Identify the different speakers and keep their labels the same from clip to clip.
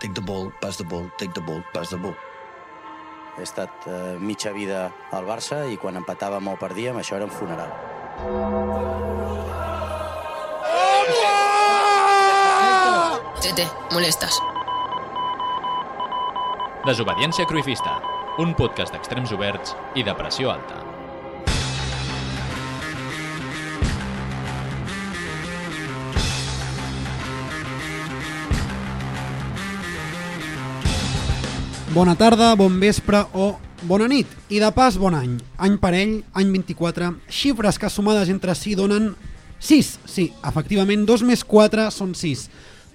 Speaker 1: take the ball, pass the ball, take the ball, pass the ball.
Speaker 2: He estat eh, mitja vida al Barça i quan empatàvem o perdíem això era un funeral.
Speaker 3: Tete, molestes.
Speaker 4: Desobediència Cruifista, un podcast d'extrems oberts i de pressió alta.
Speaker 5: Bona tarda, bon vespre o bona nit. I de pas, bon any. Any parell, any 24, xifres que sumades entre si donen 6. Sí, efectivament, 2 més 4 són 6.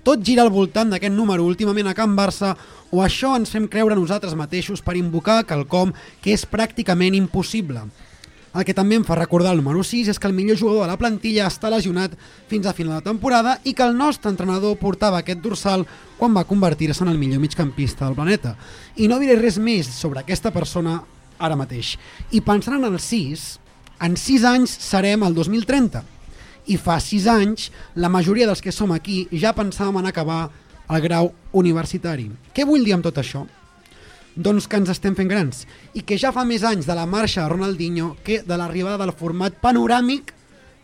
Speaker 5: Tot gira al voltant d'aquest número últimament a Can Barça o això ens fem creure nosaltres mateixos per invocar quelcom que és pràcticament impossible. El que també em fa recordar el número 6 és que el millor jugador de la plantilla està lesionat fins a final de temporada i que el nostre entrenador portava aquest dorsal quan va convertir-se en el millor migcampista del planeta. I no diré res més sobre aquesta persona ara mateix. I pensant en el 6, en 6 anys serem el 2030. I fa 6 anys, la majoria dels que som aquí ja pensàvem en acabar el grau universitari. Què vull dir amb tot això? Doncs que ens estem fent grans i que ja fa més anys de la marxa de Ronaldinho que de l'arribada del format panoràmic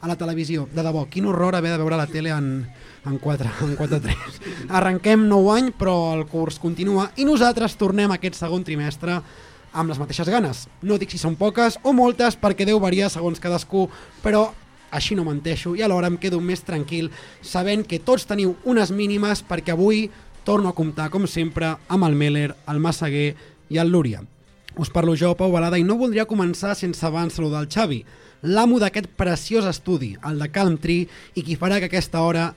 Speaker 5: a la televisió. De debò, quin horror haver de veure la tele en, en 4, en 4-3. Arrenquem nou any, però el curs continua i nosaltres tornem aquest segon trimestre amb les mateixes ganes. No dic si són poques o moltes perquè deu variar segons cadascú, però així no menteixo i alhora em quedo més tranquil sabent que tots teniu unes mínimes perquè avui torno a comptar, com sempre, amb el Meller, el Massaguer i el Lúria. Us parlo jo, Pau Balada, i no voldria començar sense abans saludar el Xavi, l'amo d'aquest preciós estudi, el de Calm Tree, i qui farà que aquesta hora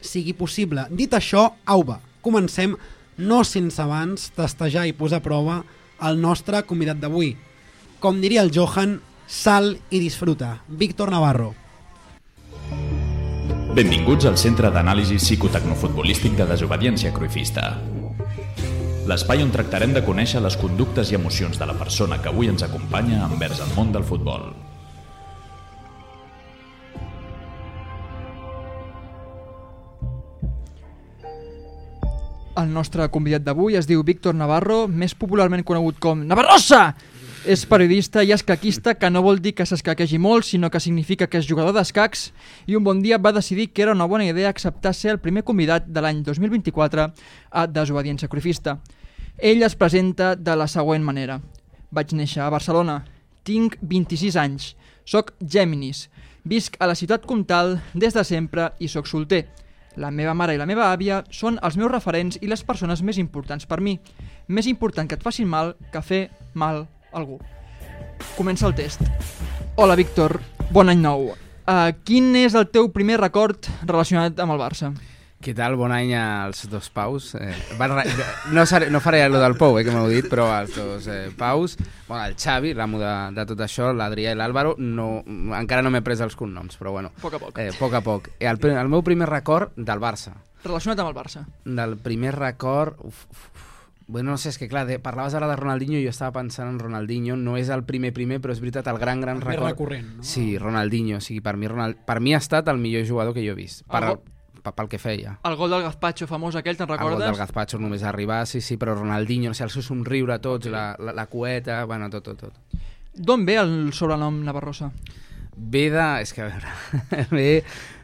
Speaker 5: sigui possible. Dit això, au va, comencem, no sense abans testejar i posar a prova el nostre convidat d'avui. Com diria el Johan, sal i disfruta. Víctor Navarro.
Speaker 4: Benvinguts al Centre d'Anàlisi Psicotecnofutbolístic de Desobediència Cruifista. L'espai on tractarem de conèixer les conductes i emocions de la persona que avui ens acompanya envers el món del futbol.
Speaker 6: El nostre convidat d'avui es diu Víctor Navarro, més popularment conegut com Navarrosa! És periodista i escaquista, que no vol dir que s'escaquegi molt, sinó que significa que és jugador d'escacs, i un bon dia va decidir que era una bona idea acceptar ser el primer convidat de l'any 2024 a Desobediència Cruifista. Ell es presenta de la següent manera. Vaig néixer a Barcelona, tinc 26 anys, sóc Géminis, visc a la ciutat comtal des de sempre i sóc solter. La meva mare i la meva àvia són els meus referents i les persones més importants per mi. Més important que et facin mal que fer mal algú. Comença el test. Hola, Víctor. Bon any nou. Uh, quin és el teu primer record relacionat amb el Barça?
Speaker 7: Què tal? Bon any als dos Paus. Eh, van, no, seré, no faré allò del Pou, eh, que m'heu dit, però als dos eh, Paus. Bueno, el Xavi, l'amo de, de tot això, l'Adrià i l'Àlvaro, no, encara no m'he pres els cognoms, però bueno.
Speaker 6: A poc a poc.
Speaker 7: Eh, poc a poc. El, el meu primer record del Barça.
Speaker 6: Relacionat amb el Barça.
Speaker 7: Del primer record... Uf, uf. Bueno, no sé, és que clar, de, parlaves ara de Ronaldinho i jo estava pensant en Ronaldinho, no és el primer primer, però és veritat, el gran, gran
Speaker 5: El
Speaker 7: record...
Speaker 5: recurrent, no?
Speaker 7: Sí, Ronaldinho, o sigui, per mi, Ronald... per mi ha estat el millor jugador que jo he vist, per,
Speaker 6: El
Speaker 7: per, pel que feia.
Speaker 6: El gol del Gazpacho famós aquell, te'n
Speaker 7: El gol
Speaker 6: recordes?
Speaker 7: del Gazpacho només arribar, sí, sí, però Ronaldinho, o sigui, el seu somriure a tots, la, la, la cueta, bueno, tot, tot, tot.
Speaker 6: D'on ve el sobrenom Navarrosa?
Speaker 7: Ve de... És que a veure... ve,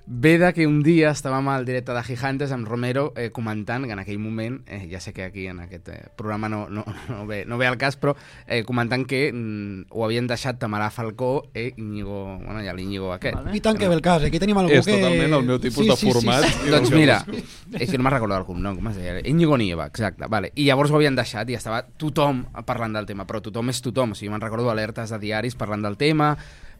Speaker 7: ve de que un dia estàvem al directe de Gigantes amb Romero eh, comentant que en aquell moment, eh, ja sé que aquí en aquest eh, programa no, no, no, ve, no ve al cas, però eh, comentant que mm, ho havien deixat Tamarà Falcó e Íñigo, bueno, ja l'Íñigo aquest.
Speaker 6: Vale.
Speaker 5: I tant que ve el cas, aquí tenim algú
Speaker 8: És
Speaker 5: que...
Speaker 8: totalment el meu tipus de format.
Speaker 5: Sí, sí.
Speaker 8: I
Speaker 7: Doncs mira, és que no me'n recordo el cognom, com es deia? Íñigo Nieva, exacte. Vale. I llavors ho havien deixat i estava tothom parlant del tema, però tothom és tothom. O sigui, me'n recordo alertes de diaris parlant del tema,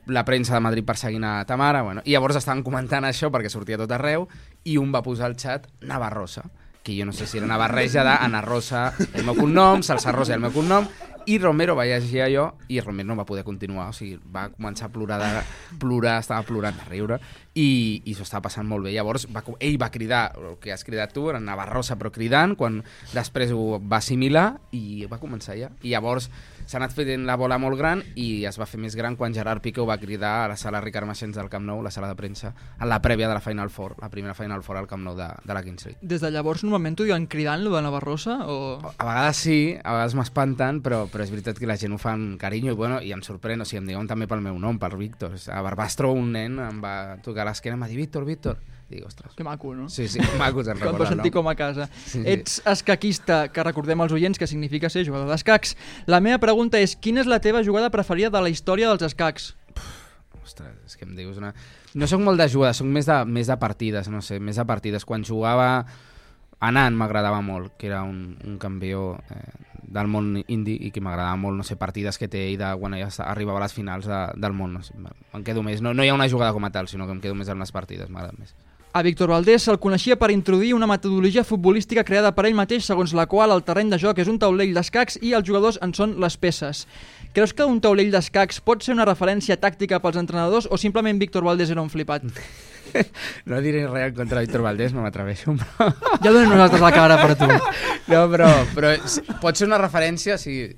Speaker 7: la premsa de Madrid perseguint a Tamara, bueno, i llavors estaven comentant això perquè sortia tot arreu i un va posar al xat Navarrosa, que jo no sé si era una barreja de Ana Rosa, el meu cognom, Salsa Rosa, el meu cognom, i Romero va llegir allò i Romero no va poder continuar, o sigui, va començar a plorar, de, plorar estava plorant de riure i, i s'ho estava passant molt bé. Llavors va, ell va cridar, el que has cridat tu, era Navarrosa però cridant, quan després ho va assimilar i va començar ja. I llavors s'ha anat fent la bola molt gran i es va fer més gran quan Gerard Piqué ho va cridar a la sala Ricard Maxens del Camp Nou, la sala de premsa, en la prèvia de la Final Four, la primera Final Four al Camp Nou de, de la Kings League.
Speaker 6: Des de llavors normalment t'ho diuen cridant, lo de Navarrosa? O...
Speaker 7: A vegades sí, a vegades m'espanten, però, però és veritat que la gent ho fa amb carinyo i, bueno, i em sorprèn, o sigui, em diuen també pel meu nom, per Víctor. A Barbastro un nen em va tocar l'esquena i em va dir Víctor, Víctor. I dic, ostres.
Speaker 6: Que maco, no?
Speaker 7: Sí, sí, maco, se'n
Speaker 6: Quan
Speaker 7: recorda
Speaker 6: vas
Speaker 7: el
Speaker 6: sentir com a casa.
Speaker 7: Sí, sí.
Speaker 6: Ets escaquista, que recordem als oients que significa ser jugador d'escacs. La meva pregunta és, quina és la teva jugada preferida de la història dels escacs?
Speaker 7: Ostres, és que em dius una... No sóc molt de jugar, sóc més de, més de partides, no sé, més de partides. Quan jugava Anant m'agradava molt, que era un, un campió eh, del món indi i que m'agradava molt, no sé, partides que té ell de quan ja arribava a les finals de, del món. No sé, em quedo més, no, no hi ha una jugada com a tal, sinó que em quedo més en les partides, m'agrada més.
Speaker 6: A Víctor Valdés se'l coneixia per introduir una metodologia futbolística creada per ell mateix segons la qual el terreny de joc és un taulell d'escacs i els jugadors en són les peces. Creus que un taulell d'escacs pot ser una referència tàctica pels entrenadors o simplement Víctor Valdés era un flipat?
Speaker 7: No diré res en contra de Víctor Valdés, no m'atreveixo, però...
Speaker 6: Ja donem nosaltres la cara per tu.
Speaker 7: No, però, però pot ser una referència, o sigui,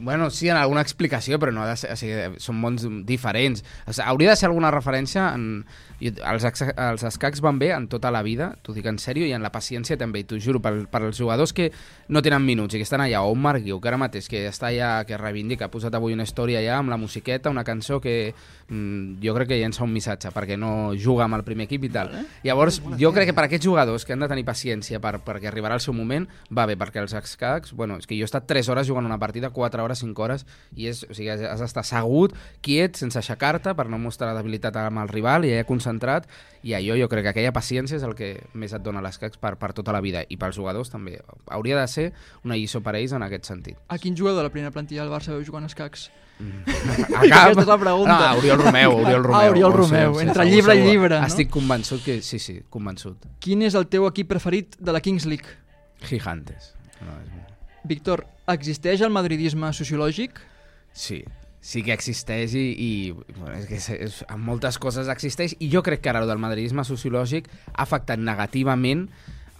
Speaker 7: bueno, sí, en alguna explicació, però no ha de ser, o sigui, són mons diferents. O sigui, hauria de ser alguna referència en... i Els, els escacs van bé en tota la vida, t'ho dic en sèrio, i en la paciència també, i t'ho juro, per, per als jugadors que no tenen minuts i que estan allà, o un Marc Guiu, que ara mateix, que està allà, que reivindica, ha posat avui una història allà amb la musiqueta, una cançó que mm, jo crec que llença un missatge, perquè no juga amb el primer equip i tal. Llavors, jo crec que per aquests jugadors que han de tenir paciència per, perquè arribarà el seu moment, va bé, perquè els escacs, bueno, és que jo he estat 3 hores jugant una partida, 4 hores, 5 hores, i és, o sigui, has, has d'estar assegut, quiet, sense aixecar-te, per no mostrar debilitat amb el rival, i allà concentrat, i allò jo crec que aquella paciència és el que més et dona l'escacs per, per tota la vida, i pels jugadors també. Hauria de ser una lliçó per a ells en aquest sentit.
Speaker 6: A quin jugador de la primera plantilla del Barça veu jugant escacs?
Speaker 7: A
Speaker 6: Aquesta és la pregunta.
Speaker 7: No, Oriol Romeu, Oriol Romeu.
Speaker 6: Ah, Oriol Romeu,
Speaker 7: sí,
Speaker 6: entre
Speaker 7: segur,
Speaker 6: llibre i llibre, no?
Speaker 7: Estic convençut que... Sí, sí, convençut.
Speaker 6: Quin és el teu equip preferit de la Kings League?
Speaker 7: Gigantes. No, és...
Speaker 6: Víctor, existeix el madridisme sociològic?
Speaker 7: Sí, sí que existeix i, i bueno, és que és, és, en moltes coses existeix i jo crec que ara el del madridisme sociològic ha afectat negativament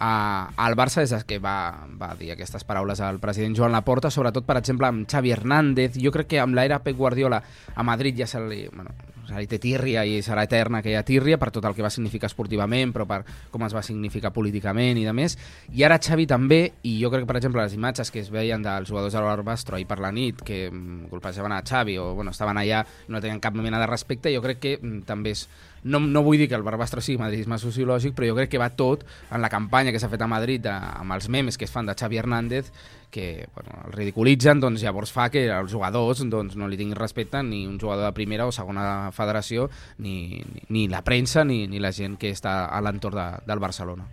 Speaker 7: a, al Barça des que va, va dir aquestes paraules al president Joan Laporta, sobretot, per exemple, amb Xavi Hernández. Jo crec que amb l'era Pep Guardiola a Madrid ja se li, bueno, li té tírria i serà eterna aquella tírria per tot el que va significar esportivament, però per com es va significar políticament i de més. I ara Xavi també, i jo crec que, per exemple, les imatges que es veien dels jugadors de l'Arbastro ahir per la nit, que mm, colpejaven a Xavi o bueno, estaven allà i no tenien cap mena de respecte, jo crec que mm, també és no, no vull dir que el Barbastro sigui madridisme sociològic, però jo crec que va tot en la campanya que s'ha fet a Madrid a, amb els memes que es fan de Xavi Hernández, que bueno, el ridiculitzen, doncs llavors fa que els jugadors doncs, no li tinguin respecte ni un jugador de primera o segona federació, ni, ni, ni la premsa ni, ni la gent que està a l'entorn de, del Barcelona.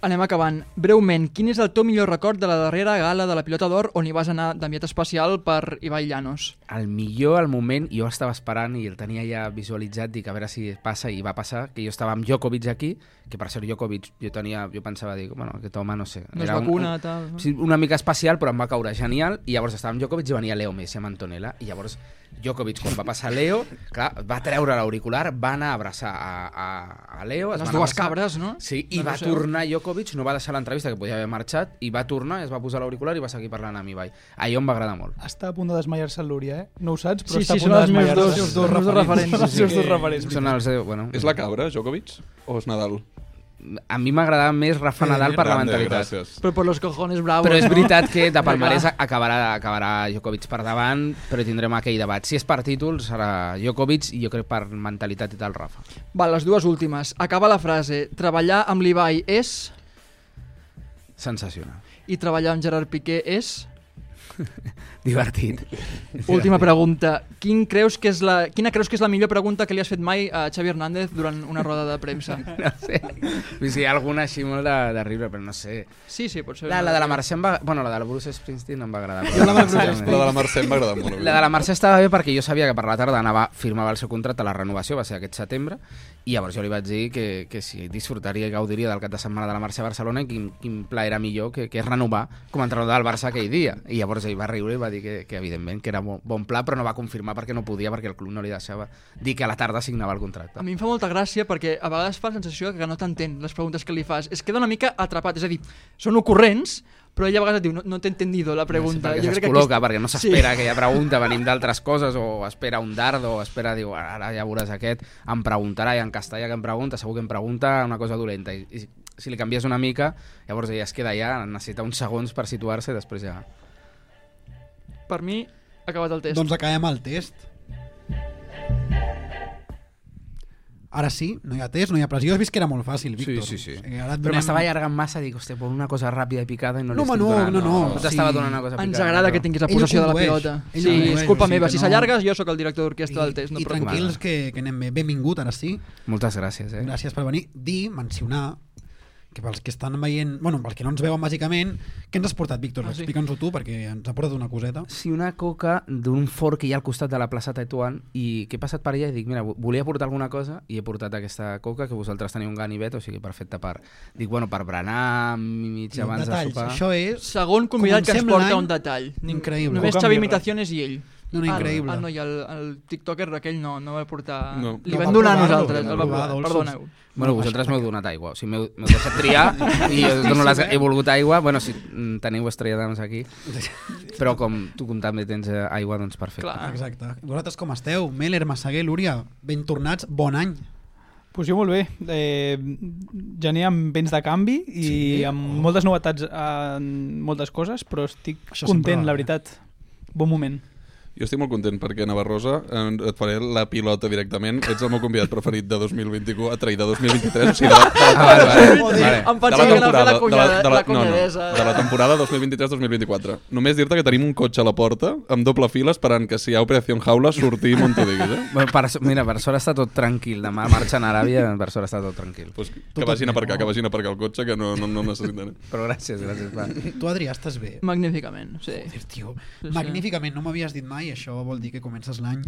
Speaker 6: Anem acabant. Breument, quin és el teu millor record de la darrera gala de la Pilota d'Or on hi vas anar d'enviat especial per Ibai Llanos?
Speaker 7: El millor, al moment, jo estava esperant i el tenia ja visualitzat, dic a veure si passa, i va passar, que jo estava amb Djokovic aquí, que per ser Djokovic jo tenia, jo pensava, dic, bueno, aquest home, no sé...
Speaker 6: No
Speaker 7: era un-
Speaker 6: vacuna,
Speaker 7: un,
Speaker 6: tal, no?
Speaker 7: Sí, una mica especial, però em va caure genial, i llavors estava amb Djokovic i venia Leo Messi amb Antonella, i llavors Djokovic, quan va passar Leo, clar, va treure l'auricular, va anar a abraçar a, a, a Leo... es
Speaker 6: Les dues
Speaker 7: abraçar.
Speaker 6: cabres, no?
Speaker 7: Sí, i
Speaker 6: No
Speaker 7: va
Speaker 6: sé.
Speaker 7: tornar Djokovic, no va deixar l'entrevista, que podia haver marxat, i va tornar, es va posar l'auricular i va seguir parlant amb Ibai. Allò em va agradar molt.
Speaker 9: Està a punt de desmaiar-se el Lúria, eh? No ho saps, però
Speaker 6: Sí,
Speaker 9: està
Speaker 6: sí,
Speaker 9: a punt
Speaker 6: són
Speaker 9: de
Speaker 6: els meus
Speaker 9: desmaiar-se.
Speaker 6: els dos referents.
Speaker 9: Són els seus dos referents.
Speaker 7: Són els, eh, bueno,
Speaker 8: És la cabra, Djokovic? O és Nadal?
Speaker 7: A mi m'agradava més Rafa Nadal per la mentalitat.
Speaker 8: gràcies.
Speaker 6: Però per los cojones bravos,
Speaker 7: Però és
Speaker 6: no?
Speaker 7: veritat que de palmarès acabarà, acabarà Djokovic per davant, però tindrem aquell debat. Si és per títols, serà Djokovic i jo crec per mentalitat i tal, Rafa.
Speaker 6: Va, les dues últimes. Acaba la frase. Treballar amb l'Ibai és...
Speaker 7: Sensacional.
Speaker 6: I treballar amb Gerard Piqué és...
Speaker 7: Divertit.
Speaker 6: Última pregunta. Quin creus que és la, quina creus que és la millor pregunta que li has fet mai a Xavi Hernández durant una roda de premsa?
Speaker 7: No sé. Dir, hi ha alguna així molt de, de riure, però no sé.
Speaker 6: Sí, sí, pot ser.
Speaker 7: La, la de la Mercè em va... Bueno, la de la Bruce Springsteen em va agradar.
Speaker 5: Jo la de Bruce
Speaker 8: La de la Mercè em va agradar molt.
Speaker 7: La de la Mercè estava bé perquè jo sabia que per la tarda anava, firmava el seu contracte, la renovació va ser aquest setembre, i llavors jo li vaig dir que, que si disfrutaria i gaudiria del cap de setmana de la Mercè a Barcelona, quin, quin pla era millor que, que renovar com a entrenador del Barça aquell dia. I llavors ell va riure i va dir que, que evidentment que era bon, bon pla, però no va confirmar perquè no podia, perquè el club no li deixava dir que a la tarda signava el contracte.
Speaker 6: A mi em fa molta gràcia perquè a vegades fa la sensació que no t'entén les preguntes que li fas. Es queda una mica atrapat, és a dir, són ocurrents, Però ella a vegades et diu, no, no t'he entendido la pregunta.
Speaker 7: Perquè
Speaker 6: Jo crec que
Speaker 7: s'escol·loca,
Speaker 6: aquí-
Speaker 7: perquè no s'espera aquella pregunta, venim d'altres coses, o espera un dardo, o espera, diu, ara ja veuràs aquest, em preguntarà, i en castellà que em pregunta, segur que em pregunta una cosa dolenta, i, i si li canvies una mica, llavors ella es queda allà, necessita uns segons per situar-se, i després ja...
Speaker 6: Per mi, ha acabat el test.
Speaker 5: Doncs acabem el test. Ara sí, no hi ha test, no hi ha pressió. Has vist que era molt fàcil, Víctor.
Speaker 7: Sí, sí, sí.
Speaker 5: O sigui, ara et
Speaker 7: Però
Speaker 5: donem-
Speaker 7: m'estava allargant massa, dic, hòstia, vol una cosa ràpida i picada i no,
Speaker 5: No,
Speaker 7: li
Speaker 5: home,
Speaker 7: estic
Speaker 5: no,
Speaker 7: donant.
Speaker 5: no, no,
Speaker 7: No t'estava
Speaker 5: sí.
Speaker 7: donant una cosa
Speaker 6: Ens
Speaker 7: picada.
Speaker 6: agrada
Speaker 7: però-
Speaker 6: que tinguis la possessió de la pilota.
Speaker 5: ell
Speaker 6: Sí,
Speaker 5: condueix,
Speaker 6: és culpa
Speaker 5: sigui
Speaker 6: meva.
Speaker 5: que
Speaker 6: Si
Speaker 5: no-
Speaker 6: s'allargues, jo sóc el director d'orquestra del test, no
Speaker 5: I tranquils que, que anem bé. Benvingut, ara sí.
Speaker 7: Moltes gràcies, eh?
Speaker 5: Gràcies per venir. Dir, mencionar, que pels que estan veient, bueno, pels que no ens veuen bàsicament, què ens has portat, Víctor?
Speaker 6: Ah, sí.
Speaker 5: Explica'ns-ho tu, perquè ens ha portat una coseta.
Speaker 7: Sí, una coca d'un forn que hi ha al costat de la plaça Tetuan i que he passat per allà i dic, mira, volia portar alguna cosa i he portat aquesta coca que vosaltres teniu un ganivet, o sigui, perfecte per... Dic, bueno, per berenar mig abans
Speaker 5: detalls,
Speaker 7: de sopar.
Speaker 5: Això és...
Speaker 6: Segon convidat que ens
Speaker 5: Comencem
Speaker 6: porta un detall.
Speaker 5: Increïble.
Speaker 6: Només Xavi. Imitaciones i ell.
Speaker 5: No, no, increïble.
Speaker 6: Ah, ah, no, i el, el tiktoker aquell no, no va portar...
Speaker 8: No.
Speaker 6: Li
Speaker 5: No,
Speaker 6: vam
Speaker 5: va
Speaker 6: donar a nosaltres, el va
Speaker 5: provar
Speaker 6: perdoneu.
Speaker 7: Bueno, vosaltres m'heu donat aigua, o sigui, m'heu deixat triar i jo dono les, he volgut aigua. Bueno, si teniu estrella d'ams aquí, però com tu com també tens eh, aigua, doncs perfecte.
Speaker 6: Clar.
Speaker 5: Exacte. Vosaltres com esteu? Meller, Massaguer, Lúria, ben tornats, bon any.
Speaker 9: Pues jo molt bé. Eh, gener amb vents de canvi i
Speaker 5: Sí?
Speaker 9: amb moltes novetats en moltes coses, però estic
Speaker 5: Això
Speaker 9: content, la veritat. Bon moment.
Speaker 8: Jo estic molt content perquè Navarrosa eh, et faré la pilota directament. Ets el meu convidat preferit de 2024, a trair de 2023, o sigui, de la, de la,
Speaker 7: Ah, vale, vale.
Speaker 6: Joder,
Speaker 7: vale.
Speaker 6: em
Speaker 8: de
Speaker 6: pensava que anava a fer la,
Speaker 8: de
Speaker 6: cunyada,
Speaker 8: de
Speaker 6: la,
Speaker 8: no, no,
Speaker 6: cunyadesa.
Speaker 8: de la temporada 2023-2024. Només dir-te que tenim un cotxe a la porta amb doble fila esperant que si hi ha Operació Jaula sortim on tu diguis, eh?
Speaker 7: Per, mira, per sort està tot tranquil. Demà marxen a Aràbia, per sort està tot tranquil.
Speaker 8: Pues que
Speaker 5: Tot
Speaker 8: vagin a aparcar, que vagin a aparcar el cotxe, que no, no, no necessiten.
Speaker 7: Però gràcies, gràcies. Va.
Speaker 5: Tu, Adrià, estàs bé?
Speaker 6: Magníficament, sí.
Speaker 5: Joder, tio,
Speaker 6: Sí, sí.
Speaker 5: magníficament, no m'havies dit mai, això vol dir que comences l'any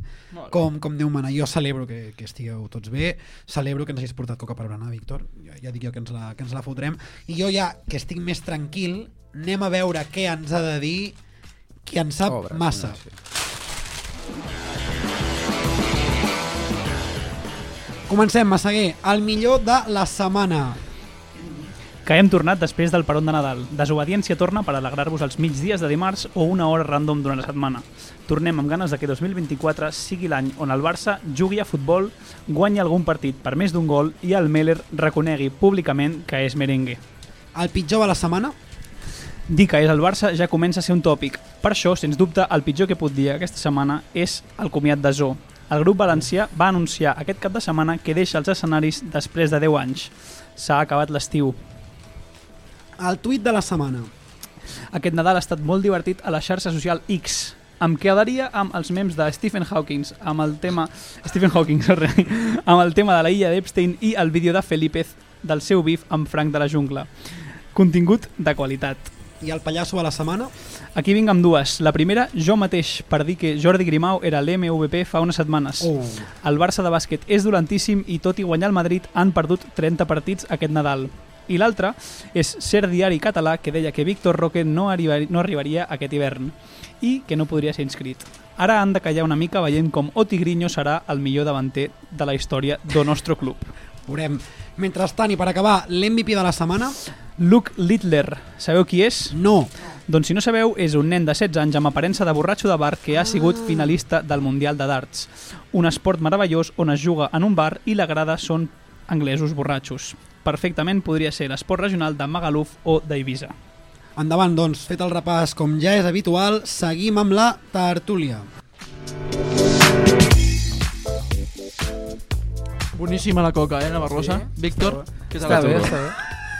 Speaker 5: com, com Déu mana. Jo celebro que, que estigueu tots bé, celebro que ens hagis portat coca per berenar, Víctor, ja, ja dic jo que ens, la, que ens la fotrem, i jo ja, que estic més tranquil, anem a veure què ens ha de dir qui en sap
Speaker 7: Pobres,
Speaker 5: massa.
Speaker 7: sí.
Speaker 5: Comencem, Massaguer, el millor de la setmana.
Speaker 9: Que hem tornat després del peron de Nadal. Desobediència torna per alegrar-vos els migdies de dimarts o una hora random durant la setmana. Tornem amb ganes de que 2024 sigui l'any on el Barça jugui a futbol, guanyi algun partit per més d'un gol i el Meller reconegui públicament que és merengue.
Speaker 5: El pitjor de la setmana?
Speaker 9: Dir que és el Barça ja comença a ser un tòpic. Per això, sens dubte, el pitjor que pot dir aquesta setmana és el comiat de Zo. El grup valencià va anunciar aquest cap de setmana que deixa els escenaris després de 10 anys. S'ha acabat l'estiu.
Speaker 5: El tuit de la setmana.
Speaker 9: Aquest Nadal ha estat molt divertit a la xarxa social X. Em quedaria amb els memes de Stephen Hawking, amb el tema Stephen Hawking, sorry, amb el tema de la illa d'Epstein i el vídeo de Felípez del seu bif amb Frank de la jungla. Contingut de qualitat.
Speaker 5: I el pallasso de la setmana?
Speaker 9: Aquí vinc amb dues. La primera, jo mateix, per dir que Jordi Grimau era l'MVP fa unes setmanes.
Speaker 5: Oh.
Speaker 9: El Barça de bàsquet és dolentíssim i tot i guanyar el Madrid han perdut 30 partits aquest Nadal. I l'altra és Ser Diari Català que deia que Víctor Roque no, arribar, no arribaria aquest hivern i que no podria ser inscrit. Ara han de callar una mica veient com Otigrinho serà el millor davanter de la història del nostre club.
Speaker 5: Veurem. Mentrestant, i per acabar, l'MVP de la setmana?
Speaker 9: Luke Littler, sabeu qui és?
Speaker 5: No.
Speaker 9: Doncs si no sabeu, és un nen de 16 anys amb aparença de borratxo de bar que ha sigut finalista del Mundial de Darts. Un esport meravellós on es juga en un bar i la grada són anglesos borratxos. Perfectament podria ser l'esport regional de Magaluf o d'Eivissa.
Speaker 5: Endavant, doncs, fet el repàs com ja és habitual, seguim amb la tertúlia.
Speaker 6: Boníssima la coca, eh, Navarrosa?
Speaker 7: Sí,
Speaker 6: Víctor, què
Speaker 7: Està
Speaker 6: tal?
Speaker 7: bé, està bé.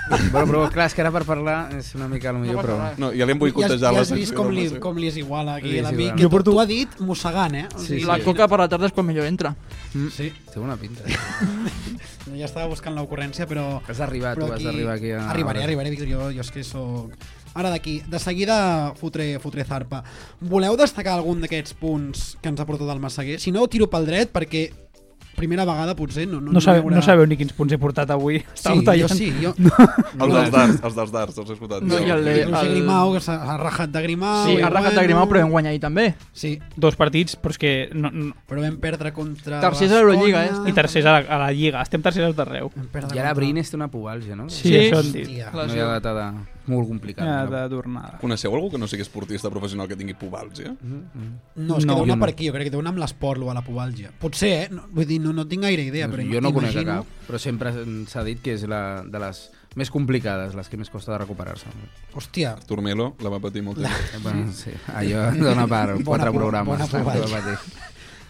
Speaker 7: Però, però clar, és que ara per parlar és una mica el millor,
Speaker 6: passa
Speaker 7: però...
Speaker 8: No, ja li hem
Speaker 5: Ja, has-
Speaker 8: boicotejar
Speaker 5: ja
Speaker 8: la
Speaker 5: has vist com li, com li és igual aquí
Speaker 7: és
Speaker 5: l'amic, que
Speaker 9: Jo
Speaker 5: porto...
Speaker 9: porto-
Speaker 5: ho ha dit mossegant, eh?
Speaker 7: Sí, sí.
Speaker 6: La coca per la tarda és quan millor entra.
Speaker 5: sí.
Speaker 7: Té una pinta.
Speaker 5: Ja estava buscant l'ocurrència, però...
Speaker 7: Has d'arribar, tu has d'arribar aquí a...
Speaker 5: Arribaré, arribaré, Víctor, jo, jo és que sóc... Ara d'aquí, de seguida fotré, fotré zarpa. Voleu destacar algun d'aquests punts que ens ha portat el Massaguer? Si no, ho tiro pel dret, perquè primera vegada potser no... No,
Speaker 9: No, sabeu, no sabeu ni quins punts he portat avui.
Speaker 5: Sí,
Speaker 9: Estàveu
Speaker 5: jo
Speaker 9: tallant.
Speaker 5: sí, jo...
Speaker 8: Els dels darts, els dels darts, els he escoltat.
Speaker 6: No, i el el-
Speaker 5: Grimau, que s'ha ha rajat de Grimau...
Speaker 6: Sí, ha rajat de Grimau, però vam guanyar ahir també.
Speaker 5: Sí,
Speaker 9: Dos partits, però és que... No, no,
Speaker 5: però vam perdre contra...
Speaker 6: Tercers a l'Eurolliga, eh?
Speaker 9: I tercers a la, a la Lliga. Estem tercers a tot arreu.
Speaker 5: Vam perdre
Speaker 7: I ara
Speaker 5: contra-
Speaker 7: Brines té una pubalgia, no?
Speaker 9: Sí,
Speaker 6: Sí.
Speaker 9: això han dit.
Speaker 5: Hòstia.
Speaker 7: No hi ha data de... molt complicat.
Speaker 9: Ja,
Speaker 7: no?
Speaker 9: de tornada.
Speaker 8: Coneixeu algú que no sigui esportista professional que tingui pubàlgia?
Speaker 5: No, és que
Speaker 9: No,
Speaker 5: deu anar
Speaker 9: jo
Speaker 5: per
Speaker 9: no.
Speaker 5: aquí, jo crec que deu anar amb l'esport o a la pubàlgia. Potser, eh? No, vull dir, no, no tinc gaire idea, però
Speaker 7: jo no conec cap, però sempre s'ha dit que és la, de les més complicades, les que més costa de recuperar-se.
Speaker 5: Hòstia,
Speaker 8: Turmelo la va patir molt temps.
Speaker 7: Eh, Bueno, sí, allò dona per
Speaker 5: Bona
Speaker 7: quatre
Speaker 5: pro-
Speaker 7: programes.
Speaker 5: bona.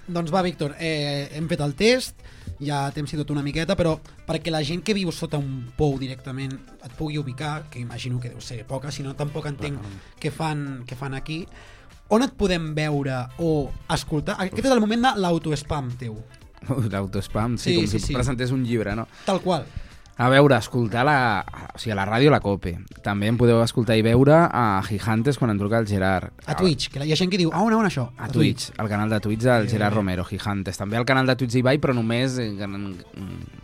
Speaker 5: Doncs va, Víctor, eh, hem fet el test, ja t'hem citat una miqueta, però perquè la gent que viu sota un pou directament et pugui ubicar, que imagino que deu ser poca, si no tampoc entenc què fan, què fan aquí, on et podem veure o escoltar? Aquest és el moment de l'autoespam teu,
Speaker 7: L'autospam, sí,
Speaker 5: Sí,
Speaker 7: com
Speaker 5: sí,
Speaker 7: si
Speaker 5: sí.
Speaker 7: presentés un llibre, no?
Speaker 5: tal qual.
Speaker 7: A veure, escoltar la... O sigui, a la ràdio la COPE. També em podeu escoltar i veure a Gigantes quan em truca el Gerard.
Speaker 5: A Twitch, que hi ha gent que diu, ah, on, on això?
Speaker 7: A Twitch, al canal de Twitch del Gerard Romero, Gigantes. També al canal de Twitch d'Ibai, però només en,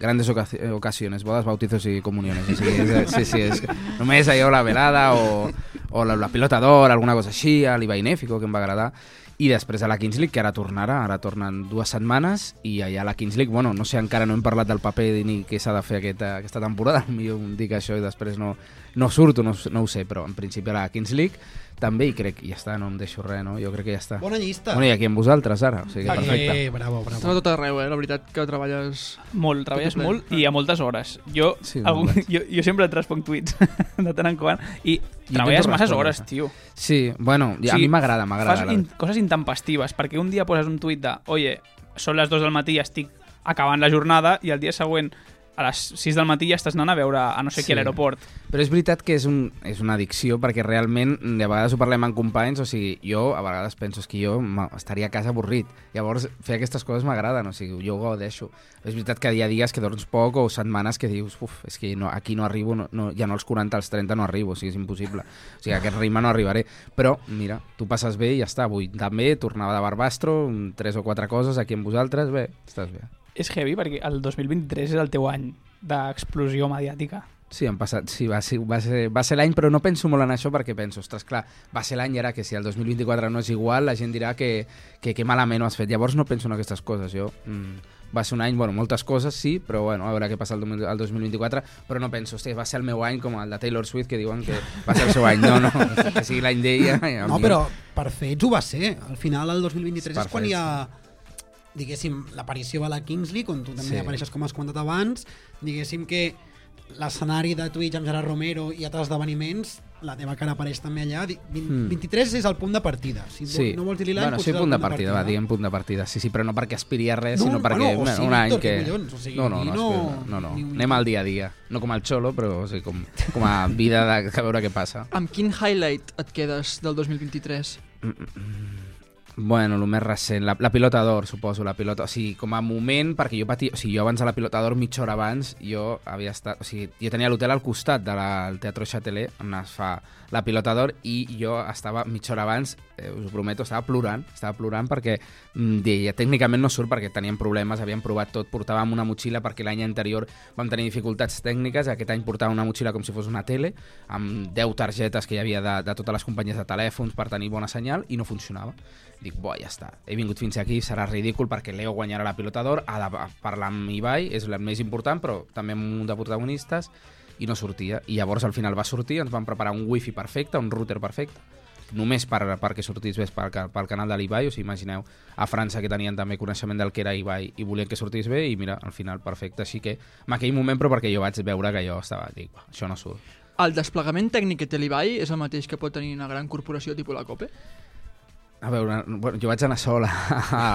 Speaker 7: grandes oca ocasiones, bodas, bautizos i comuniones. O sigui, és, sí, sí, és només allò, la velada o, o la, la pilota d'or, alguna cosa així, a l'Ibai Néfico, que em va agradar. I després a la Kings League, que ara tornarà, ara tornen dues setmanes, i allà a la Kings League, bueno, no sé, encara no hem parlat del paper ni què s'ha de fer aquesta, aquesta temporada, millor dic això i després no, no surto, no, no ho sé, però en principi a la Kings League també, i crec que ja està, no em deixo res, no? Jo crec que ja està.
Speaker 5: Bona llista.
Speaker 7: Bueno, i aquí amb vosaltres, ara. O sigui, que perfecte.
Speaker 5: Eh, bravo,
Speaker 6: Estàs a
Speaker 5: bravo.
Speaker 6: tot arreu, eh? La veritat que treballes...
Speaker 9: Molt, treballes
Speaker 6: ple.
Speaker 9: molt i a moltes hores. Jo,
Speaker 7: Sí,
Speaker 9: algun,
Speaker 7: moltes.
Speaker 9: jo, jo sempre et responc tuits de tant en quant i
Speaker 7: intento
Speaker 9: treballes masses hores, tio.
Speaker 7: Sí, bueno,
Speaker 9: O
Speaker 7: a mi m'agrada, m'agrada.
Speaker 9: Fas in, coses intempestives, perquè un dia poses un tuit de oye, són les 2 del matí i estic acabant la jornada i el dia següent a les 6 del matí ja estàs anant a veure a no sé
Speaker 7: Sí.
Speaker 9: qui a l'aeroport.
Speaker 7: Però és veritat que és, un, és una addicció perquè realment de vegades ho parlem amb companys, o sigui, jo a vegades penso que jo estaria a casa avorrit. Llavors, fer aquestes coses m'agraden, o sigui, jo ho gaudeixo. És veritat que hi ha dies que dorms poc o setmanes que dius, uf, és que no, aquí no arribo, no, no, ja no als 40, als 30 no arribo, o sigui, és impossible. O sigui, a aquest ritme no arribaré. Però, mira, tu passes bé i ja està. Avui també tornava de Barbastro, tres o quatre coses aquí amb vosaltres, bé, estàs bé.
Speaker 9: És heavy perquè el 2023 és el teu any d'explosió mediàtica.
Speaker 7: Sí, han passat, sí, va ser, va ser, va ser l'any, però no penso molt en això perquè penso, ostres, clar, va ser l'any i ara que si el 2024 no és igual, la gent dirà que, que, que malament ho has fet. Llavors no penso en aquestes coses, jo... Mm, va ser un any, bueno, moltes coses sí, però bueno, a veure què passa el, 2000 el 2024, però no penso, hosti, va ser el meu any com el de Taylor Swift, que diuen que va ser el seu any. No, no, que sigui l'any d'ella.
Speaker 5: No, però per fets ho va ser. Al final, el 2023
Speaker 7: Per
Speaker 5: és quan
Speaker 7: fets.
Speaker 5: hi ha diguéssim, l'aparició a la Kings League, on tu també
Speaker 7: Sí.
Speaker 5: apareixes com has comentat abans, diguéssim que l'escenari de Twitch amb Gerard Romero i altres esdeveniments, la teva cara apareix també allà. Di- vint-
Speaker 7: Mm.
Speaker 5: 23 és el punt de partida. Si
Speaker 7: Sí.
Speaker 5: no vols dir-li l'any,
Speaker 7: bueno, sí,
Speaker 5: el
Speaker 7: punt de partida, va, diguem punt de partida. Sí, sí, però no perquè aspiri a res,
Speaker 5: No,
Speaker 7: sinó perquè
Speaker 5: bueno, o sigui,
Speaker 7: un any que...
Speaker 5: que collons, o sigui,
Speaker 7: no, no, no,
Speaker 5: no-
Speaker 7: no, no.
Speaker 5: ni un-
Speaker 7: Anem al dia a dia. No com al xolo, però o sigui, com, com a vida de, a veure què passa.
Speaker 6: Amb quin highlight et quedes del 2023?
Speaker 7: Bueno, el més recent, la, la pilota d'or, suposo, la pilota... O sigui, com a moment, perquè jo patia... O sigui, jo abans de la pilota d'or, mitja hora abans, jo havia estat... O sigui, jo tenia l'hotel al costat del de Teatro Châtelet, on es fa la pilota d'or, i jo estava mitja hora abans, eh, us ho prometo, estava plorant, estava plorant perquè mm, deia, tècnicament no surt perquè teníem problemes, havíem provat tot, portàvem una motxilla perquè l'any anterior vam tenir dificultats tècniques, aquest any portava una motxilla com si fos una tele, amb 10 targetes que hi havia de, de totes les companyies de telèfons per tenir bona senyal, i no funcionava. Dic, bo, ja està. He vingut fins aquí, serà ridícul perquè Leo guanyarà la pilota d'or, ha de parlar amb Ibai, és el més important, però també amb un munt de protagonistes, i no sortia. I llavors al final va sortir, ens van preparar un wifi perfecte, un router perfecte, només per, perquè sortís bé pel, pel canal de l'Ibai, o sigui, imagineu, a França que tenien també coneixement del que era Ibai i volien que sortís bé, i mira, al final perfecte, així que en aquell moment, però perquè jo vaig veure que jo estava, dic, "Buah, això no surt.
Speaker 6: El desplegament tècnic que té l'Ibai és el mateix que pot tenir una gran corporació tipus la COPE?
Speaker 7: A veure, bueno, jo vaig anar sol a,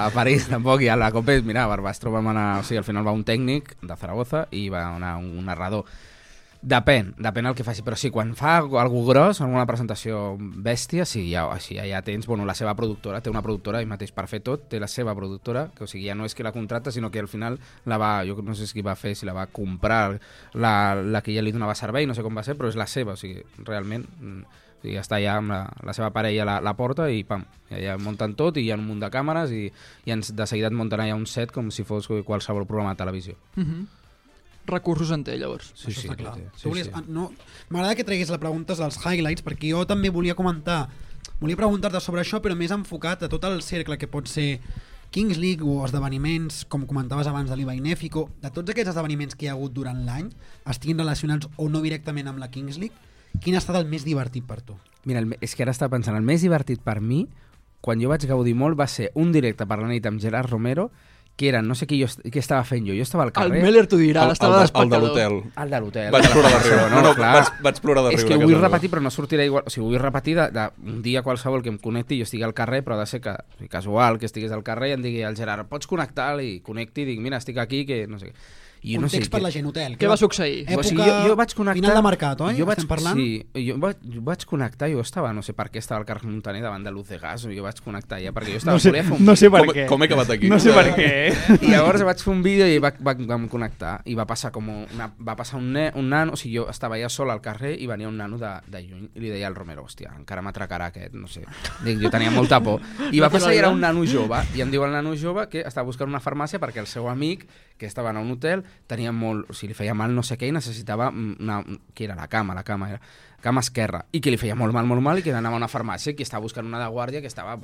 Speaker 7: a París, tampoc, i a la Copa, mira, a Barbastro vam anar, o sigui, al final va un tècnic de Zaragoza i va anar un narrador. Depèn, depèn el que faci, però sí, quan fa algú gros, alguna presentació bèstia, sí, ja, així, ja tens bueno, la seva productora, té una productora i mateix per fer tot, té la seva productora, que o sigui, ja no és que la contracta, sinó que al final la va, jo no sé si va fer, si la va comprar, la, la que ja li donava servei, no sé com va ser, però és la seva, o sigui, realment, mm, o sigui, està allà amb la, la seva parella la, la porta i pam, ja, ja munten tot i hi ha un munt de càmeres i, i ens, de seguida et munten allà un set com si fos qualsevol programa de televisió.
Speaker 6: -huh. Recursos en té, llavors.
Speaker 7: Sí,
Speaker 5: Això
Speaker 7: sí,
Speaker 5: està clar.
Speaker 7: sí,
Speaker 5: volies-
Speaker 7: sí.
Speaker 5: ah, No, M'agrada que treguis la pregunta dels highlights, perquè jo també volia comentar, volia preguntar-te sobre això, però més enfocat a tot el cercle que pot ser Kings League o esdeveniments, com comentaves abans de l'Ibai Néfico, de tots aquests esdeveniments que hi ha hagut durant l'any, estiguin relacionats o no directament amb la Kings League, quin ha estat el més divertit per tu?
Speaker 7: Mira, el, és que ara estava pensant, el més divertit per mi, quan jo vaig gaudir molt, va ser un directe per la nit amb Gerard Romero, que era, no sé què, jo, què estava fent jo, jo estava al
Speaker 6: El
Speaker 7: carrer...
Speaker 6: Meller t'ho dirà,
Speaker 8: El,
Speaker 6: estava
Speaker 8: el, de, el de
Speaker 6: d'espectador.
Speaker 8: l'hotel.
Speaker 7: El de l'hotel.
Speaker 8: Vaig plorar de riure. No, no,
Speaker 7: clar.
Speaker 8: vaig, vaig plorar de riure.
Speaker 7: És que ho vull repetir, però no sortirà igual. O sigui, ho vull repetir de, de un dia qualsevol que em connecti, jo estigui al carrer, però ha de ser que, casual, que estigués al carrer i em digui al Gerard, pots connectar? I connecti i dic, mira, estic aquí, que no sé què. I no sé
Speaker 5: per la gent hotel.
Speaker 6: Què va succeir?
Speaker 5: Època
Speaker 7: o sigui, jo, jo vaig connectar...
Speaker 5: final de mercat, oi?
Speaker 7: Jo vaig,
Speaker 5: Estem parlant?
Speaker 7: Sí, jo vaig, jo vaig connectar, jo estava, no sé per què estava al carrer Montaner davant de Luz de Gas, jo vaig connectar ja, perquè jo estava...
Speaker 9: No sé,
Speaker 7: volia fer un
Speaker 9: no sé per
Speaker 8: Com,
Speaker 9: què.
Speaker 8: com he acabat aquí?
Speaker 9: No sé per què.
Speaker 7: i llavors vaig fer un vídeo i va, va, vam connectar i va passar com una, va passar un, ne, un nano, o sigui, jo estava ja sol al carrer i venia un nano de, de lluny i li deia al Romero, hòstia, encara m'atracarà aquest, no sé. Dic, jo tenia molta por. I va passar i era un nano jove i em diu el nano jove que estava buscant una farmàcia perquè el seu amic, que estava en un hotel, tenia molt, o sigui, li feia mal no sé què i necessitava una, que era la cama, la cama era cama esquerra, i que li feia molt mal, molt mal, i que anava a una farmàcia, que estava buscant una de guàrdia que estava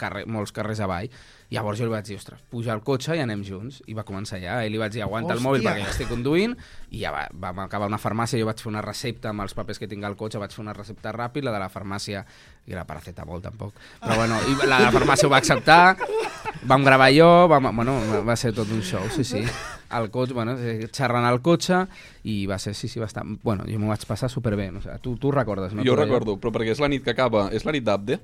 Speaker 7: carrer, molts carrers avall. I llavors jo li vaig dir, ostres, puja al cotxe i anem junts. I va començar ja, i li vaig dir, aguanta el mòbil
Speaker 5: Hòstia.
Speaker 7: perquè estic conduint, i ja va, vam acabar una farmàcia, jo vaig fer una recepta amb els papers que tinc al cotxe, vaig fer una recepta ràpid, la de la farmàcia, i era paracetamol tampoc, però bueno, i la de la farmàcia ho va acceptar, vam gravar jo, vam, bueno, va ser tot un show, sí, sí. Al cotxe, bueno, eh, xerrant al cotxe, i va ser, sí, sí, va estar... Bueno, jo m'ho vaig passar superbé, no? O sigui, tu, tu ho recordes, no?
Speaker 8: Jo recordo, però perquè és la nit que acaba. És la nit d'Abde?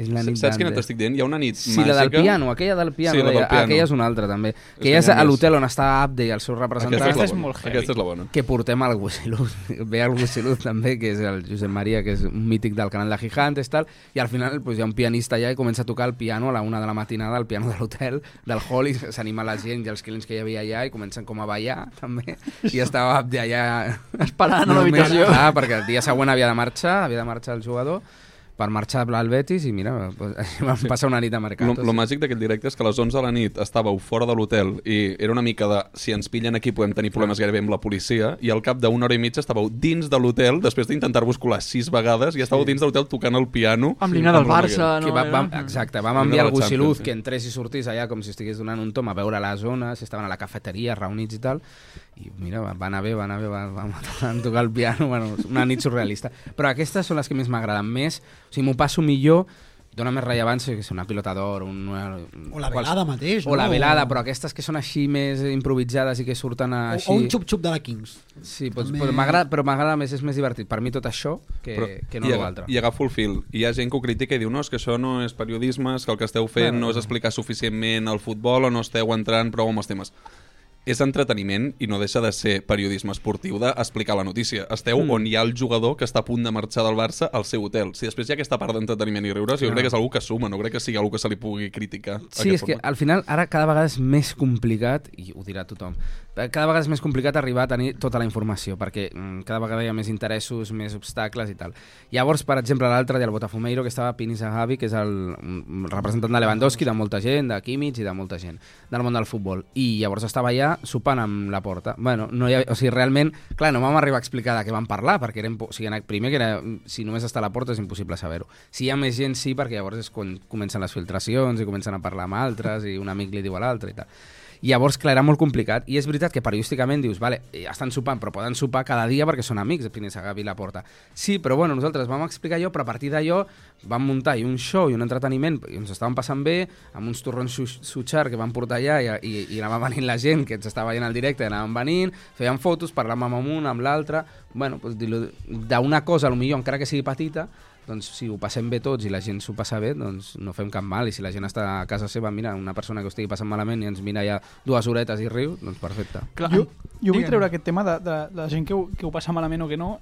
Speaker 7: És la nit
Speaker 8: Saps quina t'estic dient? Hi ha una nit
Speaker 7: Sí,
Speaker 8: màgica...
Speaker 7: la del piano, aquella del piano.
Speaker 8: Sí, la del.
Speaker 7: Ah,
Speaker 8: piano.
Speaker 7: aquella és una altra, també.
Speaker 8: És
Speaker 7: Que ja és a l'hotel on està Abde i el seu representant.
Speaker 8: Aquesta és,
Speaker 9: és molt heavy.
Speaker 8: Aquesta és la bona.
Speaker 7: que portem el Gusiluz. Ve el Gusiluz també, que és el Josep Maria, que és un mític del canal de Gigantes, tal, i al final pues, hi ha un pianista allà i comença a tocar el piano a la una de la matinada, al piano de l'hotel, del hall, i s'anima la gent i els clients que hi havia allà i comencen com a ballar, també, i estava Abde allà...
Speaker 6: Esperant a l'habitació.
Speaker 7: Clar, perquè el dia següent havia de marxar, havia de marxar el jugador, per marxar al Betis i mira, pues, vam passar una nit a mercat.
Speaker 8: Lo, lo màgic d'aquest directe és que a les 11 de la nit estàveu fora de l'hotel i era una mica de si ens pillen aquí podem tenir problemes gairebé amb la policia i al cap d'una hora i mitja estàveu dins de l'hotel després d'intentar-vos colar sis vegades i estàveu dins de l'hotel tocant el piano
Speaker 6: Amb l'himne del. Barça, no?
Speaker 7: que va, vam, exacte, vam enviar el Gusiluz que entrés i sortís allà com si estigués donant un tom a veure la zona, si estaven a la cafeteria reunits i tal, i mira, va va anar bé, va anar bé, va, vam van tocar el piano, bueno, una nit surrealista. Però aquestes són les que més m'agraden més, o sigui, m'ho passo millor, dona més rellevància que ser una pilota d'or, un,
Speaker 5: O la velada mateix,
Speaker 7: o la
Speaker 5: no?
Speaker 7: velada, però aquestes que són així més improvisades i que surten
Speaker 5: O,
Speaker 7: així...
Speaker 5: o un xup-xup de la Kings.
Speaker 7: Sí, doncs,
Speaker 5: També-
Speaker 7: però m'agrada però m'agrada més, és més divertit. Per mi tot això que,
Speaker 8: Però,
Speaker 7: que no l'altre.
Speaker 8: I agafo el fil. Hi ha gent que ho critica i diu no, és que això no és periodisme, és que el que esteu fent
Speaker 7: Bueno.
Speaker 8: no és explicar suficientment el futbol o no esteu entrant prou amb els temes. És entreteniment i no deixa de ser periodisme esportiu d'explicar la notícia. Esteu
Speaker 7: Mm.
Speaker 8: on hi ha el jugador que està a punt de marxar del Barça al seu hotel. Si després hi ha aquesta part d'entreteniment i riures, jo crec que és algú que suma, no crec que sigui algú que se li pugui criticar.
Speaker 7: Sí, és que
Speaker 8: format.
Speaker 7: al final ara cada vegada és més complicat, i ho dirà tothom, cada vegada és més complicat arribar a tenir tota la informació, perquè mm, cada vegada hi ha més interessos, més obstacles i tal. Llavors, per exemple, l'altre dia el Botafumeiro, que estava Pini Zahavi, que és el, mm, representant de Lewandowski, de molta gent, de Kimmich i de molta gent del món del futbol. I llavors estava allà sopant amb la porta. Bueno, no hi ha, o sigui, realment, clar, no vam arribar a explicar de què vam parlar, perquè impo- o sigui, primer que era, si només està a la porta és impossible saber-ho. Si hi ha més gent, sí, perquè llavors és quan comencen les filtracions i comencen a parlar amb altres i un amic li diu a l'altre i tal. Llavors, clar, era molt complicat. I és veritat que periodísticament dius, vale, eh, estan sopant, però poden sopar cada dia perquè són amics, de Pines Agavi i la Porta. Sí, però bueno, nosaltres vam explicar allò, però a partir d'allò vam muntar i un show i un entreteniment, i ens estàvem passant bé, amb uns torrons su- sutxar que vam portar allà i, i, i anava venint la gent que ens estava veient al directe, anaven venint, feien fotos, parlàvem amb un, amb l'altre, bueno, doncs, dir-lo- d'una cosa, millor, encara que sigui petita, doncs si ho passem bé tots i la gent s'ho passa bé, doncs no fem cap mal. I si la gent està a casa seva, mira, una persona que ho estigui passant malament i ens mira ja dues horetes i riu, doncs perfecte.
Speaker 6: Clar,
Speaker 9: Jo, jo vull treure aquest tema de, de, de la gent que ho, que ho passa malament o que no.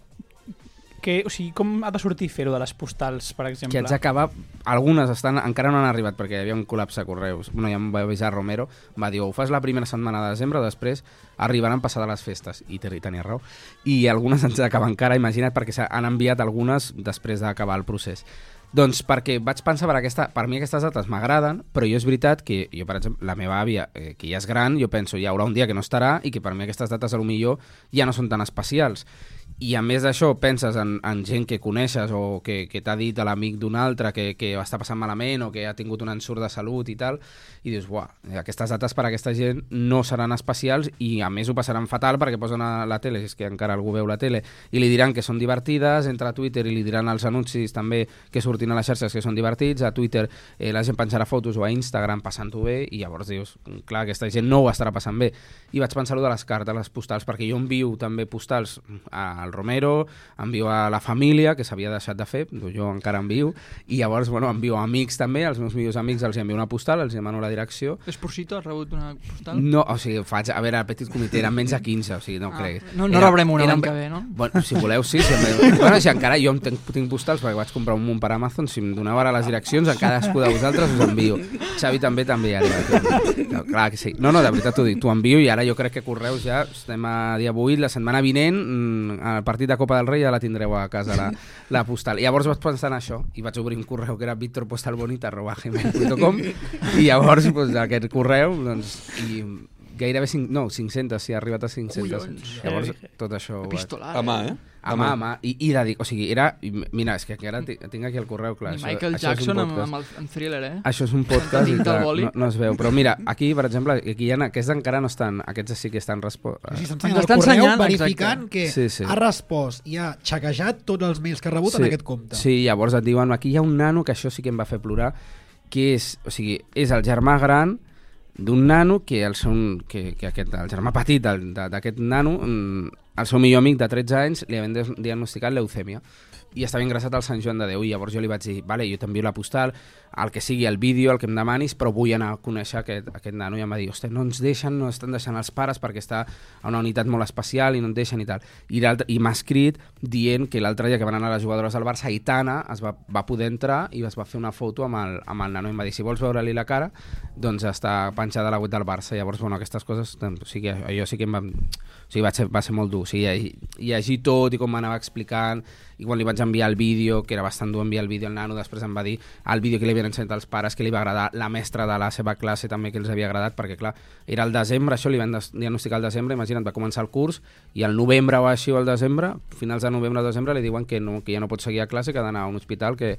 Speaker 9: Que, o sigui, com ha de sortir fer-ho de les postals, per exemple?
Speaker 7: que haig d'acabar... Algunes estan, encara no han arribat perquè hi havia un col·lapse de correus. Bueno, ja em va avisar Romero, va dir, o ho fas la primera setmana de desembre després arribaran passades les festes. I tenia raó. I algunes ens d'acabar encara, imagina't, perquè s'ha- han enviat algunes després d'acabar el procés. Doncs perquè vaig pensar, per, aquesta, per mi aquestes dates m'agraden, però jo és veritat que jo, per exemple, la meva àvia, eh, que ja és gran, jo penso, hi haurà un dia que no estarà i que per mi aquestes dates a lo millor ja no són tan especials. I a més d'això penses en, en gent que coneixes o que, que t'ha dit a l'amic d'un altre que, que està passant malament o que ha tingut un ensurt de salut i tal, i dius, buah, aquestes dates per a aquesta gent no seran especials i a més ho passaran fatal perquè posen a la tele, si és que encara algú veu la tele, i li diran que són divertides, entra a Twitter i li diran als anuncis també que surtin a les xarxes que són divertits, a Twitter eh, la gent penjarà fotos o a Instagram passant-ho bé i llavors dius, clar, aquesta gent no ho estarà passant bé. I vaig pensar-ho de les cartes, les postals, perquè jo envio també postals al Romero, envio a la família, que s'havia deixat de fer, jo encara envio, i llavors, bueno, envio a amics també, als meus millors amics els envio una postal, els demano la direcció.
Speaker 6: Esporcito, has rebut una postal?
Speaker 7: No, o sigui, faig, a veure, el petit comitè eren menys de 15, o sigui, no
Speaker 6: Ah,
Speaker 7: crec.
Speaker 6: no- no rebrem una l'any que ve, no?
Speaker 7: Bueno, si voleu, sí. Si em... bueno, si encara jo tinc, tinc postals perquè vaig comprar un munt per Amazon, si em doneu ara les direccions, a cadascú de vosaltres us envio. Xavi també t'enviaré. No, clar que sí. No, no, de veritat t'ho dic, t'ho envio i ara jo crec que Correus ja estem a dia 8, la setmana vinent, mm, al partit de Copa del Rei ja la tindreu a casa, la, la postal. I llavors vaig pensar en això i vaig obrir un correu que era victorpostalbonita.gmail.com i llavors doncs, aquest correu doncs, i gairebé 5, no, 500, sí, ha arribat a 500.
Speaker 6: Collons.
Speaker 7: Llavors tot això...
Speaker 6: Epistolar,
Speaker 8: A mà, eh?
Speaker 7: a mà, a mà. I, i de dir, o sigui, era... i Mira, és que encara ti- tinc aquí el correu, clar.
Speaker 6: Ni
Speaker 7: això-
Speaker 6: Michael
Speaker 7: això
Speaker 6: Jackson amb, amb, el, amb Thriller, eh?
Speaker 7: Això és un podcast i clar, no, no es veu. Però mira, aquí, per exemple, aquí hi ha, aquests encara no estan, aquests sí que estan respost.
Speaker 5: Sí, s'ensenya el
Speaker 6: està
Speaker 5: correu
Speaker 6: ensenyant,
Speaker 5: verificant
Speaker 6: exacte.
Speaker 5: que
Speaker 7: Sí, sí.
Speaker 5: ha respost i ha xequejat tots els mails que ha rebut en aquest compte.
Speaker 7: Sí, llavors et diuen, aquí hi ha un nano que això sí que em va fer plorar, que és, o sigui, és el germà gran d'un nano que el, seu, que, que aquest, el germà petit d'aquest nano, mm, el seu millor amic de 13 anys li havien diagnosticat leucèmia i estava ingressat al Sant Joan de Déu i llavors jo li vaig dir, vale, jo t'envio la postal el que sigui, el vídeo, el que em demanis però vull anar a conèixer aquest, aquest nano i em va dir, hosti, no ens deixen, no estan deixant els pares perquè està a una unitat molt especial i no en deixen i tal i, i m'ha escrit dient que l'altre dia que van anar les jugadores del Barça, Aitana es va, va poder entrar i es va fer una foto amb el, amb el nano. I em va dir, si vols veure-li la cara doncs està penjada a la web del Barça llavors, bueno, aquestes coses, doncs, o sigui, allò sí que em va, o sigui, va ser, va ser molt dur o sigui, llegir, tot i com m'anava explicant i quan li vaig enviar el vídeo que era bastant dur enviar el vídeo al nano després em va dir el vídeo que li havien ensenyat als pares que li va agradar la mestra de la seva classe també que els havia agradat perquè clar, era el desembre això li van diagnosticar el desembre, imagina't, va començar el curs i al novembre o així o al desembre finals de novembre o desembre li diuen que, no, que ja no pot seguir a classe que ha d'anar a un hospital que,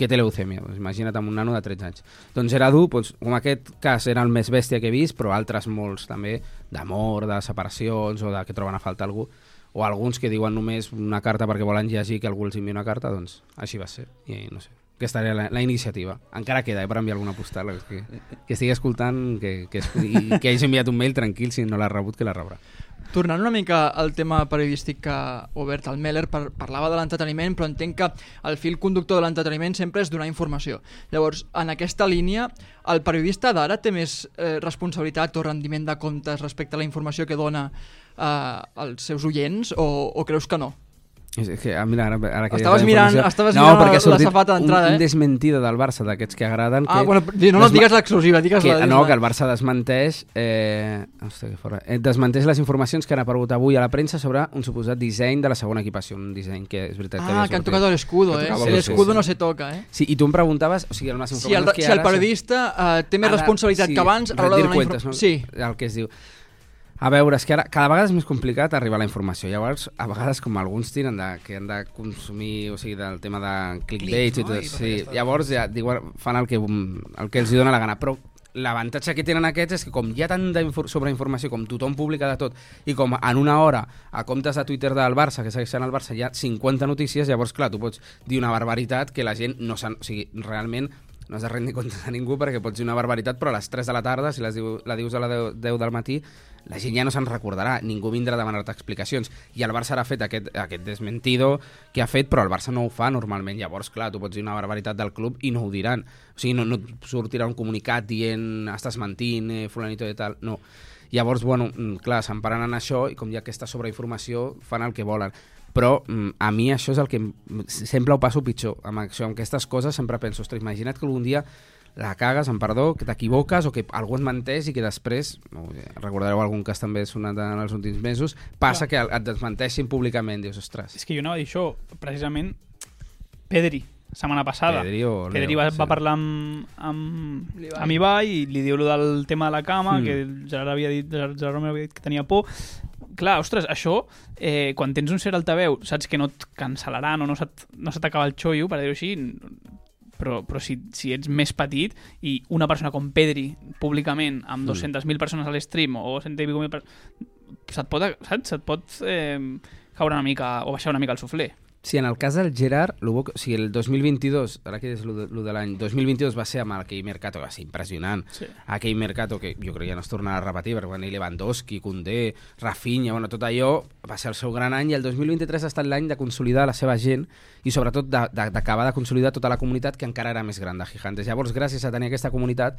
Speaker 7: que té leucèmia, doncs imagina't amb un nano de 13 anys. Doncs era dur, doncs, com aquest cas era el més bèstia que he vist, però altres molts també d'amor, de separacions o de que troben a faltar algú, o alguns que diuen només una carta perquè volen llegir que algú els envia una carta, doncs així va ser. I no sé, aquesta era la, la iniciativa. Encara queda eh, per enviar alguna postal, que, que estigui escoltant que, que, i que hagi enviat un mail tranquil si no l'ha rebut, que la rebrà.
Speaker 6: Tornant una mica al tema periodístic que ha obert el Meller, par parlava de l'entreteniment, però entenc que el fil conductor de l'entreteniment sempre és donar informació. Llavors, en aquesta línia, el periodista d'ara té més eh, responsabilitat o rendiment de comptes respecte a la informació que dona eh, als seus oients, o, o creus que no?
Speaker 7: És que, ah, mira, ara, ara que
Speaker 6: Estaves
Speaker 7: la
Speaker 6: mirant- estaves
Speaker 7: no,
Speaker 6: mirant la
Speaker 7: sortit
Speaker 6: safata d'entrada,
Speaker 7: un,
Speaker 6: eh?
Speaker 7: un desmentida del Barça, d'aquests que agraden.
Speaker 6: Ah,
Speaker 7: que
Speaker 6: bueno, no, no digues l'exclusiva, digues
Speaker 7: que,
Speaker 6: la-
Speaker 7: No,
Speaker 6: la-
Speaker 7: que el Barça desmenteix, eh, hòstia, que fora, eh, desmenteix les informacions que han aparegut avui a la premsa sobre un suposat disseny de la segona equipació, un disseny que és veritat que
Speaker 6: Ah, que han tocat l'escudo, eh?
Speaker 7: l'escudo,
Speaker 6: escudo
Speaker 7: sí.
Speaker 6: no se toca, eh?
Speaker 7: Sí, i tu em preguntaves, o sigui,
Speaker 6: Si el,
Speaker 7: que
Speaker 6: si el
Speaker 7: ara...
Speaker 6: periodista eh, té més
Speaker 7: Ara,
Speaker 6: responsabilitat
Speaker 7: sí,
Speaker 6: que abans a l'hora de donar informació. Sí,
Speaker 7: no? el que es diu. A veure, és que ara cada vegada és més complicat arribar a la informació. Llavors, a vegades, com alguns tiren de, que han de consumir, o sigui, del tema de clickbait
Speaker 5: Clics, no?
Speaker 7: i tot,
Speaker 5: I
Speaker 7: sí,
Speaker 5: aquesta-
Speaker 7: llavors ja diuen, fan el que, el que els hi dona la gana. Però l'avantatge que tenen aquests és que com hi ha tanta infor- sobreinformació, com tothom publica de tot, i com en una hora a comptes de Twitter del Barça, que segueixen el Barça, hi ha 50 notícies, llavors, clar, tu pots dir una barbaritat que la gent no s'han... O sigui, realment no has de rendir compte de ningú perquè pots dir una barbaritat, però a les 3 de la tarda, si les diu, la dius a les 10, 10 del matí, la gent ja no se'n recordarà, ningú vindrà a demanar-te explicacions. I el Barça ha fet aquest, aquest desmentido que ha fet, però el Barça no ho fa normalment. Llavors, clar, tu pots dir una barbaritat del club i no ho diran. O sigui, no, no sortirà un comunicat dient estàs mentint, eh, fulanito de tal, no. Llavors, bueno, mm, clar, s'emparen en això i com hi ha aquesta sobreinformació, fan el que volen. Però mm, a mi això és el que em- sempre ho passo pitjor. Amb, això, amb aquestes coses sempre penso, ostres, imagina't que algun dia la cagues, amb perdó, que t'equivoques o que algú et menteix i que després, sé, recordareu algun cas també sonat en els últims mesos, passa que et desmenteixin públicament, dius, ostres,
Speaker 9: És que jo anava a dir això, precisament Pedri, setmana passada.
Speaker 7: Pedri o Leo,
Speaker 9: Pedri va,
Speaker 7: sí.
Speaker 9: va parlar amb, amb, amb Ibai i li diu lo del tema de la cama,
Speaker 7: Mm.
Speaker 9: que Gerard havia dit, Gerard havia dit que tenia por. clar, ostres, això, eh, quan tens un cert altaveu, saps que no et cancel·laran o no se t- no t'acaba el xollo, per dir-ho així, però, però si, si ets més petit i una persona com Pedri, públicament, amb 200.000 persones a l'estream o 100 i pico mil per- se't pot, saps? Se't pot eh, caure una mica o baixar una mica el suflé.
Speaker 7: Sí, en el cas del Gerard, lo bo, o sigui, el 2022, ara que és lo de, lo de l'any, 2022 va ser amb aquell mercato, va ser impressionant.
Speaker 9: Sí.
Speaker 7: Aquell mercato que jo crec que ja no es tornarà a repetir, perquè van anar Lewandowski, Koundé, Rafinha, bueno, tot allò va ser el seu gran any i el 2023 ha estat l'any de consolidar la seva gent i sobretot de- de- d'acabar de, de consolidar tota la comunitat que encara era més gran de Gigantes. Llavors, gràcies a tenir aquesta comunitat,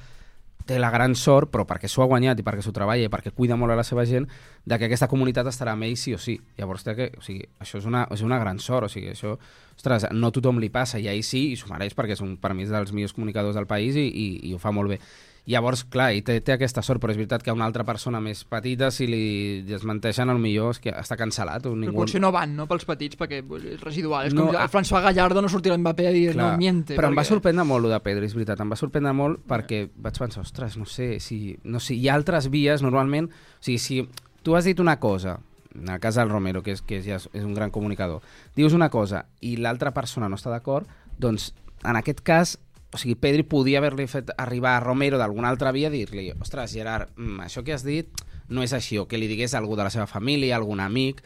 Speaker 7: té la gran sort, però perquè s'ho ha guanyat i perquè s'ho treballa i perquè cuida molt a la seva gent, de que aquesta comunitat estarà amb ell sí o sí. Llavors, que, o sigui, això és una, és una gran sort, o sigui, això, ostres, no tothom li passa, i a ell sí, i s'ho mereix perquè és un, per mi dels millors comunicadors del país i, i, i ho fa molt bé. Llavors, clar, ell té, té aquesta sort, però és veritat que a una altra persona més petita, si li desmenteixen, el millor és que està cancel·lat. O
Speaker 6: Però
Speaker 7: ningú...
Speaker 6: potser no van, no?, pels petits, perquè és residual. És
Speaker 7: No,
Speaker 6: com
Speaker 7: ah.
Speaker 6: el François Gallardo no sortirà Mbappé a dir
Speaker 7: Clar,
Speaker 6: no miente.
Speaker 7: però em va
Speaker 6: perquè-
Speaker 7: sorprendre molt el de Pedri, és veritat, em va sorprendre molt perquè vaig pensar, ostres, no sé, si, no sé, hi ha altres vies, normalment, o sigui, si tu has dit una cosa, en el cas del Romero, que és, que ja és, és un gran comunicador, dius una cosa i l'altra persona no està d'acord, doncs en aquest cas o sigui, Pedri podia haver-li fet arribar a Romero d'alguna altra via dir-li, ostres, Gerard, mm, això que has dit no és així, o que li digués a algú de la seva família, algun amic,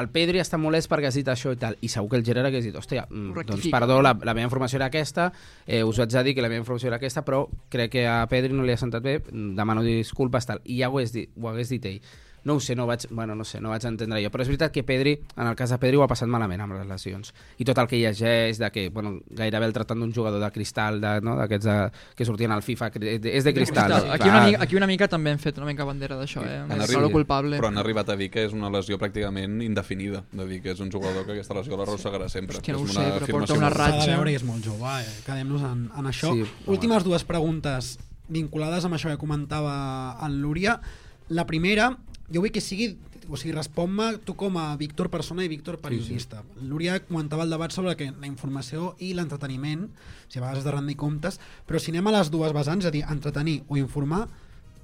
Speaker 7: el Pedri està molest perquè has dit això i tal, i segur que el Gerard hagués dit, hòstia, mm, doncs perdó, la, la meva informació era aquesta, eh, us vaig dir que la meva informació era aquesta, però crec que a Pedri no li ha sentat bé, mm, demano disculpes, tal, i ja ho hagués dit, ho hagués dit ell. No ho sé, no vaig, bueno, no sé, no vaig entendre jo, però és veritat que Pedri, en el cas de Pedri, ho ha passat malament amb les lesions. I tot el que llegeix, de que, bueno, gairebé el tractant d'un jugador de cristal, de, no, d'aquests que sortien al FIFA, és de cristal.
Speaker 6: Cristal. Aquí, una mica, aquí una mica també hem fet una mica bandera d'això, eh?
Speaker 8: Han
Speaker 6: És
Speaker 8: arribat-
Speaker 6: culpable.
Speaker 8: Però han arribat a dir que és una lesió pràcticament indefinida, de dir que és un jugador que aquesta lesió l'arrossegarà sempre.
Speaker 6: Hòstia, no
Speaker 8: és
Speaker 6: ho sé, però porta una ratxa.
Speaker 5: S'ha de veure i és molt jove, eh? quedem-nos en, en això.
Speaker 7: Sí,
Speaker 5: Sí,
Speaker 7: home.
Speaker 5: Últimes dues preguntes vinculades amb això que comentava en Lúria. La primera, jo vull que sigui o sigui, respon-me tu com a Víctor persona i Víctor periodista. Sí, sí. Lúria comentava el debat sobre que la informació i l'entreteniment, sigui, a vegades has de rendir comptes, però si anem a les dues vessants, és a dir, entretenir o informar,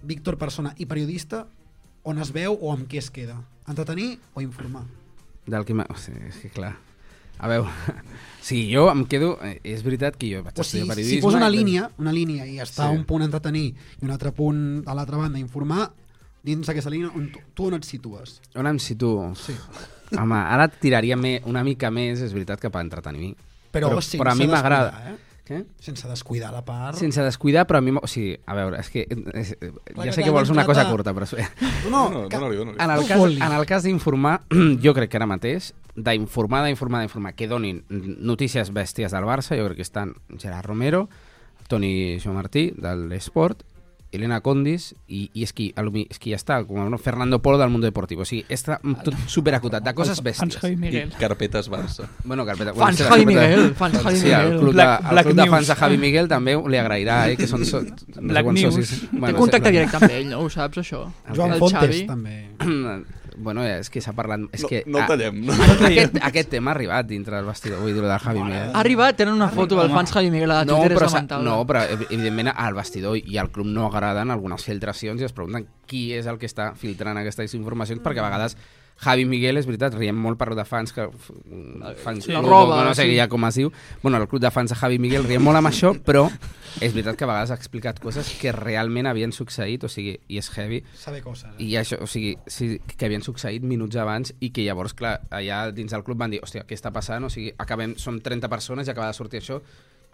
Speaker 5: Víctor persona i periodista, on es veu o amb què es queda? Entretenir o informar?
Speaker 7: Del que o sigui, és que clar... A veure, sí, jo em quedo... eh, És veritat que jo vaig
Speaker 5: O sigui,
Speaker 7: estudiar
Speaker 5: si
Speaker 7: periodisme...
Speaker 5: fos una línia, una línia i està
Speaker 7: Sí.
Speaker 5: un punt entretenir i un altre punt a l'altra banda informar, dins d'aquesta línia, on tu, tu on et situes?
Speaker 7: On em situo?
Speaker 5: Sí.
Speaker 7: Home, ara et tiraria me, una mica més, és veritat, cap a entretenir.
Speaker 5: Però,
Speaker 7: però,
Speaker 5: sense
Speaker 7: però a mi m'agrada.
Speaker 5: Eh?
Speaker 7: Què?
Speaker 5: Sense descuidar la part...
Speaker 7: Sense descuidar, però a mi... O sigui, a veure, és que... És,
Speaker 5: que
Speaker 7: ja sé que vols una cosa
Speaker 5: a-
Speaker 7: curta, però...
Speaker 5: No, no,
Speaker 8: No, dóna-li.
Speaker 7: En el cas, en el cas d'informar, jo crec que ara mateix, d'informar, d'informar, d'informar, que donin notícies bèsties del Barça, jo crec que estan Gerard Romero, Toni Joan Martí, de l'Esport, Elena Condis, i, i és, qui, mi- és qui ja està, com no, Fernando Polo del Mundo Deportivo. O sigui, està tot superacotat, de coses bèsties.
Speaker 9: Javi
Speaker 8: I
Speaker 9: Miguel.
Speaker 8: carpetes Barça.
Speaker 7: Bueno, carpeta,
Speaker 6: Fans
Speaker 7: sí, la
Speaker 6: Javi Miguel, fans Javi
Speaker 7: Sí, el
Speaker 6: Miguel.
Speaker 7: club, de,
Speaker 9: Black-
Speaker 7: el
Speaker 9: Black
Speaker 7: club de fans de Javi Miguel també li agrairà, eh, que són, so, no
Speaker 9: Black News.
Speaker 7: socis.
Speaker 6: Té contacte directe amb ell, no? Ho saps, això?
Speaker 5: Joan
Speaker 6: El
Speaker 5: Fontes,
Speaker 6: Xavi.
Speaker 5: també.
Speaker 7: bueno, és que s'ha parlat... És
Speaker 8: No,
Speaker 7: que,
Speaker 8: no el tallem. No?
Speaker 7: aquest, aquest tema ha arribat dintre del vestidor, vull dir, del Javi Miguel.
Speaker 6: Ha arribat, tenen una foto del fans Javi Miguel a
Speaker 7: No
Speaker 6: Twitter,
Speaker 7: però,
Speaker 6: és lamentable.
Speaker 7: no, però ev- evidentment al vestidor i al club no agraden algunes filtracions i es pregunten qui és el que està filtrant aquestes informacions perquè a vegades Javi Miguel, és veritat, riem molt per de fans que... Fans,
Speaker 6: La
Speaker 7: club,
Speaker 6: roba,
Speaker 7: no sé
Speaker 6: sí.
Speaker 7: ja com es diu. Bueno, el club de fans de Javi Miguel riem molt amb això, però és veritat que a vegades ha explicat coses que realment havien succeït, o sigui, i és heavy,
Speaker 5: Sabe coses. Eh?
Speaker 7: i això, o sigui, sí, que havien succeït minuts abans i que llavors, clar, allà dins del club van dir, hòstia, què està passant? O sigui, acabem, som 30 persones i acaba de sortir això,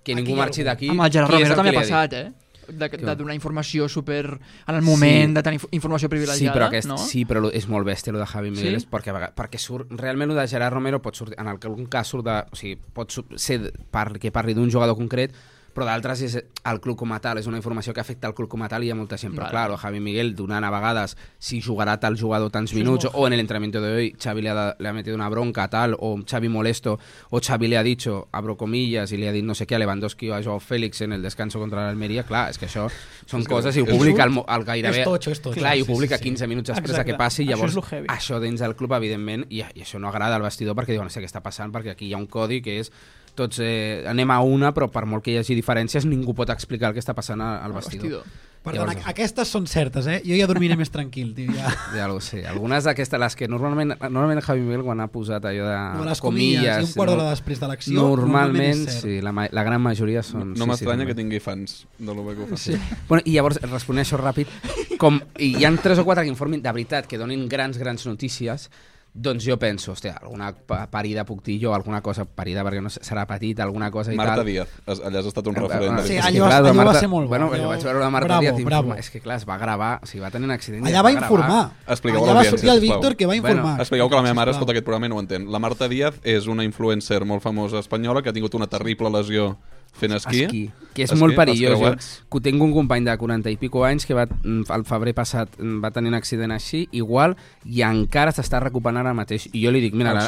Speaker 7: que
Speaker 5: Aquí
Speaker 7: ningú marxi d'aquí.
Speaker 6: Amb el Gerard Romero també ha passat, eh? De, de donar informació super en el moment,
Speaker 7: Sí.
Speaker 6: de tenir inf- informació privilegiada,
Speaker 7: Sí, però, aquest,
Speaker 6: no?
Speaker 7: sí, però és molt bèstia, lo de Javi Miguel,
Speaker 6: Sí?
Speaker 7: perquè, perquè surt, realment lo de Gerard Romero pot sortir, en algun cas surt de, o sigui, pot ser que parli d'un jugador concret, però d'altres és el club com a tal, és una informació que afecta el club com a tal i hi ha molta gent, però
Speaker 6: Vale.
Speaker 7: clar, lo de Javi Miguel donant a vegades si jugarà tal jugador tants minuts, o en el entrenamiento de hoy Xavi le ha, le ha metido una bronca tal, o Xavi molesto, o Xavi le ha dicho, abro comillas, i li ha dit no sé què a Lewandowski o a Joao Félix en el descanso contra l'Almeria, clar, és que això són
Speaker 8: És que
Speaker 7: coses i ho publica el, mo- el gairebé...
Speaker 5: És totxo, és totxo.
Speaker 7: Clar, i ho
Speaker 5: Sí, sí,
Speaker 7: publica
Speaker 5: sí.
Speaker 7: 15 minuts després
Speaker 9: Exacte.
Speaker 7: de que passi,
Speaker 9: Això
Speaker 7: llavors
Speaker 9: heavy.
Speaker 7: això dins del club, evidentment, i, i això no agrada al vestidor perquè diuen, no sé què està passant, perquè aquí hi ha un codi que és tots eh, anem a una, però per molt que hi hagi diferències, ningú pot explicar el que està passant al vestidor.
Speaker 5: Perdona,
Speaker 7: Llavors-
Speaker 5: aquestes són certes, eh? Jo ja dormiré més tranquil, tio, ja.
Speaker 7: Ja ho sé. Algunes d'aquestes, les que normalment, normalment Javi Miguel quan ha posat allò de
Speaker 5: No, les comilles, i un quart d'hora després de l'acció, normalment
Speaker 7: Normalment, sí, la, la gran majoria són...
Speaker 8: No
Speaker 7: sí,
Speaker 8: m'estranya
Speaker 7: sí,
Speaker 8: que tingui fans de lo bé que ho fa.
Speaker 7: Sí. Bueno, I llavors, responent això ràpid, com i hi han tres o quatre que informin de veritat, que donin grans, grans notícies, doncs jo penso, hòstia, alguna pa- parida puc dir jo, alguna cosa, parida perquè no sé, serà petita, alguna cosa i
Speaker 8: Marta
Speaker 7: tal.
Speaker 8: Díaz, es- allà has estat un
Speaker 7: Eh,
Speaker 8: referent.
Speaker 5: Sí,
Speaker 7: és
Speaker 8: veritat.
Speaker 7: que,
Speaker 5: allò-
Speaker 7: clar,
Speaker 5: allò va
Speaker 7: Marta-
Speaker 5: ser molt bo,
Speaker 7: Bueno,
Speaker 5: allò-
Speaker 7: vaig veure la Marta
Speaker 5: bravo,
Speaker 7: Díaz i
Speaker 5: bravo.
Speaker 7: informa- És que clar, es va gravar, o sigui, va tenir un accident.
Speaker 5: Allà va
Speaker 7: gravar.
Speaker 5: informar.
Speaker 8: Expliqueu
Speaker 5: Allà va sortir el. Víctor que va informar.
Speaker 7: Bueno,
Speaker 8: Expliqueu que la meva mare escolta aquest programa i no ho entén. La Marta Díaz és una influencer molt famosa espanyola que ha tingut una terrible lesió fent esquí.
Speaker 7: esquí, que és
Speaker 8: Esquí,
Speaker 7: molt perillós. Jo,
Speaker 8: creuats.
Speaker 7: que tinc un company de 40 i pico anys que va, mm, al febrer passat mm, va tenir un accident així, igual, i encara s'està recuperant ara mateix. I jo li dic, mira,
Speaker 8: El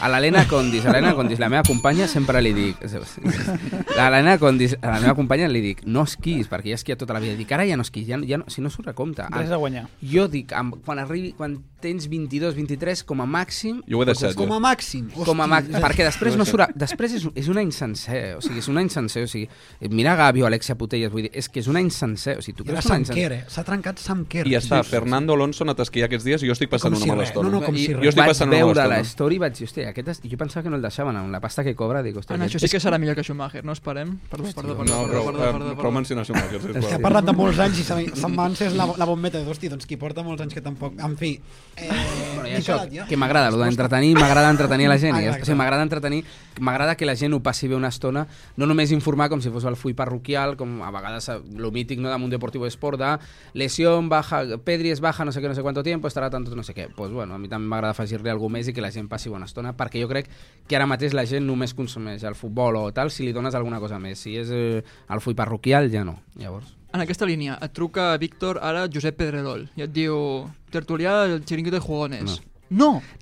Speaker 7: a l'Helena Condis, a l'Helena Condis, la meva companya, sempre li dic... A l'Helena Condis, a la meva companya li dic, no esquis, perquè ja esquia tota la vida. Dic, ara ja no esquis, ja, no- ja no, si no surt a compte.
Speaker 9: Res a guanyar.
Speaker 7: Jo dic, quan arribi, quan tens 22, 23, com a màxim...
Speaker 8: Jo ho he deixat,
Speaker 5: Com a màxim.
Speaker 7: Com a
Speaker 5: Hosti,
Speaker 7: màxim, perquè després no surt, després és, és un any sencer, o sigui, és un any sencer, o sigui, mira Gavi o Alexia Putellas, vull dir, és que és un any sencer, o sigui, tu creus que un any sencer...
Speaker 5: Eh? S'ha trencat Sam Kerr.
Speaker 8: I està,
Speaker 5: Sí,
Speaker 8: Fernando Alonso ha anat a esquiar aquests dies i jo estic passant
Speaker 5: Com
Speaker 8: una
Speaker 5: si
Speaker 8: mala estona.
Speaker 5: No, no, com
Speaker 7: I
Speaker 5: si res.
Speaker 8: Jo estic
Speaker 7: vaig
Speaker 8: passant una mala
Speaker 7: veure la story i vaig dir, hòstia, aquest és... jo pensava que no el deixaven, amb la pasta que cobra, dic, hòstia,
Speaker 6: això sí que serà millor que Schumacher, no esperem? Perdó, perdó, perdó,
Speaker 8: No,
Speaker 6: perdó,
Speaker 8: prou,
Speaker 6: perdó,
Speaker 8: eh,
Speaker 6: perdó,
Speaker 8: prou
Speaker 6: perdó.
Speaker 8: mencionar Schumacher,
Speaker 5: És que ha
Speaker 8: sisplau.
Speaker 5: parlat de molts anys i se'n va encès la, la bombeta de hosti, doncs qui porta molts anys que tampoc... En fi, eh,
Speaker 7: Bueno, i això,
Speaker 5: ja.
Speaker 7: que m'agrada, allò d'entretenir, m'agrada entretenir la gent.
Speaker 5: Ah,
Speaker 7: i ja està. sigui, m'agrada entretenir, m'agrada que la gent ho passi bé una estona, no només informar com si fos el full parroquial, com a vegades lo mític no, de un deportivo de esport, de lesión, baja, Pedri es baja no sé què, no sé quanto tiempo, estarà tanto no sé què. Pues bueno, a mi també m'agrada afegir-li alguna més i que la gent passi bona estona, perquè jo crec que ara mateix la gent només consumeix el futbol o tal si li dones alguna cosa més. Si és eh, el full parroquial, ja no. Llavors...
Speaker 6: En aquesta línia, et truca Víctor ara Josep Pedrerol i et diu tertulià el xiringuito de jugones. No!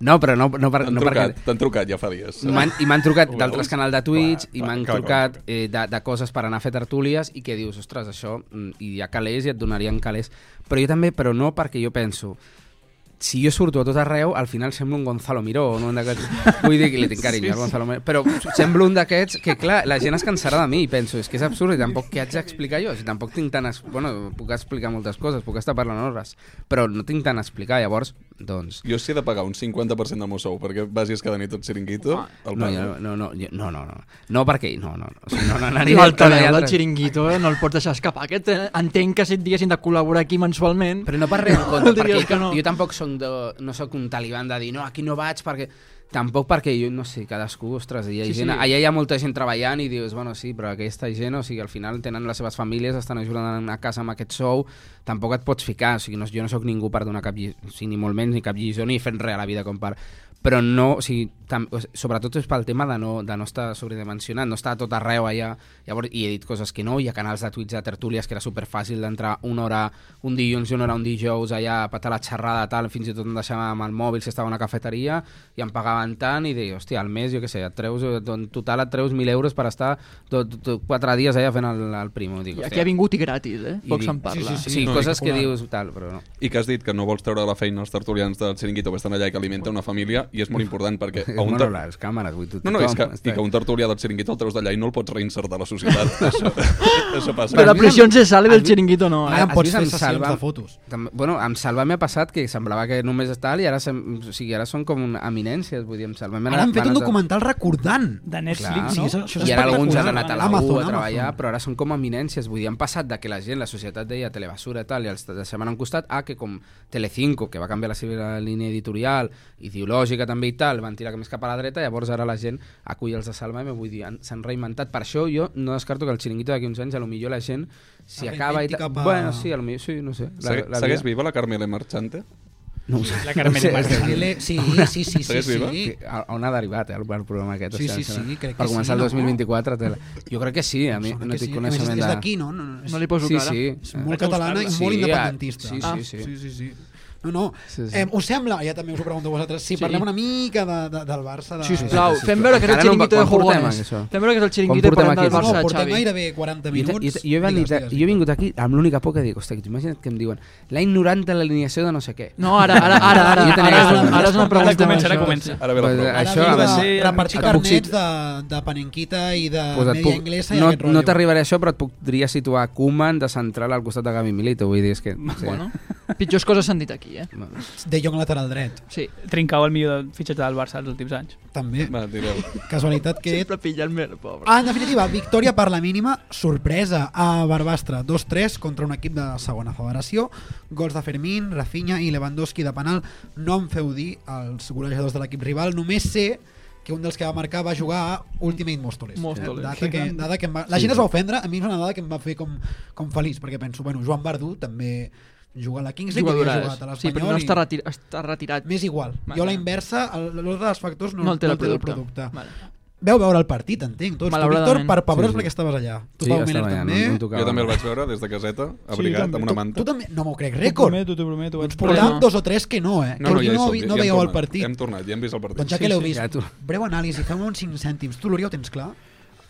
Speaker 7: No, però no, no, per,
Speaker 8: T'han
Speaker 7: no perquè...
Speaker 8: trucat, t'han trucat ja fa dies.
Speaker 7: I m'han- I m'han trucat d'altres canals de Twitch
Speaker 8: Clar,
Speaker 7: i m'han trucat eh, de, de coses per anar a fer tertúlies i que dius, ostres, això, mm, i hi ha calés i et donarien calés. Però jo també, però no perquè jo penso, si jo surto a tot arreu, al final semblo un Gonzalo Miró, no un d'aquests... Vull dir que li tinc carinyo, sí, al Gonzalo Miró, però semblo un d'aquests que, clar, la gent es cansarà de mi i penso, és que és absurd i tampoc què haig d'explicar jo? Si tampoc tinc tant... Es... Bueno, puc explicar moltes coses, puc estar parlant hores, però no tinc tant a explicar, llavors, doncs...
Speaker 8: Jo si he de pagar un 50% del meu sou perquè vagis cada nit al xiringuito, el
Speaker 7: No,
Speaker 8: pago.
Speaker 7: jo- no, no, jo- no, no, no, no, perquè, no, no, no, o sigui, no, no anaria...
Speaker 6: L'altaveu
Speaker 7: no,
Speaker 6: del
Speaker 7: altres-
Speaker 6: xiringuito no el pots deixar escapar. Aquest, eh, entenc que si et diguessin de col·laborar aquí mensualment...
Speaker 7: Però no per res en compte,
Speaker 6: Diries
Speaker 7: perquè
Speaker 6: que
Speaker 7: no.
Speaker 6: no.
Speaker 7: jo tampoc soc de, no sóc un taliban de dir no, aquí no vaig perquè... Tampoc perquè jo, no sé, cadascú, ostres, hi ha
Speaker 6: Sí,
Speaker 7: sí,
Speaker 6: sí.
Speaker 7: gent, allà hi ha molta gent treballant i dius, bueno, sí, però aquesta gent, o sigui, al final tenen les seves famílies, estan ajudant a casa amb aquest sou, tampoc et pots ficar, o sigui, no, jo no sóc ningú per donar cap lliçó, o sigui, ni molt menys, ni cap lliçó, ni fent res a la vida com per... Però no, o sigui, tam, sobretot és pel tema de no, de no estar sobredimensionat, no estar tot arreu allà, llavors, i he dit coses que no, hi ha canals de Twitch de tertúlies que era superfàcil d'entrar una hora un dilluns i una hora un dijous allà a patar la xerrada tal, fins i tot em deixava amb el mòbil si estava a una cafeteria i em pagaven tant i deia, hòstia, al mes, jo què sé, et treus, en total et treus 1.000 euros per estar tot, tot, quatre dies allà fent el, el primo. Dic,
Speaker 6: I aquí ha vingut i gratis, eh? Poc se'n parla.
Speaker 7: Sí, sí, sí,
Speaker 8: No,
Speaker 7: coses que
Speaker 8: popular.
Speaker 7: dius tal, però no.
Speaker 8: I que has dit que no vols treure de la feina els tertulians del xiringuito que estan allà i que alimenta una família, i és molt important perquè... A un
Speaker 7: bueno, les càmeres, vull dir,
Speaker 8: No, no, és que, i que un tertulià del xiringuito el treus d'allà i no el pots reinsertar a la societat. això, això passa.
Speaker 6: Però la pressió se sale del xiringuito no,
Speaker 5: Ara
Speaker 6: eh?
Speaker 5: em pots fer sessions
Speaker 7: Salva?
Speaker 5: de fotos.
Speaker 7: També, bueno, amb Salva m'ha passat que semblava que només és tal i ara, sem, o sigui, ara són com eminències, vull dir, amb Salva.
Speaker 5: Ara han fet un documental recordant.
Speaker 9: De Netflix,
Speaker 7: Clar,
Speaker 9: no?
Speaker 5: Sí, això, això
Speaker 7: I ara alguns han anat a la
Speaker 5: Amazon,
Speaker 7: U a treballar, però ara són com eminències. Vull dir, han passat de que la gent, la societat deia telebasura i tal, i els deixaven a un costat, a que com Telecinco, que va canviar la seva línia editorial, ideològica també i tal, van tirar més cap a la dreta, llavors ara la gent acull els de Salva-me, vull dir, han- s'han reinventat. Per això jo no descarto que el xiringuito d'aquí uns anys, a lo millor la gent, si acaba i
Speaker 5: a-
Speaker 7: Bueno, sí, a lo millor, sí, no sé.
Speaker 8: Segue, segueix viva la Carmele Marchante?
Speaker 7: No ho sé.
Speaker 9: La Carmen
Speaker 7: no sé, és
Speaker 5: Sí, sí, sí, sí, sí.
Speaker 8: viva?
Speaker 5: sí.
Speaker 7: on ha derivat eh, el, el programa aquest?
Speaker 5: Sí, sí, sí, crec
Speaker 7: per
Speaker 5: que
Speaker 7: començar
Speaker 5: sí,
Speaker 7: el
Speaker 5: no?
Speaker 7: 2024 té la... jo crec que sí, a mi no tinc
Speaker 5: sí. Més,
Speaker 7: coneixement
Speaker 5: és
Speaker 7: de...
Speaker 5: d'aquí, no? no, no és,
Speaker 6: No li poso
Speaker 7: sí,
Speaker 6: cara.
Speaker 7: sí,
Speaker 5: és molt catalana i
Speaker 7: Sí,
Speaker 5: molt independentista.
Speaker 7: sí,
Speaker 5: Ah,
Speaker 7: sí, sí.
Speaker 5: sí, sí, sí. No, no.
Speaker 7: Sí, sí.
Speaker 5: Eh, us sembla, ja també us ho pregunto a vosaltres, si
Speaker 6: Sí.
Speaker 5: parlem una mica de, de, del Barça... De...
Speaker 6: Sisplau,
Speaker 7: sí,
Speaker 6: fem
Speaker 7: sí.
Speaker 6: veure que és el
Speaker 7: Encara no-
Speaker 6: xiringuito de jugones. Fem veure que és el xiringuito i parlem del? Barça,
Speaker 5: no, portem
Speaker 6: Xavi.
Speaker 5: gairebé 40
Speaker 7: Jo,
Speaker 5: minuts.
Speaker 7: jo, jo, he venit,
Speaker 5: Digues, digues,
Speaker 7: jo he vingut aquí amb l'única por que dic, hòstia, que t'imagina't que em diuen l'any 90 l'alineació de no sé què.
Speaker 6: No, ara, ara, ara, ara, ara, ara, ara és una
Speaker 9: Ara
Speaker 6: pregunta.
Speaker 9: comença, ara comença.
Speaker 8: Ara ve la prova.
Speaker 5: Ara
Speaker 7: això
Speaker 5: ve
Speaker 7: va
Speaker 5: de
Speaker 9: ser-
Speaker 5: repartir carnets de, de panenquita i de
Speaker 7: Pues
Speaker 5: media
Speaker 7: puc,
Speaker 5: inglesa i
Speaker 7: no,
Speaker 5: aquest
Speaker 7: no
Speaker 5: rotllo.
Speaker 7: t'arribaré a això, però et podria situar Koeman de central al costat de Gavi Milito. Vull dir, és que...
Speaker 6: Bueno, pitjors coses s'han dit aquí, eh?
Speaker 7: Bueno.
Speaker 5: De Jong lateral dret,
Speaker 6: Sí.
Speaker 9: Trincau el millor fitxatge del Barça els últims anys.
Speaker 5: també.
Speaker 8: Va, tireu.
Speaker 5: Casualitat que...
Speaker 6: Sempre pillant-me el pobre.
Speaker 5: Ah, en definitiva, victòria per la mínima, sorpresa a Barbastre, 2-3 contra un equip de segona federació, gols de Fermín, Rafinha i Lewandowski de penal, no em feu dir els golejadors de l'equip rival, només sé que un dels que va marcar va jugar a Ultimate Móstoles.
Speaker 6: Móstoles.
Speaker 5: Data que, data que em va, la gent es va ofendre, a mi és una dada que em va fer com, com feliç, perquè penso, bueno, Joan Verdú també juga a la Kings League, havia jugat a
Speaker 6: Sí, però no
Speaker 5: l'Espanyol
Speaker 6: està, retir està retirat.
Speaker 5: M'és igual.
Speaker 6: Vale.
Speaker 5: Jo a la inversa, el- l'ordre dels factors no,
Speaker 6: No altera el
Speaker 5: altera
Speaker 6: producte. Vale.
Speaker 5: Veu veure el partit, entenc, tots. Tu, Víctor, per pebrós
Speaker 7: Sí, sí.
Speaker 5: perquè estaves allà. Tu,
Speaker 7: Sí,
Speaker 5: Pau Miller,
Speaker 7: allà,
Speaker 5: també.
Speaker 7: no, no.
Speaker 8: Jo també el vaig veure des de caseta, abrigat,
Speaker 9: també.
Speaker 8: amb una
Speaker 5: tu,
Speaker 8: manta.
Speaker 5: tu també, no m'ho crec,
Speaker 9: T'ho
Speaker 5: rècord.
Speaker 9: prometo, t'ho prometo.
Speaker 5: Ens
Speaker 9: vaig
Speaker 5: portàvem
Speaker 6: no.
Speaker 5: dos o tres que no, eh?
Speaker 8: No, no,
Speaker 5: que
Speaker 8: ja,
Speaker 5: no,
Speaker 8: obvi,
Speaker 5: no
Speaker 8: ja hem
Speaker 5: veieu el partit.
Speaker 8: Hem tornat, ja hem vist el partit.
Speaker 5: Doncs ja
Speaker 9: Sí,
Speaker 5: que l'heu
Speaker 9: sí,
Speaker 5: vist,
Speaker 7: ja tu-
Speaker 5: breu anàlisi, fem uns 5 cèntims. Tu, l'Oriol, ho tens clar?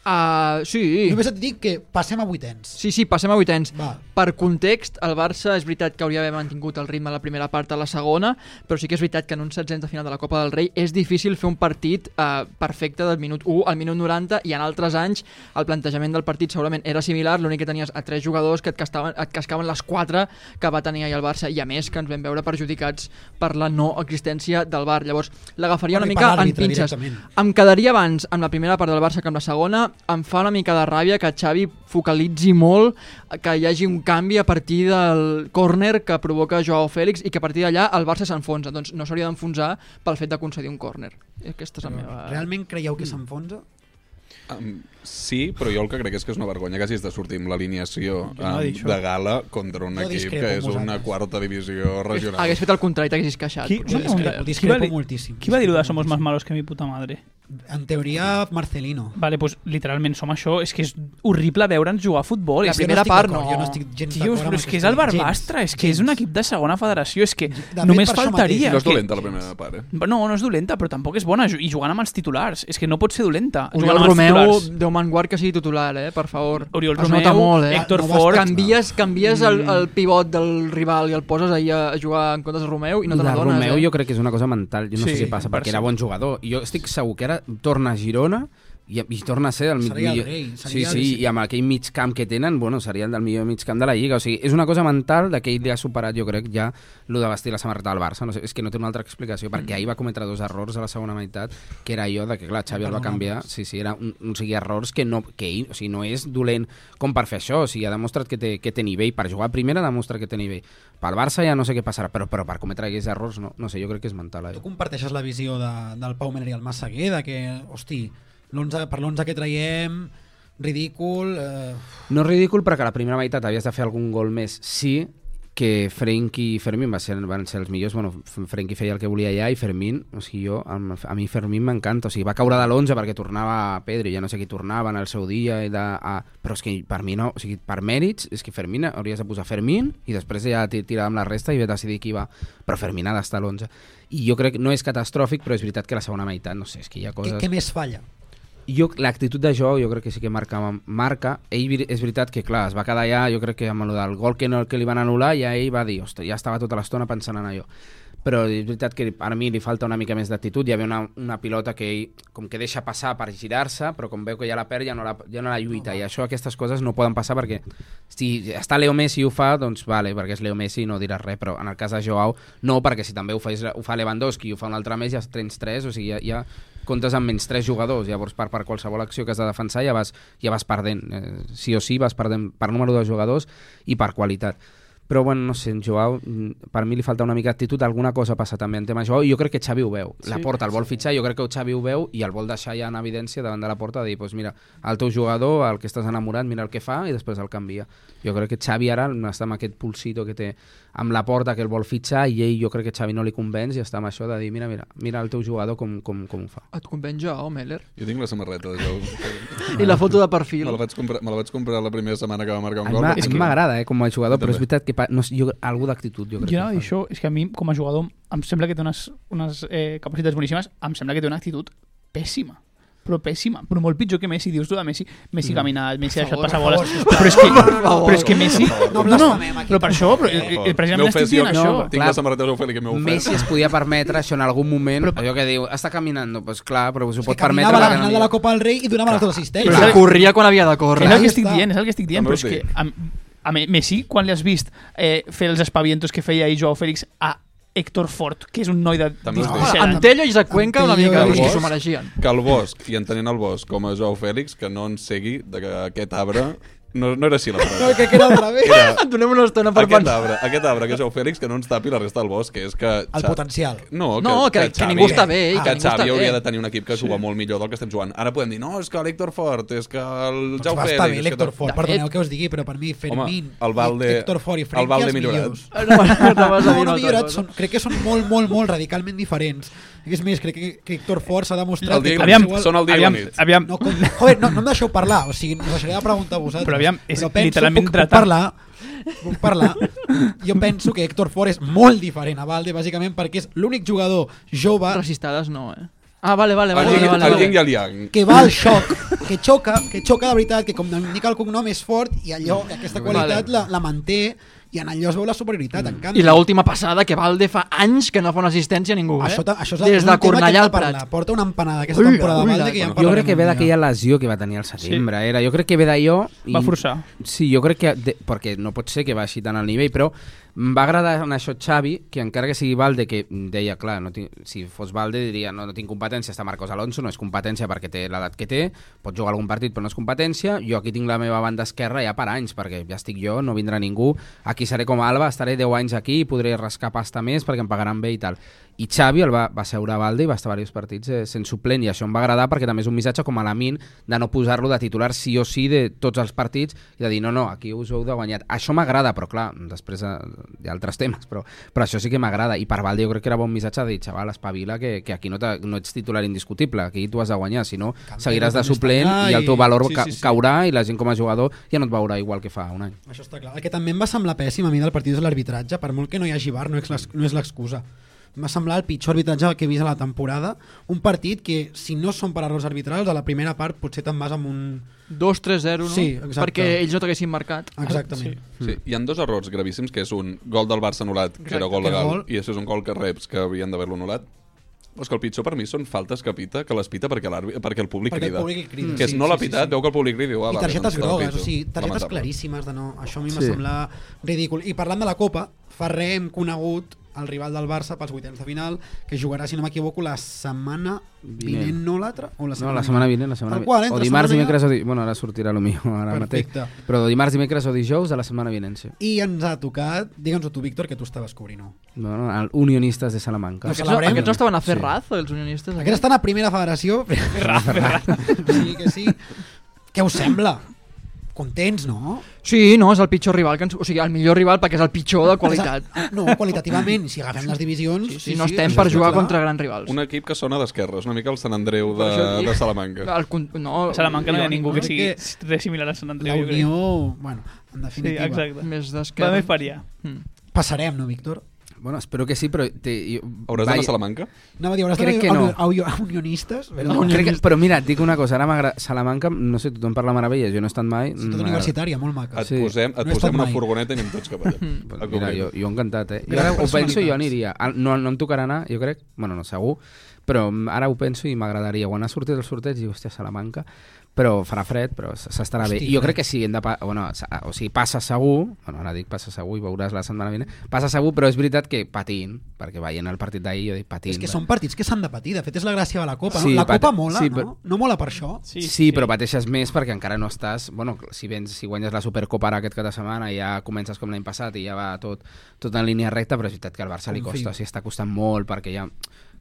Speaker 6: Uh, sí.
Speaker 5: Només et dic que passem a vuitens.
Speaker 6: Sí, sí, passem a vuitens.
Speaker 5: Va.
Speaker 6: Per context, el Barça és veritat que hauria d'haver mantingut el ritme a la primera part a la segona, però sí que és veritat que en un setzents de final de la Copa del Rei és difícil fer un partit eh, perfecte del minut 1 al minut 90 i en altres anys el plantejament del partit segurament era similar, l'únic que tenies a tres jugadors que et, castaven, et cascaven les quatre que va tenir ahir el Barça i a més que ens vam veure perjudicats per la no existència del VAR. Llavors l'agafaria una mica en pinces. Em quedaria abans amb la primera part del Barça que amb la segona. Em fa una mica de ràbia que Xavi focalitzi molt que hi hagi un canvi a partir del córner que provoca Joao Fèlix i que a partir d'allà el Barça s'enfonsa. Doncs no s'hauria d'enfonsar pel fet de concedir un córner. Aquesta és la meva...
Speaker 5: Realment creieu que s'enfonsa?
Speaker 8: Um, sí, però jo el que crec és que és una vergonya que hagis de sortir amb l'alineació
Speaker 9: no
Speaker 8: de gala contra un
Speaker 5: Jo
Speaker 8: equip
Speaker 5: discrepo
Speaker 8: que és una
Speaker 5: vosaltres.
Speaker 8: quarta divisió regional.
Speaker 6: Hagués fet el contrari, t'haguessis queixat.
Speaker 9: Qui-
Speaker 6: potser.
Speaker 9: no,
Speaker 5: Discrepo,
Speaker 9: Qui va
Speaker 5: moltíssim.
Speaker 9: Qui va dir-ho de somos más malos que mi puta madre?
Speaker 5: En teoria, Marcelino.
Speaker 9: Vale, pues literalment som això. És que és horrible veure'ns jugar a futbol.
Speaker 6: La
Speaker 9: és
Speaker 6: primera
Speaker 5: estic
Speaker 6: part no.
Speaker 5: Jo no estic gens
Speaker 9: Tios,
Speaker 5: d'acord
Speaker 9: però
Speaker 5: amb
Speaker 9: és que és el Barbastre,
Speaker 5: gens,
Speaker 9: és que és un
Speaker 5: gens.
Speaker 9: equip de segona federació, és que
Speaker 5: fet,
Speaker 9: només faltaria.
Speaker 8: No és
Speaker 9: que-
Speaker 8: dolenta la primera part, eh?
Speaker 9: No, no és dolenta, però tampoc és bona, i jugant amb els titulars. És que no pot ser dolenta.
Speaker 6: Oriol
Speaker 9: jugant amb els
Speaker 6: Romeu,
Speaker 9: titulars.
Speaker 6: Déu me'n guard que sigui titular, eh? per favor.
Speaker 9: Oriol
Speaker 6: Es
Speaker 9: Romeu,
Speaker 6: nota molt, eh?
Speaker 9: Héctor
Speaker 5: No
Speaker 9: Fort...
Speaker 5: basta-
Speaker 6: Canvies, canvies el,
Speaker 9: Mm.
Speaker 6: el pivot del rival i el poses ahir a jugar en comptes de Romeu i no te n'adones,
Speaker 7: Romeu
Speaker 6: eh?
Speaker 7: jo crec que és una cosa mental, jo no
Speaker 9: Sí,
Speaker 7: sé si passa perquè
Speaker 9: per
Speaker 7: era bon jugador. I jo estic segur que ara torna a Girona i, i torna a ser el
Speaker 5: Seria el
Speaker 7: millor...
Speaker 5: rei,
Speaker 7: sí,
Speaker 5: seria el-
Speaker 7: sí, i amb aquell mig camp que tenen, bueno, seria el del millor mig camp de la Lliga. O sigui, és una cosa mental de que ell ha superat, jo crec, ja lo de vestir la samarreta del Barça. No sé, és que no té una altra explicació, perquè ahir va cometre dos errors a la segona meitat, que era allò de que, clar, Xavi el va canviar. Sí, sí, era un, un sigui, errors que, no, que ell, o sigui, no és dolent com per fer això. O sigui, ha demostrat que té, que té nivell. Per jugar a primera demostra que té nivell. Pel Barça ja no sé què passarà, però, però per cometre aquells errors, no, no sé, jo crec que és mental.
Speaker 5: Tu
Speaker 7: Allò.
Speaker 5: comparteixes la visió de, del Pau Miller i el Massaguer, de que, hosti, l'11 per l'11 que traiem, ridícul... Eh,
Speaker 7: No és ridícul perquè a la primera meitat havies de fer algun gol més. Sí que Frenkie i Fermín van ser, van ser els millors. Bueno, Frenkie feia el que volia allà i Fermín, o sigui, jo, a, mi Fermín m'encanta. O sigui, va caure de l'11 perquè tornava Pedri, ja no sé qui tornava en el seu dia. I de, a, però és que per mi no, o sigui, per mèrits, és que Fermín hauries de posar Fermín i després ja ti- tirar amb la resta i decidir qui va. Però Fermín ha d'estar a l'11. I jo crec que no és catastròfic, però és veritat que la segona meitat, no sé, és que hi ha
Speaker 5: què,
Speaker 7: coses...
Speaker 5: què més falla?
Speaker 7: Jo, l'actitud de joc jo crec que sí que marca, marca. Ell és veritat que, clar, es va quedar allà, jo crec que amb el del gol que, no, que li van anul·lar, ja ell va dir, ostres, ja estava tota l'estona pensant en allò. Però és veritat que a mi li falta una mica més d'actitud. Hi havia una, una pilota que ell com que deixa passar per girar-se, però com veu que ja la perd ja no la, ja no la lluita. I això, aquestes coses no poden passar perquè si està Leo Messi i ho fa, doncs vale, perquè és Leo Messi i no diràs res, però en el cas de Joao no, perquè si també ho fa, ho fa Lewandowski i ho fa un altre més, ja tens tres, o sigui, ja, ja comptes amb menys tres jugadors, llavors per, per qualsevol acció que has de defensar ja vas, ja vas perdent, eh, sí o sí vas perdent per número de jugadors i per qualitat. Però, bueno, no sé, en Joao, mm, per mi li falta una mica d'actitud, alguna cosa passa també en tema Joao, i jo crec que Xavi ho veu. La
Speaker 9: Sí,
Speaker 7: porta el vol fitxar, jo crec que el Xavi ho veu i el vol deixar ja en evidència davant de la porta de dir, pues mira, el teu jugador, el que estàs enamorat, mira el que fa i després el canvia. Jo crec que Xavi ara està amb aquest pulsito que té amb la porta que el vol fitxar i ell jo crec que Xavi no li convenç i està amb això de dir, mira, mira, mira el teu jugador com, com, com ho fa.
Speaker 6: Et convenç jo, Meller?
Speaker 8: Jo tinc la samarreta de Joao.
Speaker 6: I la foto de perfil.
Speaker 8: Me la vaig comprar, me la vaig comprar la primera setmana que va marcar un
Speaker 7: A
Speaker 8: gol.
Speaker 7: m'a- a mi m'agrada, eh, com a jugador, però és veritat que no, sé, jo, algú d'actitud, jo crec.
Speaker 9: Jo
Speaker 7: que fa.
Speaker 9: això, és que a mi, com a jugador, em sembla que té unes, unes eh, capacitats boníssimes, em sembla que té una actitud pèssima però pèssima, però molt pitjor que Messi dius tu de Messi, Messi camina, Messi ha deixat passar boles però és que, però és que Messi
Speaker 5: No
Speaker 9: no, no, però per això però, eh, precisament estic dient
Speaker 8: jo,
Speaker 9: això
Speaker 8: Tinc
Speaker 7: clar.
Speaker 8: la samarreta d'Ofeli que m'he ofès.
Speaker 7: Messi es podia permetre això en algun moment,
Speaker 9: Però-
Speaker 7: però, allò que diu, està caminant, doncs clar, però s'ho pot permetre.
Speaker 5: caminava a la
Speaker 7: perquè
Speaker 5: final
Speaker 7: no
Speaker 5: de la Copa del Rei i donava les dues assistències.
Speaker 6: que corria quan havia de córrer.
Speaker 9: és el que estic dient, és el que estic dient, però és que a, a Me- Messi, quan li has vist eh, fer els espavientos que feia ahir Joao Fèlix a Héctor Fort, que és un noi de
Speaker 8: També ho
Speaker 9: 17
Speaker 8: dic.
Speaker 9: anys.
Speaker 6: En Tello i Isaac Cuenca una mica que s'ho mereixien.
Speaker 8: Que el Bosch, i entenent el Bosch com a Joao Fèlix, que no en segui de que aquest arbre... No, no era així la frase.
Speaker 5: No, crec que era al revés.
Speaker 8: Era,
Speaker 6: Et donem una estona per
Speaker 8: aquest
Speaker 6: pensar.
Speaker 8: arbre, aquest arbre que és Joao Fèlix, que no ens tapi la resta del Bosch, que és que...
Speaker 5: El potencial.
Speaker 8: No,
Speaker 6: No, que- que ningú està bé, i
Speaker 8: Que,
Speaker 6: que
Speaker 8: Xavi
Speaker 6: està
Speaker 8: hauria
Speaker 6: bé.
Speaker 8: de tenir un equip que juga molt millor del que estem jugant. Ara podem dir, no, és que l'Héctor Fort, és que el
Speaker 5: Doncs va
Speaker 8: Fèlix...
Speaker 5: estar bé
Speaker 8: que tal.
Speaker 5: Fort,
Speaker 6: De
Speaker 5: perdoneu
Speaker 6: fet-
Speaker 5: que us digui, però per mi Fermín,
Speaker 8: el Valde-
Speaker 5: Héctor Fort i
Speaker 8: el
Speaker 5: Frenkie els millors.
Speaker 6: No, no, no, vas a dir
Speaker 5: No,
Speaker 6: una
Speaker 5: no
Speaker 6: altra
Speaker 5: millorat,
Speaker 6: cosa.
Speaker 5: són, crec que són molt, molt, molt radicalment diferents. És més, crec que, que Héctor Fort s'ha demostrat
Speaker 8: El Diego,
Speaker 5: que...
Speaker 9: Aviam,
Speaker 5: igual-
Speaker 8: són el dia i la
Speaker 9: aviam,
Speaker 8: nit.
Speaker 9: aviam,
Speaker 5: No, com, joder, no, no em deixeu parlar, o sigui, us deixaré de preguntar a vosaltres.
Speaker 9: Però aviam, és
Speaker 5: penso,
Speaker 9: literalment
Speaker 5: puc, puc parlar, puc parlar. Jo penso que Héctor Fort és molt diferent a Valde, bàsicament perquè és l'únic jugador jove
Speaker 6: Racistades no, eh? Ah, vale, vale,
Speaker 8: El
Speaker 6: vale. vale,
Speaker 8: el
Speaker 6: vale.
Speaker 8: yin i el yang.
Speaker 5: que va al xoc, que xoca, que xoca de veritat, que com indica el cognom és fort i allò, aquesta qualitat
Speaker 6: Vale.
Speaker 5: la, la manté i en allò es veu la superioritat, en canvi.
Speaker 6: I l'última passada, que Valde fa anys que no fa una assistència a ningú, eh?
Speaker 5: Això, ta- això és
Speaker 6: Des
Speaker 5: un
Speaker 6: de Cornellà al
Speaker 5: parlar.
Speaker 6: Prat.
Speaker 5: Porta una empanada aquesta
Speaker 6: Ui,
Speaker 5: temporada
Speaker 6: ui,
Speaker 5: Valde que ja
Speaker 7: Jo crec que ve d'aquella lesió que va tenir al setembre. Era, jo crec que ve d'allò... i-
Speaker 9: Va forçar.
Speaker 7: Sí, jo crec que... De, perquè no pot ser que baixi tant al nivell, però em va agradar en això Xavi, que encara que sigui Valde, que deia, clar, no tinc, si fos Valde diria no, no tinc competència, està Marcos Alonso, no és competència perquè té l'edat que té, pot jugar algun partit però no és competència, jo aquí tinc la meva banda esquerra ja per anys, perquè ja estic jo, no vindrà ningú, aquí seré com Alba, estaré 10 anys aquí, podré rascar pasta més perquè em pagaran bé i tal. I Xavi el va, va seure a Valde i va estar diversos partits eh, sent suplent i això em va agradar perquè també és un missatge com a Lamin de no posar-lo de titular sí o sí de tots els partits i de dir no, no, aquí us heu de guanyar. Això m'agrada, però clar, després eh, hi ha altres temes, però, però això sí que m'agrada i per Valde jo crec que era bon missatge de dir, xaval, espavila, que, que aquí no, no ets titular indiscutible, aquí tu has de guanyar, si no seguiràs de suplent i el teu valor
Speaker 8: sí,
Speaker 7: ca
Speaker 8: sí, sí.
Speaker 7: caurà i la gent com a jugador ja no et veurà igual que fa un any.
Speaker 5: Això està clar. El que també em va semblar pèssim a mi del partit és l'arbitratge, per molt que no hi hagi bar, no és l'ex- no va semblar el pitjor arbitratge que he vist a la temporada. Un partit que, si no són per errors arbitrals, a la primera part potser te'n vas amb un...
Speaker 6: 2-3-0, no?
Speaker 5: Sí, exacte.
Speaker 6: Perquè ells no t'haguessin marcat.
Speaker 5: Exactament.
Speaker 8: Sí, hi han dos errors gravíssims, que és un gol del Barça anul·lat, que era gol legal,
Speaker 5: gol.
Speaker 8: i això és un gol que reps, que havien d'haver-lo anul·lat. Però és que el pitjor per mi són faltes que pita, que les pita perquè, l'àrbi- perquè el públic
Speaker 5: Perquè el
Speaker 8: crida.
Speaker 5: públic crida,
Speaker 8: Que
Speaker 5: sí,
Speaker 8: no l'ha
Speaker 5: sí, sí, sí.
Speaker 8: veu que el públic crida i diu, ah,
Speaker 5: I
Speaker 8: va,
Speaker 5: targetes
Speaker 8: doncs la
Speaker 5: grogues, o sigui, targetes
Speaker 8: Lamentable.
Speaker 5: claríssimes de no. Això a mi
Speaker 7: Sí.
Speaker 5: semblar ridícul. I parlant de la Copa, fa res hem conegut el rival del Barça pels vuitens de final, que jugarà, si no m'equivoco, la setmana vinent,
Speaker 7: Vinent.
Speaker 5: no l'altra? O la
Speaker 7: No, la setmana vinent, la setmana
Speaker 5: Tal qual,
Speaker 7: vinent. O dimarts,
Speaker 5: setmana
Speaker 7: dimecres o di... Bueno, ara sortirà el millor, ara
Speaker 5: Perfecte.
Speaker 7: mateix. Però dimarts, dimecres o dijous de la setmana vinent, sí.
Speaker 5: I ens ha tocat, digue'ns-ho tu, Víctor, que tu estaves cobrint-ho.
Speaker 7: Bueno, el Unionistes de Salamanca.
Speaker 5: No,
Speaker 6: Aquests, no, aquests no estaven a fer
Speaker 7: Sí.
Speaker 6: raz, els unionistes?
Speaker 5: Aquests estan a primera federació. sí, que sí. Què us sembla? Contents, no?
Speaker 6: Sí, no, és el pitjor rival, que ens... o sigui, el millor rival perquè és el pitjor de qualitat.
Speaker 5: No, qualitativament. Si agafem les divisions...
Speaker 6: Sí, sí, no estem per
Speaker 5: això
Speaker 6: jugar
Speaker 5: clar.
Speaker 6: contra grans rivals.
Speaker 8: Un equip que sona d'esquerra, és una mica el Sant Andreu de,
Speaker 6: Per
Speaker 8: de Salamanca.
Speaker 6: El, no,
Speaker 9: A Salamanca no hi ha ningú que sigui
Speaker 5: Que
Speaker 9: res similar a Sant
Speaker 5: La
Speaker 9: Andreu. crec.
Speaker 5: Unió... Bueno, en
Speaker 9: Sí,
Speaker 5: definitiva.
Speaker 9: exacte.
Speaker 6: Més
Speaker 9: Va
Speaker 6: d'esquerra.
Speaker 9: més per allà.
Speaker 6: Mm.
Speaker 5: Passarem, no, Víctor?
Speaker 7: Bueno, espero que sí, però... Te, jo,
Speaker 8: Hauràs d'anar a Salamanca?
Speaker 5: Anava a dir, hauràs
Speaker 7: Crec
Speaker 5: d'anar
Speaker 7: que no.
Speaker 5: a, a, a unionistes? Però,
Speaker 7: No, crec que, però mira, et dic una cosa, ara. Salamanca, no sé, tothom parla meravelles, jo no he estat mai.
Speaker 5: Ciutat
Speaker 7: m'agrada.
Speaker 5: universitària, molt maca.
Speaker 8: Et
Speaker 7: Sí.
Speaker 8: posem, et
Speaker 5: No
Speaker 8: posem una
Speaker 5: mai.
Speaker 8: furgoneta i anem tots cap allà. A
Speaker 7: Mira, jo, jo encantat, eh? Jo ara ho penso i jo aniria. Al- No, no em tocarà anar, jo crec, bueno, no, segur, però ara ho penso i m'agradaria. Quan ha sortit el sorteig, diu, hòstia, Salamanca, però farà fred, però s'estarà bé. I jo crec que sí, hem de pa... bueno, o sigui, passa segur, bueno, ara dic passa segur i veuràs la setmana vinent, passa segur, però és veritat que patint, perquè veient el partit d'ahir, jo dic patint.
Speaker 5: És que són partits que s'han de patir. De fet, és la gràcia de la Copa.
Speaker 7: Sí,
Speaker 5: no? La Copa mola,
Speaker 7: sí,
Speaker 5: no?
Speaker 7: però-
Speaker 5: No mola per això?
Speaker 7: Sí, sí, sí, però pateixes més perquè encara no estàs... Bueno, si vens, si guanyes la Supercopa ara aquest cap de setmana ja comences com l'any passat i ja va tot, tot en línia recta, però és veritat que al Barça li costa, sí, està costant molt perquè ja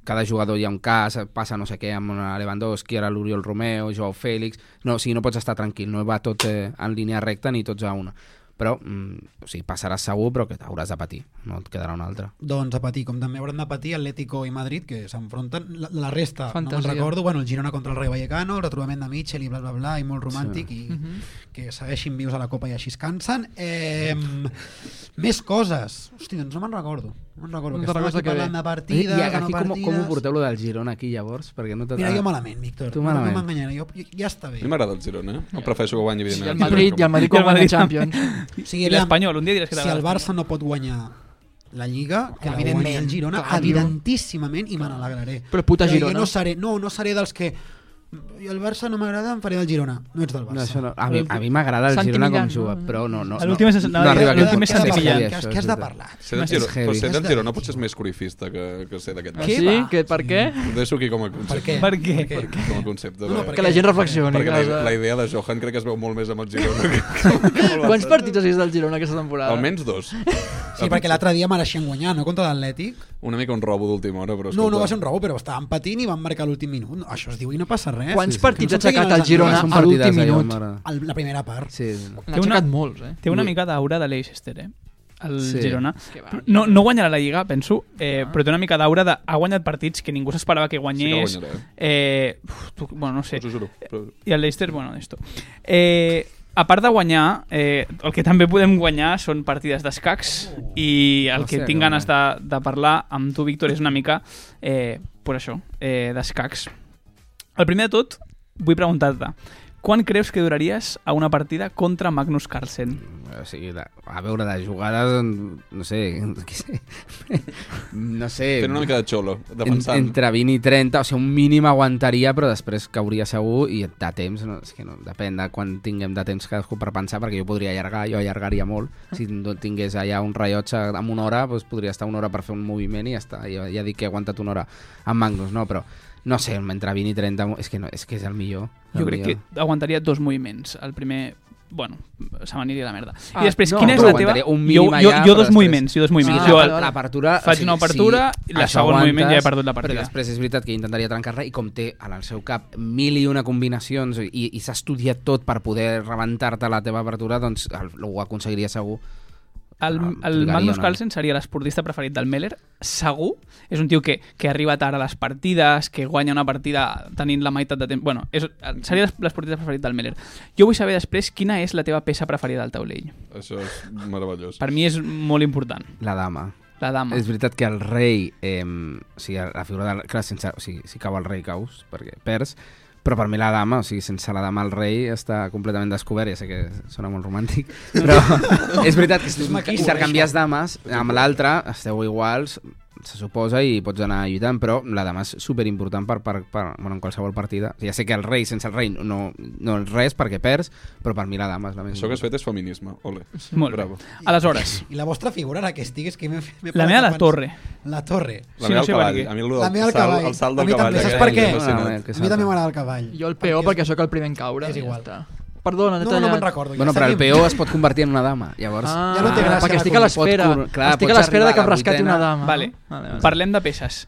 Speaker 7: cada jugador hi ha un cas, passa no sé què amb una Lewandowski, ara l'Oriol Romeo, Joao Fèlix... No, o sigui, no pots estar tranquil, no va tot eh, en línia recta ni tots a una. però mm, o sigui, passaràs segur, però que hauràs de patir, no et quedarà una altra.
Speaker 5: Doncs a patir, com també hauran de patir Atlético i Madrid, que s'enfronten. La, la resta,
Speaker 6: Fantasia.
Speaker 5: no me'n recordo, bueno, el Girona contra el Rei Vallecano, el retrobament de Mitchell i bla, bla, bla, i molt romàntic,
Speaker 7: Sí.
Speaker 5: i
Speaker 6: Mhm.
Speaker 5: que segueixin vius a la Copa i així es cansen. Eh, més coses. Hosti, doncs no me'n recordo. No recordo,
Speaker 6: No
Speaker 5: que
Speaker 6: recordes
Speaker 5: aquí parlant de partides,
Speaker 7: I,
Speaker 5: no
Speaker 7: aquí com,
Speaker 5: partides...
Speaker 7: com ho porteu, lo del Girona, aquí, llavors? Perquè no te...
Speaker 5: Mira, jo malament, Víctor.
Speaker 7: Tu
Speaker 5: No,
Speaker 7: malament.
Speaker 5: no m'enganyaré, jo, jo, ja està bé.
Speaker 8: A mi m'agrada el Girona, eh? Em prefereixo que guanyi,
Speaker 6: I el
Speaker 8: evidentment.
Speaker 6: Madrid, i el Madrid
Speaker 9: I
Speaker 6: quan
Speaker 9: el
Speaker 6: guanya Champions.
Speaker 5: O sigui,
Speaker 9: I l'Espanyol, un dia diràs que
Speaker 5: si el Barça no pot guanyar la Lliga, que la
Speaker 3: Evidentment,
Speaker 5: guanyi el Girona,
Speaker 6: clar,
Speaker 5: evidentíssimament, i me n'alegraré.
Speaker 6: Però puta Girona.
Speaker 5: Jo no seré, no, no seré dels que i el Barça no m'agrada, em faré del Girona. No ets del Barça.
Speaker 7: No, això no. A mi, a mi m'agrada el
Speaker 6: Santi
Speaker 7: Girona com juga,
Speaker 6: no?
Speaker 7: però no, no, no,
Speaker 9: l'últim és-
Speaker 7: no,
Speaker 9: dir,
Speaker 7: arriba a aquest
Speaker 5: Que,
Speaker 7: això,
Speaker 5: que has de parlar.
Speaker 8: Ser del Girona, però ser
Speaker 5: Has
Speaker 8: del
Speaker 5: de
Speaker 8: Girona potser és més corifista que, que ser d'aquest Barça.
Speaker 6: sí? Que, per què?
Speaker 8: Ho deixo aquí com a concepte.
Speaker 5: Per què?
Speaker 9: Per què?
Speaker 5: Per què?
Speaker 8: Com a concepte.
Speaker 5: No, no,
Speaker 8: perquè-
Speaker 6: Que la gent reflexioni.
Speaker 8: Perquè la, la idea de Johan crec que es veu molt més amb el Girona que, que
Speaker 6: Quants partits has vist del Girona aquesta temporada?
Speaker 8: Almenys dos.
Speaker 5: Sí, perquè l'altre dia mereixien guanyar, no? Contra l'Atlètic.
Speaker 8: Una mica un robo d'última hora, però...
Speaker 5: No, no va ser un robo, però estaven patint i van marcar l'últim minut. Això es diu i no passa res.
Speaker 6: Quants
Speaker 5: Sí, sí.
Speaker 6: partits ha aixecat el
Speaker 5: no
Speaker 6: Girona a l'últim
Speaker 7: allò,
Speaker 6: minut?
Speaker 5: El- La primera part.
Speaker 7: Sí,
Speaker 6: N'ha aixecat molts, eh?
Speaker 9: Té una mica d'aura de Leicester, eh? El
Speaker 7: Sí.
Speaker 9: Girona. No, no guanyarà la Lliga, penso, eh, però té una mica d'aura de... Ha guanyat partits que ningú s'esperava que guanyés.
Speaker 8: Sí que guanyarà,
Speaker 9: eh, uf, tu, bueno, no sé.
Speaker 8: Us ho juro. Però...
Speaker 9: I el Leicester, bueno, esto. Eh, a part de guanyar, eh, el que també podem guanyar són partides d'escacs i el que
Speaker 7: Hòstia,
Speaker 9: tinc
Speaker 7: que
Speaker 9: ganes de, de parlar amb tu, Víctor, és una mica eh, per això, eh, d'escacs. El primer de tot, vull preguntar-te, quan creus que duraries a una partida contra Magnus Carlsen?
Speaker 7: O sigui, de, a veure, de jugades, no sé, sé, no sé...
Speaker 8: Fent una mica de xolo,
Speaker 7: en,
Speaker 8: defensant.
Speaker 7: entre 20 i 30, o sigui, un mínim aguantaria, però després cauria segur i de temps, no, és que no, depèn de quan tinguem de temps cadascú per pensar, perquè jo podria allargar, jo allargaria molt. Si no tingués allà un rellotge amb una hora, doncs podria estar una hora per fer un moviment i ja està. Ja, ja dic que he aguantat una hora amb Magnus, no? Però no sé, entre 20 i 30 és que, no, és, que és el millor. El
Speaker 9: Jo crec
Speaker 7: millor.
Speaker 9: que aguantaria dos moviments. El primer, bueno, se m'aniria la merda.
Speaker 6: Ah,
Speaker 9: I després,
Speaker 6: no,
Speaker 9: quina és la teva...
Speaker 7: un
Speaker 9: jo, jo, jo
Speaker 7: però
Speaker 9: dos
Speaker 7: després-
Speaker 9: moviments, jo dos moviments.
Speaker 6: Ah,
Speaker 9: jo el,
Speaker 7: l'apertura...
Speaker 9: Faig una apertura i la segon moviment ja he
Speaker 7: aguantes,
Speaker 9: perdut la partida.
Speaker 7: Perquè després és veritat que intentaria trencar-la i com té en el seu cap mil i una combinacions i, i s'ha estudiat tot per poder rebentar-te la teva apertura, doncs el, ho aconseguiria segur.
Speaker 9: El,
Speaker 7: Ah,
Speaker 9: el Magnus Carlsen seria l'esportista preferit del Meller, segur. És un tio que, que arriba tard a les partides, que guanya una partida tenint la meitat de temps... Bueno, és, seria l'es- l'esportista preferit del Meller. Jo vull saber després quina és la teva peça preferida del taulell.
Speaker 8: Això és meravellós.
Speaker 9: Per mi és molt important,
Speaker 7: La dama.
Speaker 9: la dama.
Speaker 7: És veritat que el rei, eh, o sigui, la figura del... Clar, sense, o sigui, si cau el rei caus, perquè perds, però per mi la dama, o sigui, sense la dama el rei està completament descobert, ja sé que sona molt romàntic, però és veritat que si intercanvies dames amb l'altre, esteu iguals, se suposa, i pots anar lluitant, però la dama és superimportant per, per, per, bueno, en qualsevol partida. Ja sé que el rei, sense el rei, no, no és res perquè perds, però per mi la dama és la més
Speaker 8: Això que has fet és feminisme. Ole.
Speaker 9: Molt bé.
Speaker 8: Bravo.
Speaker 9: Aleshores,
Speaker 5: I la vostra figura, ara que estigues, que m'he m'he
Speaker 9: la meva
Speaker 5: a
Speaker 9: la
Speaker 5: pens-
Speaker 9: torre.
Speaker 5: La torre.
Speaker 8: La
Speaker 9: Sí,
Speaker 8: meva
Speaker 9: no sé
Speaker 8: el cavall. A mi el, del
Speaker 5: La meva el
Speaker 8: salt,
Speaker 5: cavall.
Speaker 8: el salt
Speaker 5: A
Speaker 8: del
Speaker 5: mi
Speaker 8: cavall.
Speaker 5: també, saps per què?
Speaker 7: Ah,
Speaker 5: A mi també m'agrada el cavall.
Speaker 6: Jo el peó perquè sóc el primer en caure.
Speaker 5: És igual.
Speaker 6: Ja està. Perdona,
Speaker 5: No,
Speaker 6: t'he
Speaker 5: no, no me'n recordo.
Speaker 7: Bueno,
Speaker 5: ja
Speaker 7: però el peó es pot convertir en una dama, llavors...
Speaker 6: Ah,
Speaker 5: Ja no té gràcia
Speaker 6: perquè
Speaker 5: la
Speaker 6: estic a l'espera. Estic a l'espera de que em rescati una dama.
Speaker 9: Vale.
Speaker 6: vale, vale.
Speaker 9: Parlem de peces.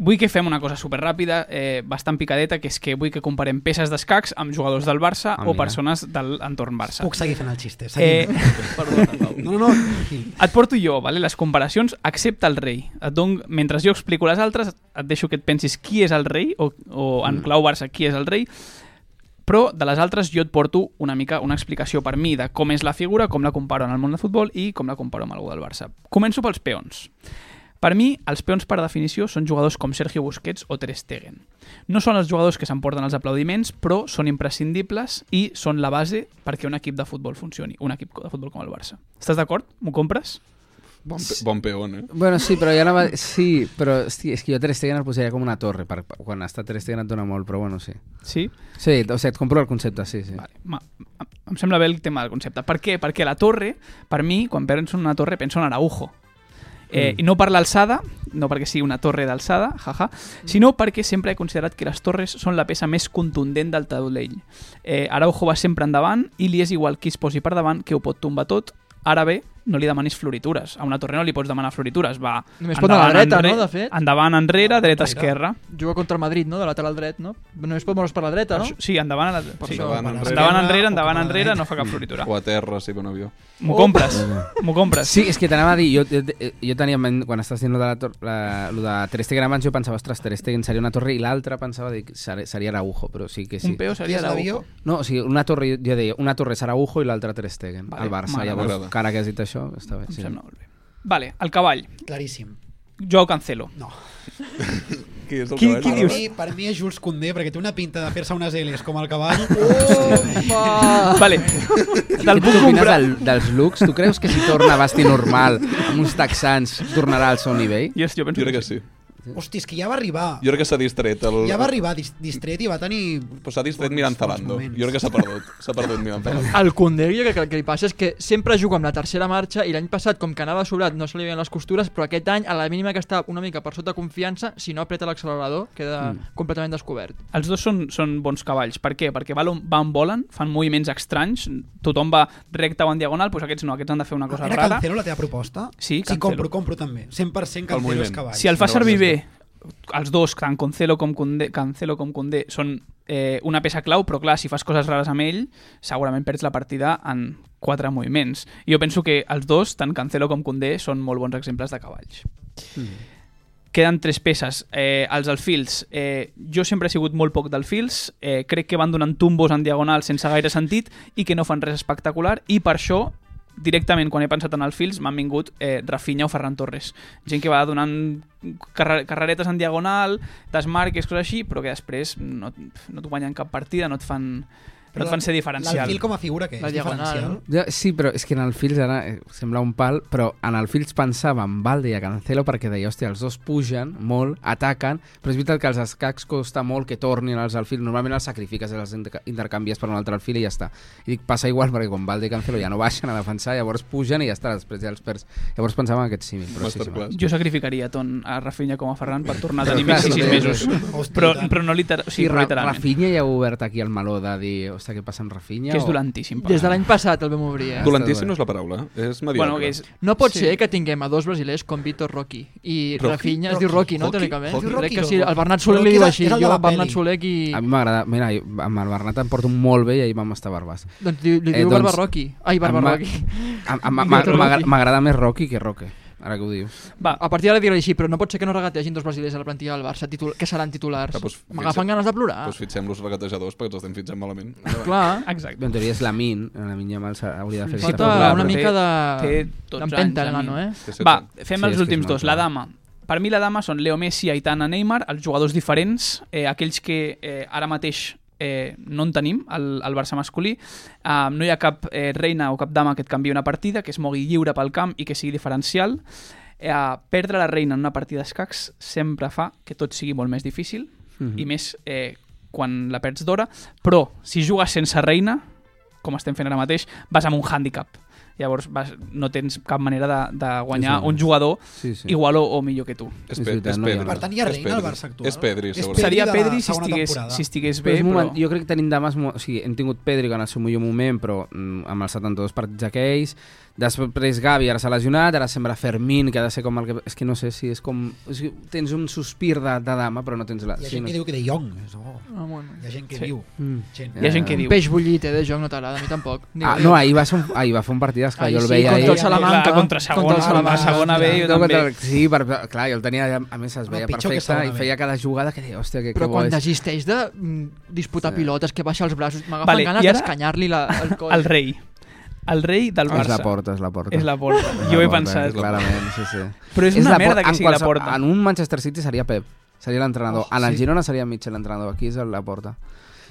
Speaker 9: Vull que fem una cosa superràpida, eh, bastant picadeta, que és que vull que comparem peces d'escacs amb jugadors del Barça
Speaker 7: Ah,
Speaker 9: o persones de l'entorn Barça.
Speaker 5: Puc seguir fent el xiste.
Speaker 9: Eh,
Speaker 5: Seguim.
Speaker 6: Perdona, Pau.
Speaker 5: No, no, no.
Speaker 9: et porto jo, vale? les comparacions, excepte el rei. Et don, mentre jo explico les altres, et deixo que et pensis qui és el rei, o, o en
Speaker 7: Mm.
Speaker 9: clau Barça, qui és el rei, però de les altres jo et porto una mica una explicació per mi de com és la figura, com la comparo en el món del futbol i com la comparo amb algú del Barça. Començo pels peons. Per mi, els peons per definició són jugadors com Sergio Busquets o Ter Stegen. No són els jugadors que s'emporten els aplaudiments, però són imprescindibles i són la base perquè un equip de futbol funcioni, un equip de futbol com el Barça. Estàs d'acord? M'ho compres?
Speaker 8: Bon, pe bon peón, eh?
Speaker 7: Bueno, sí, però ja anava... Sí, però hosti, és que jo Ter Stegen el posaria com una torre, per, per, quan està Ter Stegen et dona molt, però bueno, sí.
Speaker 9: Sí?
Speaker 7: Sí, o sigui, et compro el concepte, sí, sí.
Speaker 9: Vale. Ma, em sembla bé el tema del concepte. Per què? Perquè la torre, per mi, quan penso en una torre, penso en Araujo. Eh,
Speaker 7: Mm.
Speaker 9: I no per l'alçada, no perquè sigui una torre d'alçada, jaja, sinó perquè sempre he considerat que les torres són la peça més contundent del taulell. Eh, Araujo va sempre endavant i li és igual qui es posi per davant que ho pot tombar tot. Ara bé, no li demanis floritures. A una torre no li pots demanar floritures. Va
Speaker 6: Només pot anar a la dreta, no, de fet?
Speaker 9: Endavant, enrere, dreta, esquerra.
Speaker 6: Juga contra el Madrid, no? De lateral dret, no? Només pot moure's per la dreta, no?
Speaker 9: Per això- Sí, endavant, a la... sí.
Speaker 6: això,
Speaker 8: Endavant,
Speaker 6: per
Speaker 8: enrere.
Speaker 9: endavant, enrere, endavant, enrere,
Speaker 5: dreta.
Speaker 9: no fa cap floritura.
Speaker 8: O a terra, si ve un avió.
Speaker 9: M'ho compres, m'ho compres.
Speaker 7: Sí, és que t'anava a dir, jo, jo, jo tenia, en ment- quan estàs dient lo de, la, la, lo de Ter Stegen abans, jo pensava, ostres, Ter Stegen seria una torre i l'altra pensava ser- seria Araujo, però sí que sí.
Speaker 9: Un peo seria? Araujo.
Speaker 7: No, o sigui, una torre, jo deia, una torre és Araujo i l'altra Ter Stegen,
Speaker 9: Vale,
Speaker 7: al Barça. Llavors, cara que has dit això, està bé.
Speaker 9: Em
Speaker 7: Sí.
Speaker 9: sembla molt bé. Vale, el cavall.
Speaker 5: Claríssim.
Speaker 9: Joao Cancelo.
Speaker 5: No.
Speaker 8: Qui és el
Speaker 9: Qui-
Speaker 8: cavall?
Speaker 9: qui
Speaker 5: Per
Speaker 9: dius?
Speaker 5: mi, per mi és Jules Condé, perquè té una pinta de fer-se unes L's com el cavall.
Speaker 6: Opa!
Speaker 9: Vale, te'l puc comprar.
Speaker 7: del, dels looks? Tu creus que si torna a vestir normal amb uns texans tornarà al seu nivell?
Speaker 9: Jo, jo penso
Speaker 8: Jo crec que sí.
Speaker 5: Hosti, és que ja va arribar.
Speaker 8: Jo crec que s'ha distret. El...
Speaker 5: Ja va arribar dis distret i va tenir...
Speaker 8: Però s'ha distret mirant
Speaker 5: bons
Speaker 8: Zalando.
Speaker 5: moments.
Speaker 8: Jo crec que s'ha perdut. S'ha perdut mirant Zalando.
Speaker 6: El Koundé, jo crec que el que li passa és que sempre juga amb la tercera marxa i l'any passat, com que anava sobrat, no se li veien les costures, però aquest any, a la mínima que està una mica per sota confiança, si no apreta l'accelerador, queda
Speaker 7: Mm.
Speaker 6: completament descobert.
Speaker 9: Els dos són, són bons cavalls. Per què? Perquè van, van volen, fan moviments estranys, tothom va recte o en diagonal, doncs aquests no, aquests han de fer una cosa
Speaker 5: Era
Speaker 9: rara.
Speaker 5: Cancelo la teva proposta?
Speaker 9: Sí,
Speaker 5: Sí,
Speaker 9: Cancelo.
Speaker 5: compro, compro també. 100% Cancelo és cavall.
Speaker 9: Si el fa servir bé, els dos, tant Cancelo com Condé, Cancelo com Condé, són eh, una peça clau, però clar, si fas coses rares amb ell, segurament perds la partida en quatre moviments. I jo penso que els dos, tant Cancelo com Condé, són molt bons exemples de cavalls. Queden tres peces. Eh, els alfils. Eh, jo sempre he sigut molt poc d'alfils. Eh, crec que van donant tumbos en diagonal sense gaire sentit i que no fan res espectacular i per això directament quan he pensat en alfils m'han vingut eh, Rafinha o Ferran Torres. Gent que va donant carrer carreretes en diagonal, desmarques, coses així, però que després no, no et guanyen cap partida, no et fan, no et fan ser diferencial.
Speaker 5: L'alfil com a figura que és
Speaker 6: La diagonal,
Speaker 5: diferencial.
Speaker 6: no?
Speaker 7: Ja, sí, però és que en el Fils ara eh, sembla un pal, però en el Fils pensava en Valde i a Cancelo perquè deia, hòstia, els dos pugen molt, ataquen, però és veritat que els escacs costa molt que tornin als alfils, normalment els sacrifiques, els inter- intercanvies per un altre alfil i ja està. I dic, passa igual perquè quan Valde i Cancelo ja no baixen a defensar, llavors pugen i ja està, després ja els perds. Llavors pensava en aquest símil, però sí, sí.
Speaker 9: Jo sacrificaria tant a Rafinha com a Ferran per tornar a tenir més de
Speaker 7: sí,
Speaker 9: 6
Speaker 7: sí,
Speaker 9: mesos. Però, però no, liter o
Speaker 7: Sí,
Speaker 9: sigui,
Speaker 7: Ra
Speaker 9: literalment.
Speaker 7: Rafinha ja ha obert aquí el meló de dir, hòstia, què passa amb Rafinha?
Speaker 9: Que és
Speaker 7: o-
Speaker 9: dolentíssim.
Speaker 6: Des de l'any passat el vam obrir, eh?
Speaker 8: Dolentíssim no és la paraula, és mediocre.
Speaker 9: Bueno, que és...
Speaker 6: No pot
Speaker 9: Sí.
Speaker 6: ser que tinguem a dos brasilers com Vitor Rocky i
Speaker 8: Rocky?
Speaker 6: Rafinha es diu Rocky, no,
Speaker 8: Rocky?
Speaker 6: teòricament?
Speaker 8: Rocky?
Speaker 6: Crec que sí, el Bernat Soler li diu així,
Speaker 5: el
Speaker 6: jo
Speaker 5: la
Speaker 6: Bernat. Soler i...
Speaker 7: A mi m'agrada, mira, amb el Bernat em porto molt bé i ahir vam estar barbars.
Speaker 6: Doncs li, li
Speaker 7: Eh,
Speaker 6: diu
Speaker 7: doncs,
Speaker 6: Barba Rocky. Ai, Barba Rocky.
Speaker 7: m'agrada més Rocky que Roque, ara que ho dius.
Speaker 9: Va,
Speaker 6: A partir d'ara diré així, però no pot ser que no regategin dos brasilers a la plantilla del Barça, titul que seran titulars.
Speaker 8: Ah, doncs,
Speaker 6: M'agafen ganes de plorar.
Speaker 8: Doncs fitxem-los regatejadors perquè ens estem fitxant malament.
Speaker 6: Clar,
Speaker 9: exacte.
Speaker 7: En teoria és la Min, la Min Yamal s'ha- hauria de fer
Speaker 6: falta
Speaker 9: clar,
Speaker 6: una
Speaker 9: té-
Speaker 6: mica de...
Speaker 9: 12
Speaker 6: d'empenta nano,
Speaker 9: mi.
Speaker 6: eh?
Speaker 9: Va, fem
Speaker 7: Sí,
Speaker 9: els últims dos. La dama. Per mi la dama són Leo Messi, Aitana, Neymar, els jugadors diferents, eh, aquells que eh, ara mateix eh, no en tenim al, al Barça masculí. Uh, no hi ha cap eh, reina o cap dama que et canvi una partida, que es mogui lliure pel camp i que sigui diferencial. Eh, perdre la reina en una partida d'escacs sempre fa que tot sigui molt més difícil
Speaker 7: Mhm.
Speaker 9: i més eh, quan la perds d'hora, però si jugues sense reina, com estem fent ara mateix, vas amb un hàndicap. Llavors vas, no tens cap manera de, de guanyar
Speaker 7: Sí, sí.
Speaker 9: un jugador
Speaker 7: Sí, sí.
Speaker 9: igual o, o millor que tu.
Speaker 8: És,
Speaker 7: És veritat,
Speaker 8: Pedri.
Speaker 5: Per tant, hi ha reina al
Speaker 8: Pedri.
Speaker 5: Barça actual.
Speaker 8: És Pedri, segurament.
Speaker 9: Seria Pedri si estigués, si estigués bé, però...
Speaker 7: moment, jo crec que tenim mo- O sigui, hem tingut Pedri en el seu millor moment, però mm, amb els 72 partits aquells. Després Gavi, ara s'ha lesionat, ara sembla Fermín, que ha de ser com el que... És que no sé si és com... O sigui, tens un sospir de, de dama, però no tens la...
Speaker 5: Hi ha
Speaker 7: sí,
Speaker 5: gent
Speaker 7: no
Speaker 5: que diu que de Jong. És, oh,
Speaker 6: Ah, bueno.
Speaker 5: hi ha gent que
Speaker 9: Sí.
Speaker 5: diu.
Speaker 7: Mm.
Speaker 5: Gent.
Speaker 9: Hi ha gent que
Speaker 7: Eh,
Speaker 9: diu.
Speaker 6: Peix bullit, eh, de joc no t'agrada, a mi tampoc. Ni
Speaker 7: Ah, no, ahir va, ser un, ahir va fer un partidàs que
Speaker 6: Ahir
Speaker 7: jo el
Speaker 6: sí,
Speaker 7: veia
Speaker 6: contra
Speaker 7: ahir.
Speaker 6: el Salamanca.
Speaker 9: Clar, contra segona,
Speaker 6: contra el
Speaker 9: contra
Speaker 6: Salamanca.
Speaker 9: segona B, jo
Speaker 7: No,
Speaker 9: també.
Speaker 7: contra, sí, per, clar, jo el tenia, a més es veia
Speaker 5: que
Speaker 7: perfecte i feia cada jugada que deia, hòstia, que,
Speaker 6: Però
Speaker 7: que bo
Speaker 6: quan
Speaker 7: és.
Speaker 6: desisteix de mm, disputar
Speaker 7: Sí.
Speaker 6: pilotes, que baixa els braços, m'agafen
Speaker 9: Vale,
Speaker 6: ganes d'escanyar-li la- el coll.
Speaker 9: El rei. El rei del
Speaker 7: És
Speaker 9: Barça.
Speaker 7: la porta, és la porta.
Speaker 9: És la porta.
Speaker 7: És
Speaker 9: Jo
Speaker 7: la
Speaker 9: he
Speaker 7: porta,
Speaker 9: pensat.
Speaker 7: Clarament, sí, sí.
Speaker 9: Però és una
Speaker 7: la
Speaker 9: merda que sigui la
Speaker 7: qualse-
Speaker 9: porta.
Speaker 7: En un Manchester City seria Pep, seria l'entrenador.
Speaker 5: Oh,
Speaker 7: en el
Speaker 5: sí?
Speaker 7: Girona seria Mitchell l'entrenador, aquí és la porta.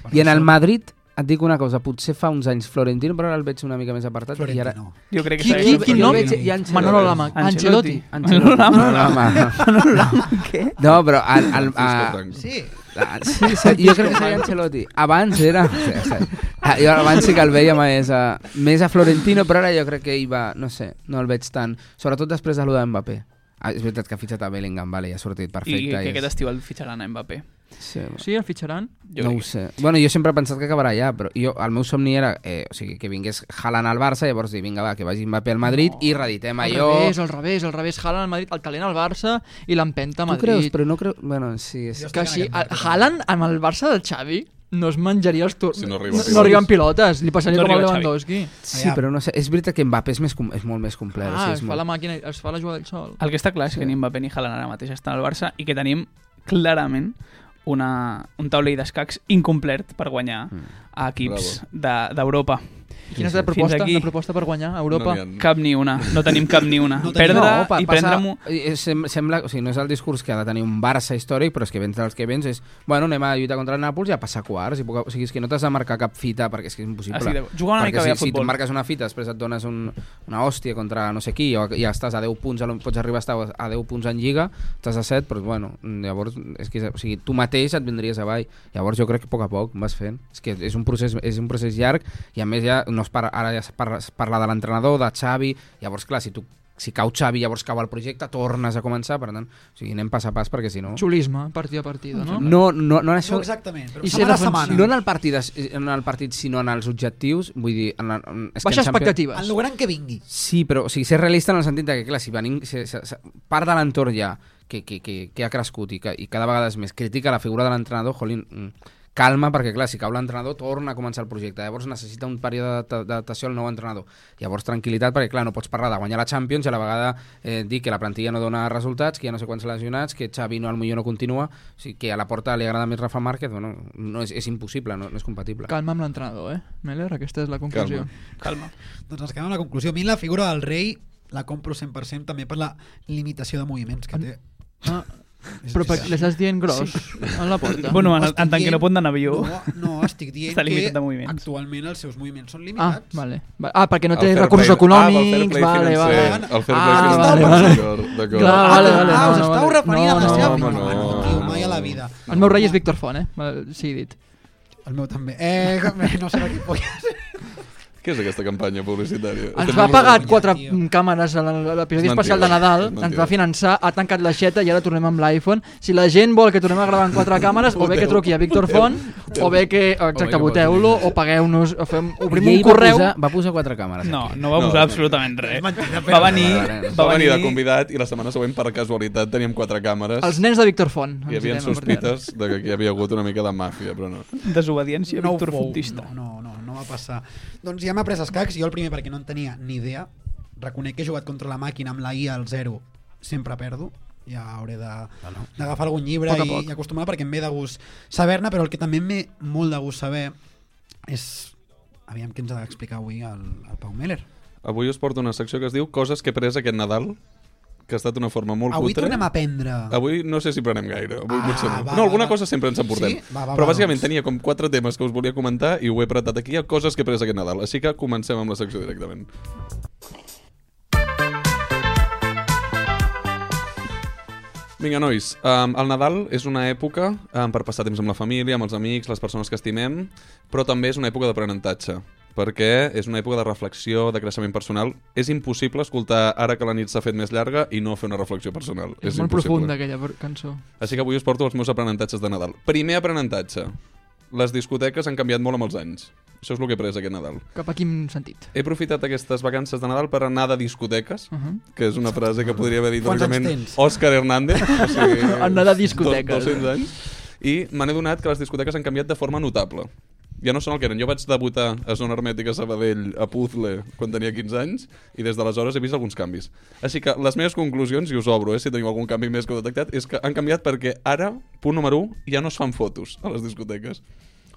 Speaker 5: Bueno,
Speaker 7: I en el Madrid, et dic una cosa, potser fa uns anys Florentino, però ara el veig una mica més apartat. I ara...
Speaker 5: Florentino.
Speaker 9: Jo crec que
Speaker 6: Qui,
Speaker 9: s'ha
Speaker 6: qui,
Speaker 9: de
Speaker 6: quin
Speaker 9: fer
Speaker 6: nom?
Speaker 9: Florentino.
Speaker 7: i Ancelotti.
Speaker 6: Manolo Lama.
Speaker 9: Ancelotti.
Speaker 6: Ancelotti.
Speaker 9: Manolo Lama.
Speaker 7: Manolo Lama.
Speaker 9: Manolo Lama, què?
Speaker 7: No, però... El,
Speaker 8: Francisco
Speaker 7: a.
Speaker 5: Sí,
Speaker 7: Ah, sí, sí, jo crec que seria Ancelotti. Abans era... Sí, sí. Ah, Jo abans sí que el veia més a, més a Florentino, però ara jo crec que ell va... No sé, no el veig tant. Sobretot després de lo de Mbappé. Ah, és veritat que ha fitxat a Bellingham, vale, ja ha sortit
Speaker 9: I
Speaker 7: perfecte.
Speaker 9: que
Speaker 7: és-
Speaker 9: aquest estiu el fitxaran a Mbappé.
Speaker 7: Sí,
Speaker 6: Sí, el fitxaran?
Speaker 9: Jo
Speaker 7: no
Speaker 9: crec
Speaker 7: ho sé. Bueno, jo sempre he pensat que acabarà allà, però jo, el meu somni era eh, o sigui, que vingués Haaland al Barça, llavors dir, vinga, va, que vagi Mbappé al Madrid
Speaker 6: No.
Speaker 7: i reeditem
Speaker 6: Al
Speaker 7: allò...
Speaker 6: revés, al revés, al revés. Haaland al Madrid, el talent al Barça i l'empenta a
Speaker 7: Tu
Speaker 6: Madrid.
Speaker 7: creus? Però no creu... Bueno, sí, és...
Speaker 6: Que
Speaker 5: barco,
Speaker 6: Haaland amb el Barça del Xavi no es menjaria els turns.
Speaker 8: Si no arriben
Speaker 6: no,
Speaker 8: pilotes.
Speaker 6: no arriben pilotes. Li passaria
Speaker 9: No
Speaker 6: com a. Lewandowski.
Speaker 7: Sí, però no sé, és veritat que Mbappé és, més, com- és molt més complet.
Speaker 6: Ah,
Speaker 7: sí,
Speaker 6: es
Speaker 7: és
Speaker 6: fa la
Speaker 7: molt...
Speaker 6: màquina, es fa la jugada del sol.
Speaker 9: El que està clar és que ni Mbappé ni Haaland ara mateix estan al Barça i que tenim clarament una, un taulell d'escacs incomplet per guanyar
Speaker 7: Mm.
Speaker 9: a equips de- d'Europa.
Speaker 6: Quina és la
Speaker 9: Fins
Speaker 6: proposta,
Speaker 9: aquí.
Speaker 6: la proposta per guanyar a Europa?
Speaker 8: No n'hi ha.
Speaker 9: Cap ni una, no tenim cap ni una.
Speaker 5: No
Speaker 9: Perdre
Speaker 7: No, pa,
Speaker 9: i
Speaker 7: passa,
Speaker 9: prendre-m'ho...
Speaker 7: eh, sem sembla, o sigui, no és el discurs que ha de tenir un Barça històric, però és que vens dels que vens és, bueno, anem a lluitar contra el Nàpols i a passar quarts. I poc, o sigui, és que no t'has de marcar cap fita perquè és que és impossible.
Speaker 9: Ah, sí, de- jugar una
Speaker 7: perquè
Speaker 9: mica
Speaker 7: si,
Speaker 9: bé a
Speaker 7: si tu
Speaker 9: futbol.
Speaker 7: marques una fita, després et dones un, una hòstia contra no sé qui, o ja estàs a 10 punts, pots arribar a estar a 10 punts en Lliga, estàs a 7, però bueno, llavors és que, o sigui, tu mateix et vindries avall. Llavors jo crec que a poc a poc vas fent. És que és un procés, és un procés llarg i a més ja no es parla, ara ja es parla, es parla de l'entrenador, de Xavi, llavors clar, si tu si cau Xavi, llavors cau el projecte, tornes a començar, per tant, o sigui, anem pas a pas perquè si no...
Speaker 6: Xulisme, partit a partit, no?
Speaker 7: No, no, no en
Speaker 5: No
Speaker 7: això...
Speaker 5: exactament, però
Speaker 6: I
Speaker 5: setmana a setmana.
Speaker 7: No en el partit, en el partit, sinó en els objectius, vull dir... En, la- en, és que
Speaker 6: Baixes
Speaker 7: en Champions-
Speaker 6: expectatives.
Speaker 5: En lo gran que vingui.
Speaker 7: Sí, però o sigui, ser realista en el sentit que, clar, si venim, si, si, si, part de l'entorn ja que, que, que, que ha crescut i, que, i cada vegada és més critica la figura de l'entrenador, jolín, mm, calma, perquè clar, si cau l'entrenador torna a començar el projecte, llavors necessita un període d'adapta- d'adaptació al nou entrenador. Llavors tranquil·litat, perquè clar, no pots parlar de guanyar la Champions i a la vegada eh, dir que la plantilla no dona resultats, que hi ha no sé quants lesionats, que Xavi no, al millor no continua, o sigui, que a la porta li agrada més Rafa Márquez, bueno, no és, és impossible, no, no és compatible.
Speaker 6: Calma amb l'entrenador, eh? Meller, aquesta és la conclusió.
Speaker 8: Calma.
Speaker 9: Calma.
Speaker 5: Doncs ens quedem amb la conclusió. A mi la figura del rei la compro 100% també per la limitació de moviments que té.
Speaker 6: Ah, però per,
Speaker 5: que-
Speaker 6: l'estàs dient gros en la porta?
Speaker 9: Bueno, en, en tant que no pot anar avió.
Speaker 5: No, no, estic dient
Speaker 9: Està limitat
Speaker 5: que
Speaker 9: de
Speaker 5: actualment els seus moviments són
Speaker 6: Ah,
Speaker 5: limitats.
Speaker 6: vale. Va- Ah, perquè no té recursos
Speaker 8: play-
Speaker 6: econòmics,
Speaker 8: ah,
Speaker 6: vale, vale.
Speaker 8: financer, El fair play
Speaker 6: Ah,
Speaker 8: financer,
Speaker 5: vale, vale.
Speaker 8: d'acord.
Speaker 6: Clar,
Speaker 5: Ah,
Speaker 6: vale,
Speaker 5: ah,
Speaker 6: vale,
Speaker 5: ah,
Speaker 6: no,
Speaker 5: us
Speaker 6: no,
Speaker 5: estàu
Speaker 6: vale.
Speaker 5: referint
Speaker 6: No,
Speaker 5: a la seva
Speaker 8: no, no.
Speaker 5: No, tio, mai a la vida.
Speaker 6: El meu rei és Víctor Font, eh? Vale, Sí, dit.
Speaker 5: El meu també. Eh, no sé de qui puc
Speaker 8: Què és aquesta campanya publicitària?
Speaker 6: Ens va pagar quatre
Speaker 5: tio.
Speaker 6: càmeres a l'episodi especial de Nadal, ens va finançar, ha tancat l'aixeta i ara tornem amb l'iPhone. Si la gent vol que tornem a gravar amb quatre càmeres, o bé que truqui a Víctor Font, o bé que, exacte, voteu-lo, o pagueu-nos, o fem, obrim un correu.
Speaker 7: Va posar, va posar quatre càmeres.
Speaker 9: No,
Speaker 7: aquí.
Speaker 9: no va
Speaker 8: No,
Speaker 9: posar
Speaker 8: no.
Speaker 9: absolutament res. Va venir.
Speaker 8: Va venir de convidat i la setmana següent, per casualitat, teníem quatre càmeres.
Speaker 6: Els nens de Víctor Font.
Speaker 8: Hi havia sospites de que aquí hi havia hagut una mica de màfia, però no.
Speaker 9: desobediència
Speaker 5: no ho
Speaker 9: Víctor
Speaker 5: fou.
Speaker 9: Fontista.
Speaker 5: No, no, no, no va passar. Doncs ja m'ha pres escacs, jo el primer perquè no en tenia ni idea. Reconec que he jugat contra la màquina amb la I al 0, sempre perdo. Ja hauré de- d'agafar algun llibre
Speaker 6: Poc a
Speaker 5: i,
Speaker 6: poc.
Speaker 5: i acostumar perquè em ve de gust saber-ne, però el que també em ve molt de gust saber és... Aviam què ens ha d'explicar avui el, el Pau Meller.
Speaker 8: Avui us porto una secció que es diu Coses que he pres aquest Nadal, que ha estat una forma molt
Speaker 5: Avui
Speaker 8: cutre.
Speaker 5: tornem a aprendre...
Speaker 8: Avui no sé si prenem gaire, avui
Speaker 5: Ah,
Speaker 8: potser no.
Speaker 5: va,
Speaker 8: no,
Speaker 5: va,
Speaker 8: alguna
Speaker 5: va.
Speaker 8: cosa sempre ens emportem.
Speaker 5: Sí? Va, va,
Speaker 8: Però
Speaker 5: va,
Speaker 8: bàsicament
Speaker 5: doncs.
Speaker 8: tenia com quatre temes que us volia comentar i ho he apretat aquí a coses que he pres aquest Nadal. Així que comencem amb la secció directament. Vinga, nois, um, el Nadal és una època um, per passar temps amb la família, amb els amics, les persones que estimem, però també és una època d'aprenentatge, perquè és una època de reflexió, de creixement personal. És impossible escoltar ara que la nit s'ha fet més llarga i no fer una reflexió personal.
Speaker 6: És,
Speaker 8: és
Speaker 6: molt
Speaker 8: impossible.
Speaker 6: profunda aquella per- cançó.
Speaker 8: Així que avui us porto els meus aprenentatges de Nadal. Primer aprenentatge. Les discoteques han canviat molt amb els anys. Això és el que he après aquest Nadal.
Speaker 6: Cap a quin sentit?
Speaker 8: He aprofitat aquestes vacances de Nadal per anar de discoteques,
Speaker 6: Uh -huh.
Speaker 8: que és una frase que podria haver dit
Speaker 5: tens?
Speaker 8: Òscar Hernández. O sigui,
Speaker 6: Anar de discoteques.
Speaker 8: do- 200 anys. I me n'he donat que les discoteques han canviat de forma notable. Ja no són el que eren. Jo vaig debutar a Zona Hermètica Sabadell, a Puzzle, quan tenia 15 anys, i des d'aleshores he vist alguns canvis. Així que les meves conclusions, i us obro, eh, si teniu algun canvi més que heu detectat, és que han canviat perquè ara, punt número 1, ja no es fan fotos a les discoteques.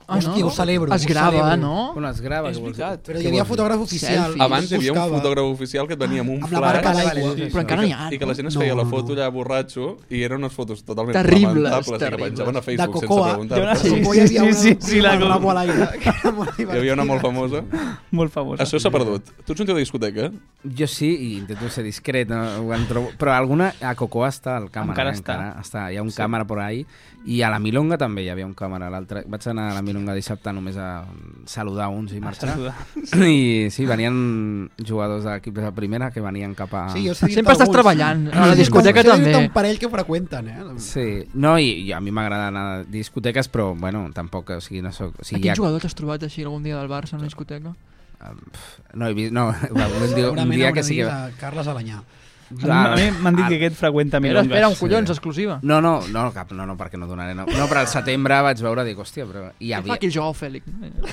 Speaker 6: Ah,
Speaker 5: Hòstia, ho celebro,
Speaker 6: Es
Speaker 5: ho
Speaker 6: grava,
Speaker 5: celebro.
Speaker 6: no?
Speaker 7: Bueno, es grava.
Speaker 9: És veritat.
Speaker 5: Però hi havia fotògraf oficial.
Speaker 6: Selfies.
Speaker 8: Abans hi havia un fotògraf oficial que et venia amb un
Speaker 5: Amb la
Speaker 8: flash
Speaker 5: marca d'aigua.
Speaker 7: vale, sí, sí.
Speaker 6: Però encara n'hi
Speaker 8: que,
Speaker 6: ha,
Speaker 8: i que la gent es
Speaker 5: no?
Speaker 8: feia la
Speaker 5: No,
Speaker 8: foto
Speaker 5: no.
Speaker 8: allà borratxo i eren unes fotos totalment
Speaker 6: Terribles,
Speaker 8: lamentables i que
Speaker 6: terribles.
Speaker 8: penjaven a Facebook sense
Speaker 5: cocoa.
Speaker 8: preguntar.
Speaker 9: Jo no sé.
Speaker 5: Sí,
Speaker 9: Sí, sí,
Speaker 5: una
Speaker 9: sí, sí, la
Speaker 5: amb el
Speaker 9: com-
Speaker 5: rabo a l'aire. que era molt
Speaker 8: Hi havia una molt famosa.
Speaker 9: Molt famosa.
Speaker 8: Això s'ha perdut. Tu ets un tio de discoteca?
Speaker 7: Jo sí, i intento ser discret, no? Però alguna... A Cocoa està el càmera.
Speaker 9: Encara està.
Speaker 7: Encara està. Hi ha un sí. càmera por ahí. I a la Milonga també hi havia un càmera. L'altre Vaig anar a la Milonga dissabte només a saludar uns i marxar. I sí, venien jugadors d'equips de primera que venien cap a...
Speaker 5: Sí,
Speaker 6: Sempre estàs treballant. A la
Speaker 5: Sí,
Speaker 6: discoteca
Speaker 5: dir-te
Speaker 6: també.
Speaker 5: un parell que freqüenten, eh?
Speaker 7: Sí, no, i, i a mi m'agrada anar a discoteques, però, bueno, tampoc, o sigui, no soc... O
Speaker 6: A
Speaker 7: sigui,
Speaker 6: quin
Speaker 7: ja,
Speaker 6: jugador t'has trobat així algun dia del Barça en una discoteca?
Speaker 7: no he vist... No, un, dia, un
Speaker 5: Segurament
Speaker 7: dia que sí que...
Speaker 5: a Carles Alanyà.
Speaker 9: A mi m'han dit que aquest freqüenta
Speaker 6: Espera,
Speaker 9: milongues.
Speaker 6: espera, un collons, exclusiva.
Speaker 7: No, no, no, cap, no, no, perquè no donaré... No, no però al setembre vaig veure, dic, hòstia, però... Hi
Speaker 6: Què fa
Speaker 7: havia...
Speaker 6: aquí el Joao Fèlix?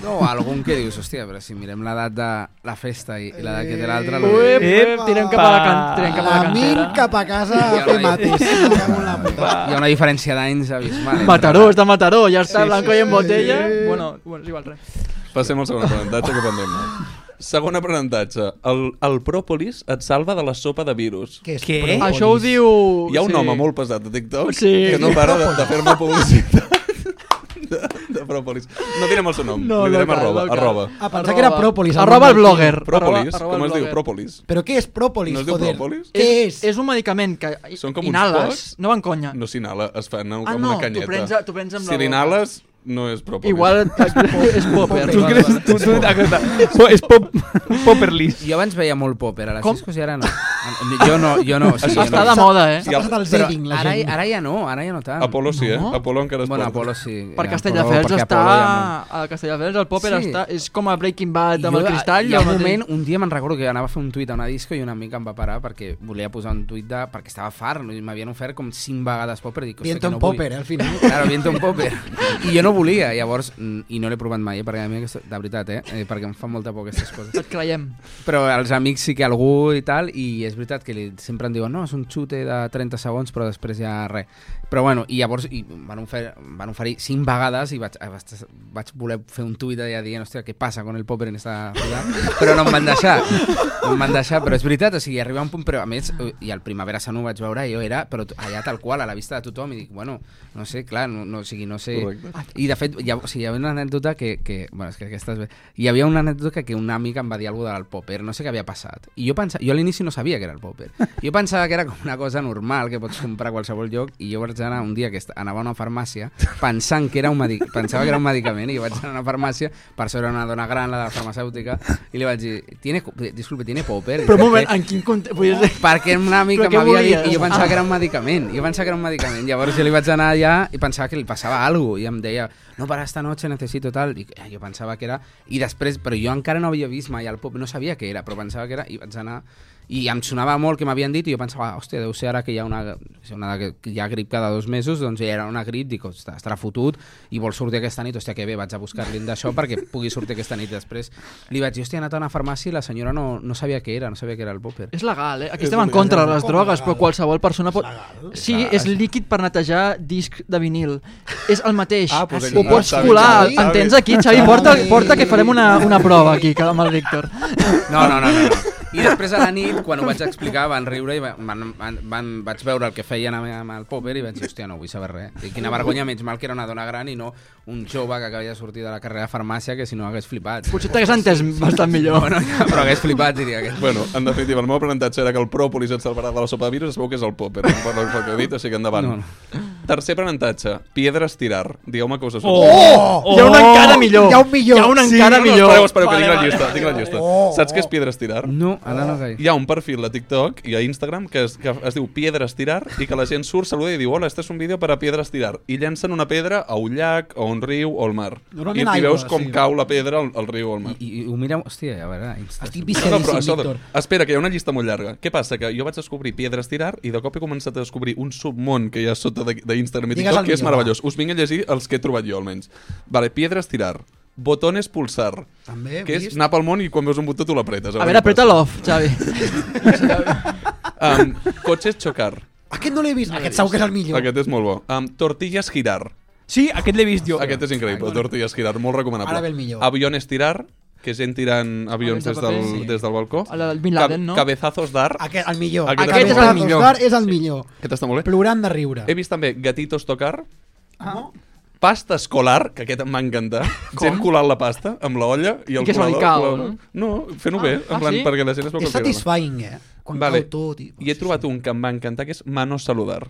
Speaker 7: No, algun que dius, hòstia, però si mirem l'edat de la festa i, i l'edat que té l'altre...
Speaker 6: Ui,
Speaker 7: lo-
Speaker 6: ui, tirem cap a la, can tirem cap a la cantera.
Speaker 5: cap a casa a fer puta.
Speaker 7: Hi ha una diferència d'anys abismal.
Speaker 6: Mataró, és de Mataró, ja està
Speaker 5: Sí,
Speaker 6: blanco
Speaker 5: sí,
Speaker 6: i en
Speaker 5: sí.
Speaker 6: botella. Bueno, bueno, és igual, res.
Speaker 8: Passem al segon aprenentatge que prendem. Segon aprenentatge. El, el pròpolis et salva de la sopa de virus.
Speaker 5: Què és
Speaker 9: Què?
Speaker 5: pròpolis?
Speaker 6: Això ho diu...
Speaker 8: Hi ha un
Speaker 6: sí.
Speaker 8: home molt pesat de TikTok
Speaker 6: Sí.
Speaker 8: que no para de, de fer-me publicitat de, de pròpolis. No direm el seu nom,
Speaker 6: No,
Speaker 8: li direm
Speaker 6: no cal,
Speaker 8: arroba.
Speaker 6: no cal.
Speaker 8: arroba.
Speaker 5: Ah, pensava que era pròpolis. el
Speaker 6: Arroba el blogger.
Speaker 8: Pròpolis,
Speaker 6: Arroba- arroba
Speaker 8: com
Speaker 6: el
Speaker 8: es diu?
Speaker 6: blogger.
Speaker 8: Pròpolis.
Speaker 5: Però què és pròpolis,
Speaker 8: No es diu
Speaker 5: joder?
Speaker 8: pròpolis?
Speaker 5: Què
Speaker 6: És,
Speaker 5: és?
Speaker 6: és un medicament que
Speaker 8: Són com uns
Speaker 6: inhales,
Speaker 8: pocs.
Speaker 6: no van conya.
Speaker 8: No s'inhala, es fa no,
Speaker 6: Ah,
Speaker 8: com
Speaker 6: no,
Speaker 8: una
Speaker 6: tu
Speaker 8: canyeta.
Speaker 6: prens a- tu prens amb la
Speaker 8: si
Speaker 6: boca.
Speaker 8: l'inhales, no és pròpolis.
Speaker 6: Igual és popper.
Speaker 9: Tu creus... Tu, tu, exacte. Po- és pop, popperlis.
Speaker 7: Jo abans veia molt popper a les
Speaker 6: Com?
Speaker 7: Ciscos i ara no. Jo no, jo no. O sigui,
Speaker 6: Està
Speaker 7: no.
Speaker 6: de moda, eh?
Speaker 5: S'ha passat el zeding, la
Speaker 7: ara,
Speaker 5: gent.
Speaker 7: ara ja no, ara ja no tant.
Speaker 8: Apolo sí,
Speaker 6: No?
Speaker 8: eh? Apolo encara es
Speaker 7: Bueno,
Speaker 8: porta.
Speaker 7: Apolo sí.
Speaker 6: Per
Speaker 7: Ja,
Speaker 6: Castelldefels està... A Castelldefels el popper
Speaker 7: Sí.
Speaker 6: està... És com a Breaking Bad amb
Speaker 7: Jo,
Speaker 6: el cristall.
Speaker 7: Hi ha un moment, un dia me'n recordo que anava a fer un tuit a una disco i un amic em va parar perquè volia posar un tuit de... perquè estava fart, no? i m'havien ofert com cinc vegades popper. Dic, "Hòstia,
Speaker 5: Viento
Speaker 7: que no vull".
Speaker 5: popper, eh, al final.
Speaker 7: Claro, viento un popper. I jo no volia, llavors, mm, i no l'he provat mai, eh, perquè a mi, aquesta, de veritat, eh, eh, perquè em fan molta por aquestes coses.
Speaker 6: Et creiem.
Speaker 7: Però els amics sí que algú i tal, i és veritat que li, sempre em diuen no, és un xute de 30 segons, però després ja res. Però bueno, i llavors i van, ofer, van oferir cinc vegades i vaig, eh, vaig, vaig voler fer un tuit allà dient, hòstia, què passa con el popper en esta ciutat? Però no em van deixar. No em van deixar, però és veritat, o sigui, arriba un punt, però a més, i al Primavera Sound ho vaig veure, jo era però allà tal qual, a la vista de tothom, i dic, bueno, no sé, clar, no, no, o sigui, no sé...
Speaker 8: Correcte.
Speaker 7: I de fet, hi, ha, o sigui, hi havia una anècdota que, que... Bueno, és que aquesta és bé. Hi havia una anècdota que, que un amic em va dir alguna del popper, no sé què havia passat. I jo pensava, jo a l'inici no sabia que era el popper. Jo pensava que era com una cosa normal que pots comprar a qualsevol lloc i jo vaig anar un dia que anava a una farmàcia pensant que era un medic pensava que era un medicament i vaig anar a una farmàcia, per era una dona gran, la de la farmacèutica, i li vaig dir, tiene, disculpe, tiene popper?
Speaker 6: Però un moment, en quin context... Dir,
Speaker 7: perquè una amica
Speaker 6: què
Speaker 7: m'havia dit i jo pensava
Speaker 6: Ah.
Speaker 7: que era un medicament jo pensava que era un medicament llavors jo li vaig anar allà i pensava que li passava alguna cosa i em deia no, para esta noche necesito tal i eh, jo pensava que era i després, però jo encara no havia vist mai el pop no sabia què era, però pensava que era i vaig anar i em sonava molt que m'havien dit i jo pensava, hòstia, deu ser ara que hi ha una, una que hi ha grip cada dos mesos doncs ja era una grip, dic, ostres, estarà fotut i vol sortir aquesta nit, hòstia, que bé, vaig a buscar-li d'això perquè pugui sortir aquesta nit després li vaig dir, hòstia, he anat a una farmàcia i la senyora no, no sabia què era, no sabia què era el popper
Speaker 6: És legal, eh? Aquí estem en contra de les drogues,
Speaker 5: legal?
Speaker 6: però qualsevol persona pot... Sí, és líquid per netejar disc de vinil. És el mateix.
Speaker 8: Ah, doncs
Speaker 6: Ho pots colar.
Speaker 8: Xavi, Xavi.
Speaker 6: Entens aquí, Xavi? Porta, porta que farem una, una prova aquí amb el Víctor.
Speaker 7: No, no, no, no. no. I després a la nit, quan ho vaig explicar, van riure i van, van, van, vaig veure el que feien amb, amb el popper i vaig dir, hòstia, no vull saber res. I quina vergonya, menys mal que era una dona gran i no un jove que acabia de sortir de la carrera de farmàcia que si no hagués flipat.
Speaker 6: Potser t'hagués entès bastant millor.
Speaker 7: Bueno, ja, però hagués flipat, diria que...
Speaker 8: Bueno, en definitiva, el meu aprenentatge era que el pròpolis et salvarà de la sopa de virus, es veu que és el popper, per pel que he dit, o sigui que endavant.
Speaker 7: No, no.
Speaker 8: Tercer aprenentatge, piedres tirar. Digueu-me que us surt.
Speaker 5: Oh!
Speaker 6: Hi ha un encara millor.
Speaker 5: Hi ha un millor.
Speaker 6: Hi ha un
Speaker 5: Sí,
Speaker 6: encara
Speaker 8: no, no,
Speaker 6: millor.
Speaker 8: espereu, espereu, que
Speaker 6: Vale,
Speaker 8: tinc la llista,
Speaker 6: vale,
Speaker 8: tinc la
Speaker 6: vale.
Speaker 8: llista.
Speaker 5: Oh,
Speaker 8: Saps què és
Speaker 5: oh.
Speaker 8: piedres tirar?
Speaker 7: No, ara no caig.
Speaker 8: Hi ha un perfil de TikTok i a Instagram que es, que es diu Piedres Tirar i que la gent surt, saluda i diu hola, este és un vídeo per a Piedres Tirar i llencen una pedra a un llac, a un riu o al mar. I, i veus com
Speaker 5: sí.
Speaker 8: cau la pedra al, al riu o al mar.
Speaker 7: I, i ho mireu... Hòstia, a veure... Insta...
Speaker 5: Estic
Speaker 8: No, no, això,
Speaker 5: Víctor.
Speaker 8: espera, que hi ha una llista molt llarga. Què passa? Que jo vaig descobrir Piedres Tirar i de cop he començat a descobrir un submón que hi ha sota de- d'Instagram i TikTok que és meravellós. Us vinc a llegir els que he trobat jo, almenys. Vale, Piedres Tirar. Botones pulsar.
Speaker 5: També,
Speaker 8: Que és
Speaker 5: vist?
Speaker 8: anar pel món i quan veus un botó tu l'apretes.
Speaker 6: A veure, apreta l'off, Xavi.
Speaker 8: Um, cotxes xocar.
Speaker 5: Aquest no l'he vist. Aquest segur que és el millor.
Speaker 8: Aquest és molt bo. Um, tortillas girar.
Speaker 9: Sí, aquest l'he vist jo.
Speaker 8: Aquest és increïble, tortillas girar, molt recomanable.
Speaker 5: Ara ve el millor.
Speaker 8: Aviones tirar, que és gent tirant avions
Speaker 6: Avions de
Speaker 8: des del,
Speaker 6: sí.
Speaker 8: des del balcó.
Speaker 6: El del Bin Laden, no?
Speaker 8: Cabezazos d'art.
Speaker 5: Aquest, el millor.
Speaker 8: Aquest
Speaker 6: és el millor.
Speaker 5: Oscar és el millor.
Speaker 8: Aquest està molt bé.
Speaker 5: Plorant de riure.
Speaker 8: He vist també gatitos tocar.
Speaker 5: Ah.
Speaker 8: Pasta escolar, que aquest em va encantar. Gent colant la pasta amb l'olla i el
Speaker 6: I és
Speaker 8: colador.
Speaker 6: radical,
Speaker 8: colador. No, fent-ho bé,
Speaker 6: ah,
Speaker 8: en plan,
Speaker 6: sí?
Speaker 8: perquè la gent es veu que
Speaker 5: És satisfying, eh? Quan
Speaker 8: Vale.
Speaker 5: cau tot. I...
Speaker 8: I he trobat un que em va encantar, que és Mano Saludar.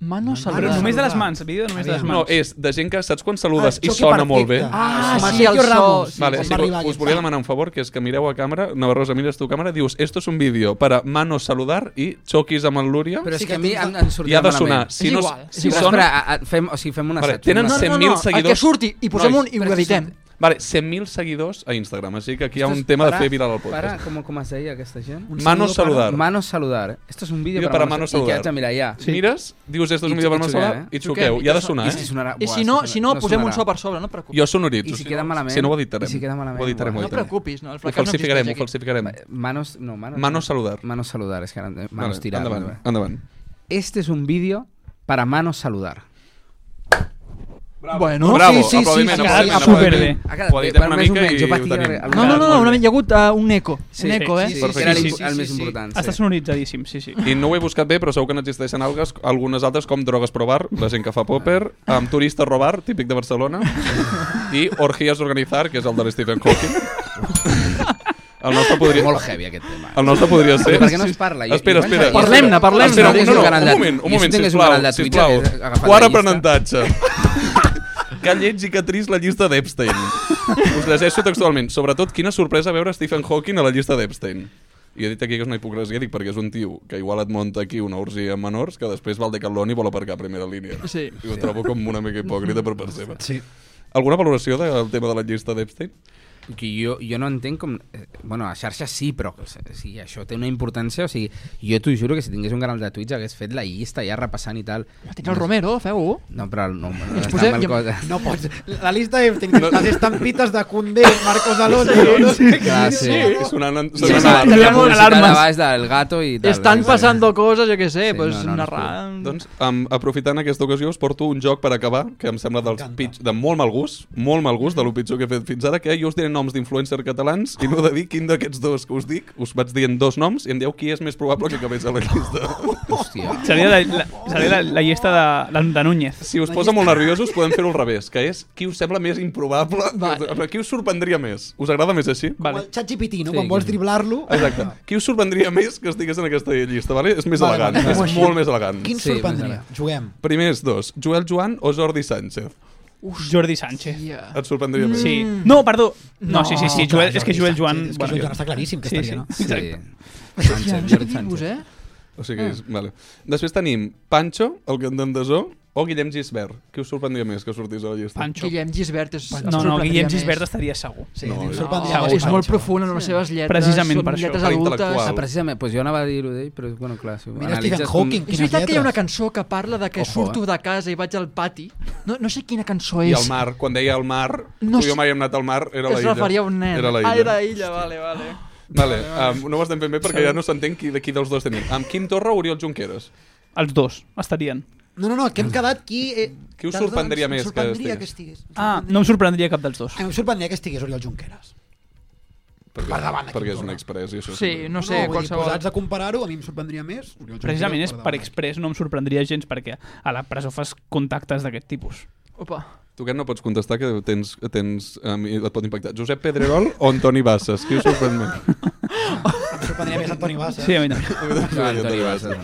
Speaker 6: Mano
Speaker 9: Però
Speaker 6: saludar.
Speaker 9: només de les mans, vídeo només de les
Speaker 8: No,
Speaker 9: mans.
Speaker 8: és de gent que saps quan saludes
Speaker 5: Ah,
Speaker 8: i sona molt bé.
Speaker 5: perfecte.
Speaker 6: Ah,
Speaker 5: Com a
Speaker 6: sí, el so,
Speaker 5: Ramos.
Speaker 6: sí,
Speaker 8: Vale, sí, us volia demanar un favor, que és que mireu a càmera, Navarrosa, mires tu càmera, dius, esto es un vídeo para mano saludar i xoquis amb el Lúria
Speaker 7: Però és
Speaker 5: Sí
Speaker 7: que
Speaker 5: que
Speaker 7: a mi em, em sortia
Speaker 8: i ha de
Speaker 7: malament.
Speaker 8: sonar. Si
Speaker 6: És
Speaker 8: no, si
Speaker 7: Però
Speaker 8: sona...
Speaker 7: espera, a- a- fem, o sigui, fem una
Speaker 8: Vale,
Speaker 7: set.
Speaker 8: tenen
Speaker 6: No, no, no,
Speaker 8: 100.000
Speaker 6: no, el
Speaker 8: seguidors.
Speaker 6: que surti i posem
Speaker 8: Nois,
Speaker 6: un i ho
Speaker 7: però
Speaker 6: editem.
Speaker 8: Vale, 100.000 seguidors a Instagram, així que aquí hi ha un tema de
Speaker 7: para-
Speaker 8: fer viral el
Speaker 7: Para,
Speaker 8: podcast.
Speaker 7: com, com es deia aquesta gent?
Speaker 5: Un
Speaker 8: Mano
Speaker 5: saludo para-
Speaker 8: saludar.
Speaker 7: Mano saludar. Esto es un vídeo para,
Speaker 8: para mano
Speaker 7: I que
Speaker 8: saludar.
Speaker 7: haig de mirar ja.
Speaker 8: Sí. Mires, dius, esto es
Speaker 7: I
Speaker 8: un vídeo para
Speaker 7: xu-
Speaker 8: mano
Speaker 7: i
Speaker 8: saludar i
Speaker 7: eh?
Speaker 8: xuqueu.
Speaker 6: Xuquem,
Speaker 8: I ha de
Speaker 6: i
Speaker 8: sonar,
Speaker 7: I
Speaker 8: eh?
Speaker 7: si sonarà...
Speaker 6: I
Speaker 7: Buah,
Speaker 6: si no, si no, posem un
Speaker 7: sonarà.
Speaker 6: so per sobre, no et preocupis.
Speaker 8: Jo sonoritzo.
Speaker 7: I si queda malament...
Speaker 8: Si no ho editarem.
Speaker 7: I si queda malament...
Speaker 8: Ho editarem, ho
Speaker 6: No
Speaker 8: editarem.
Speaker 6: et preocupis, no, el
Speaker 8: Ho
Speaker 6: no
Speaker 8: falsificarem, ho falsificarem.
Speaker 7: Manos, no, manos,
Speaker 8: Mano saludar.
Speaker 7: Manos saludar, és que ara... Manos
Speaker 8: Vale,
Speaker 7: tirar.
Speaker 8: endavant, endavant.
Speaker 7: Este es un vídeo para manos saludar.
Speaker 6: Bueno,
Speaker 8: Bravo,
Speaker 5: sí, sí, sí,
Speaker 9: Ha
Speaker 8: aplaudiment,
Speaker 9: quedat superbé.
Speaker 7: Ha quedat bé,
Speaker 8: una
Speaker 7: més o
Speaker 8: mica
Speaker 7: menys, jo
Speaker 8: i
Speaker 7: patia
Speaker 8: ho tenim.
Speaker 7: alguna
Speaker 6: No, no, no,
Speaker 7: molt bé.
Speaker 6: hi ha hagut uh, un eco.
Speaker 7: Sí,
Speaker 6: un eco, eh?
Speaker 7: Sí, sí, era
Speaker 8: Sí,
Speaker 7: l'imp-
Speaker 9: sí,
Speaker 7: el
Speaker 9: sí,
Speaker 7: més
Speaker 9: sí.
Speaker 7: important.
Speaker 9: Està
Speaker 7: sí.
Speaker 9: sonoritzadíssim, sí, sí.
Speaker 8: I no ho he buscat bé, però segur que n'existeixen algues, algunes altres com Drogues Probar, la gent que fa popper, amb Turistes Robar, típic de Barcelona, i Orgías Organizar, que és el de l'Stephen Hawking. El nostre podria...
Speaker 7: Molt heavy, aquest tema.
Speaker 8: El nostre podria ser...
Speaker 7: Per què no es parla? Jo-
Speaker 8: Espera, espera.
Speaker 6: Parlem-ne, parlem-ne.
Speaker 8: Espera,
Speaker 7: Jo
Speaker 8: no,
Speaker 7: un
Speaker 8: un moment, un moment,
Speaker 7: un
Speaker 8: sisplau, Quart aprenentatge. Que lleig i que trist la llista d'Epstein. Us llegeixo textualment. Sobretot, quina sorpresa veure Stephen Hawking a la llista d'Epstein. I he dit aquí que és una hipocresia, dic perquè és un tio que igual et monta aquí una orgia amb menors que després va al Decathlon i vol aparcar a primera línia.
Speaker 6: Sí.
Speaker 8: I ho trobo com una mica hipòcrita per part seva.
Speaker 5: Sí.
Speaker 8: Alguna valoració del tema de la llista d'Epstein?
Speaker 7: Que jo, jo no entenc com... Eh, bueno, a xarxes sí, però o sigui, això té una importància. O sigui, jo t'ho juro que si tingués un canal de Twitch hagués fet la llista ja repassant i tal.
Speaker 6: Tens el Romero, feu-ho.
Speaker 7: No, però no, no, està
Speaker 6: posem-
Speaker 7: mal
Speaker 6: jo-
Speaker 7: cosa.
Speaker 5: No pots... La lista de les estampites de Condé, Marcos Alonso... no sé què.
Speaker 7: Clar, sí.
Speaker 8: Sonant, sonant
Speaker 7: la,
Speaker 8: alarma.
Speaker 7: la
Speaker 6: Tenemos
Speaker 7: publicitat
Speaker 9: alarmes.
Speaker 7: de baix del gato i tal.
Speaker 6: Estan
Speaker 7: Sí.
Speaker 6: pasando coses, jo què sé,
Speaker 7: Sí,
Speaker 6: pues
Speaker 7: no, no, no,
Speaker 6: narrant...
Speaker 8: Doncs, um, aprofitant aquesta ocasió, us porto un joc per acabar, que em sembla dels pitch, de molt mal gust, molt mal gust, de lo pitjor que he fet fins ara, que jo us diré noms d'influencers catalans i no de dir quin d'aquests dos que us dic, us vaig dient dos noms i em dieu qui és més probable que acabés a la llista.
Speaker 7: Hòstia.
Speaker 9: Seria la, la, seria la, la llista de, de, de Núñez.
Speaker 8: Si us posa molt nerviosos, podem fer-ho al revés, que és qui us sembla més improbable,
Speaker 6: Vale.
Speaker 8: qui us sorprendria més. Us agrada més així?
Speaker 5: Com
Speaker 9: Vale.
Speaker 5: el ChatGPT, no?
Speaker 7: Sí,
Speaker 5: Quan vols driblar-lo...
Speaker 8: Exacte. Qui us sorprendria més que estigués en aquesta llista, vale? És més
Speaker 5: Vale,
Speaker 8: elegant,
Speaker 5: vale,
Speaker 8: és molt més elegant.
Speaker 5: Quin
Speaker 7: Sí,
Speaker 5: sorprendria? Juguem.
Speaker 8: Primers dos, Joel Joan o Jordi Sánchez?
Speaker 9: Jordi Sánchez.
Speaker 6: Yeah.
Speaker 8: Et sorprendria més?
Speaker 9: Sí. No, perdó. No,
Speaker 6: No,
Speaker 9: sí, sí, sí.
Speaker 5: Clar,
Speaker 9: Joel, és que Joel
Speaker 5: Sánchez,
Speaker 9: Joan...
Speaker 5: És que Joel Joan està claríssim que
Speaker 9: Sí,
Speaker 5: estaria, no?
Speaker 9: sí.
Speaker 7: Sí. Sánchez,
Speaker 6: no sé
Speaker 7: Jordi Sánchez.
Speaker 6: eh?
Speaker 8: O sigui, és, vale. Després tenim Pancho, el cantant de Zoo, o Guillem Gisbert. Qui us sorprendria més que sortís a la llista?
Speaker 9: Pancho.
Speaker 6: Guillem Gisbert és... em
Speaker 9: No, no, Guillem
Speaker 6: més.
Speaker 9: Gisbert estaria segur.
Speaker 5: Sí,
Speaker 8: No, no.
Speaker 5: més
Speaker 6: És molt
Speaker 5: Pancho.
Speaker 6: profund en les seves lletres.
Speaker 9: Precisament per això.
Speaker 6: lletres
Speaker 8: Per
Speaker 6: adultes.
Speaker 7: Ah, precisament, doncs jo anava a dir-ho d'ell, però bueno, clar, si ho
Speaker 5: Mira
Speaker 7: analitzes
Speaker 5: Stephen
Speaker 7: com-
Speaker 5: Hawking.
Speaker 6: És veritat que hi ha una cançó que parla de que
Speaker 7: Ojo,
Speaker 6: surto
Speaker 7: eh?
Speaker 6: de casa i vaig al pati. No, no sé quina cançó
Speaker 8: I
Speaker 6: és.
Speaker 8: el mar, quan deia el mar,
Speaker 6: No
Speaker 8: tu i jo
Speaker 6: sé-
Speaker 8: mai hem anat al mar, era la
Speaker 6: es
Speaker 8: illa.
Speaker 6: referia a un nen.
Speaker 8: Era la illa.
Speaker 6: Ah, era illa, vale, vale.
Speaker 8: Vale, um, no ho estem fent bé perquè ja no s'entén qui, qui dels dos tenim. Amb Quim Torra o Oriol Junqueras?
Speaker 9: Els dos estarien.
Speaker 5: No, no, no, que hem quedat qui... Eh,
Speaker 8: Qui us sorprendria
Speaker 5: em
Speaker 8: més que estigués?
Speaker 5: que estigués.
Speaker 9: Ah, no em sorprendria cap dels dos.
Speaker 5: A mi em sorprendria que estigués Oriol Junqueras.
Speaker 8: Perquè,
Speaker 5: Per davant
Speaker 8: perquè és un
Speaker 5: Torra.
Speaker 8: express i això.
Speaker 6: Sí, no sé,
Speaker 5: vull dir,
Speaker 6: qualsevol...
Speaker 5: posats a comparar-ho, a mi em sorprendria més. Oriol Junqueras
Speaker 9: Precisament és
Speaker 5: per
Speaker 9: express, no em sorprendria gens perquè a la presó fas contactes d'aquest tipus.
Speaker 6: Opa.
Speaker 8: Tu que no pots contestar que tens, tens um, i et pot impactar. Josep Pedrerol o Antoni Bassas? Qui us sorprèn més?
Speaker 5: Sorprendria més Antoni Bassa.
Speaker 9: Sí, a mi també.
Speaker 7: No, Antoni Bassas.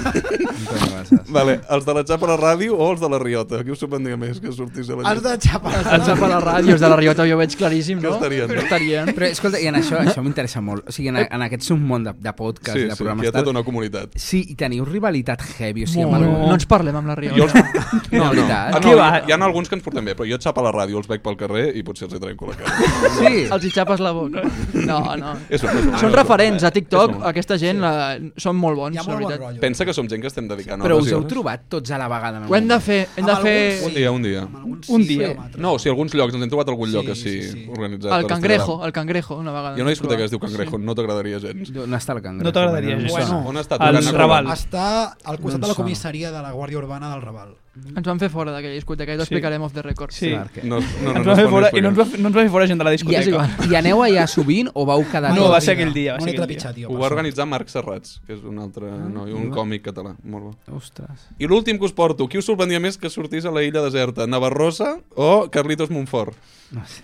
Speaker 7: Antoni Bassas.
Speaker 8: Vale, els de la Xapa a la ràdio o els de la Riota? Qui us sorprendria més que sortís a la
Speaker 5: Has
Speaker 8: llista?
Speaker 5: de xapar.
Speaker 6: Els de la ràdio, els de la Riota jo veig claríssim,
Speaker 8: Que
Speaker 6: no?
Speaker 8: estarien, no?
Speaker 6: Estarien.
Speaker 7: Però, escolta, i en això, això m'interessa molt. O sigui, en, en aquest submón de, de podcast
Speaker 8: Sí,
Speaker 7: i de
Speaker 8: sí,
Speaker 7: programes
Speaker 8: hi ha tota una comunitat.
Speaker 7: Sí, i teniu rivalitat heavy, o sigui,
Speaker 6: No,
Speaker 7: amb
Speaker 6: no, no ens parlem amb la
Speaker 8: Jo
Speaker 6: Riota.
Speaker 8: els... No, no.
Speaker 7: veritat.
Speaker 8: Ah,
Speaker 9: Què
Speaker 8: no,
Speaker 9: va?
Speaker 8: hi, ha alguns que ens portem bé, però jo et xapa a la ràdio, els veig pel carrer i potser els hi trenco la cara.
Speaker 7: Sí.
Speaker 6: Els hi xapes la boca. No, no.
Speaker 8: És és broma.
Speaker 6: Són referents a TikTok,
Speaker 8: broma.
Speaker 6: aquesta gent la... són molt bons,
Speaker 5: Hi ha
Speaker 6: la
Speaker 5: molt bon
Speaker 6: veritat.
Speaker 5: rotllo.
Speaker 8: Pensa que som gent que estem dedicant
Speaker 7: Però us heu
Speaker 8: hores.
Speaker 7: trobat tots a la vegada en
Speaker 6: Ho hem de fer, hem de
Speaker 5: Amb
Speaker 6: fer...
Speaker 5: alguns
Speaker 8: Un dia, un dia.
Speaker 5: Amb alguns
Speaker 9: Un
Speaker 5: sí,
Speaker 9: dia.
Speaker 5: amb altres
Speaker 8: No, o sigui, alguns llocs, ens hem trobat a algun
Speaker 5: Sí,
Speaker 8: lloc així
Speaker 5: sí, sí.
Speaker 8: organitzat.
Speaker 6: El cangrejo, el cangrejo, una vegada.
Speaker 8: Hi ha una discoteca que es diu Cangrejo, no t'agradaria gens.
Speaker 7: On està el cangrejo?
Speaker 9: No t'agradaria
Speaker 7: Bueno,
Speaker 9: gens.
Speaker 5: Bueno,
Speaker 8: On està?
Speaker 9: Al
Speaker 8: Tocant a
Speaker 9: Raval.
Speaker 5: Està al costat de la comissaria de la Guàrdia Urbana del Raval.
Speaker 6: Ens van fer fora d'aquella discoteca i t'ho
Speaker 9: Sí.
Speaker 6: explicarem off the record.
Speaker 9: Sí.
Speaker 8: No, no, no,
Speaker 9: Ens
Speaker 8: no,
Speaker 9: va fer
Speaker 8: es pot
Speaker 9: fora, I no ens va, no ens va fer fora gent de la
Speaker 7: I,
Speaker 9: discoteca.
Speaker 7: I aneu allà sovint o vau cada
Speaker 9: No, va ser aquell dia, va ser aquell dia.
Speaker 8: Ho va organitzar Marc Serrats, que és un altre noi, un còmic català. Molt bo.
Speaker 7: Ostres.
Speaker 8: I l'últim que us porto, qui us sorprendria més que sortís a la illa deserta? Navarrosa o Carlitos Montfort?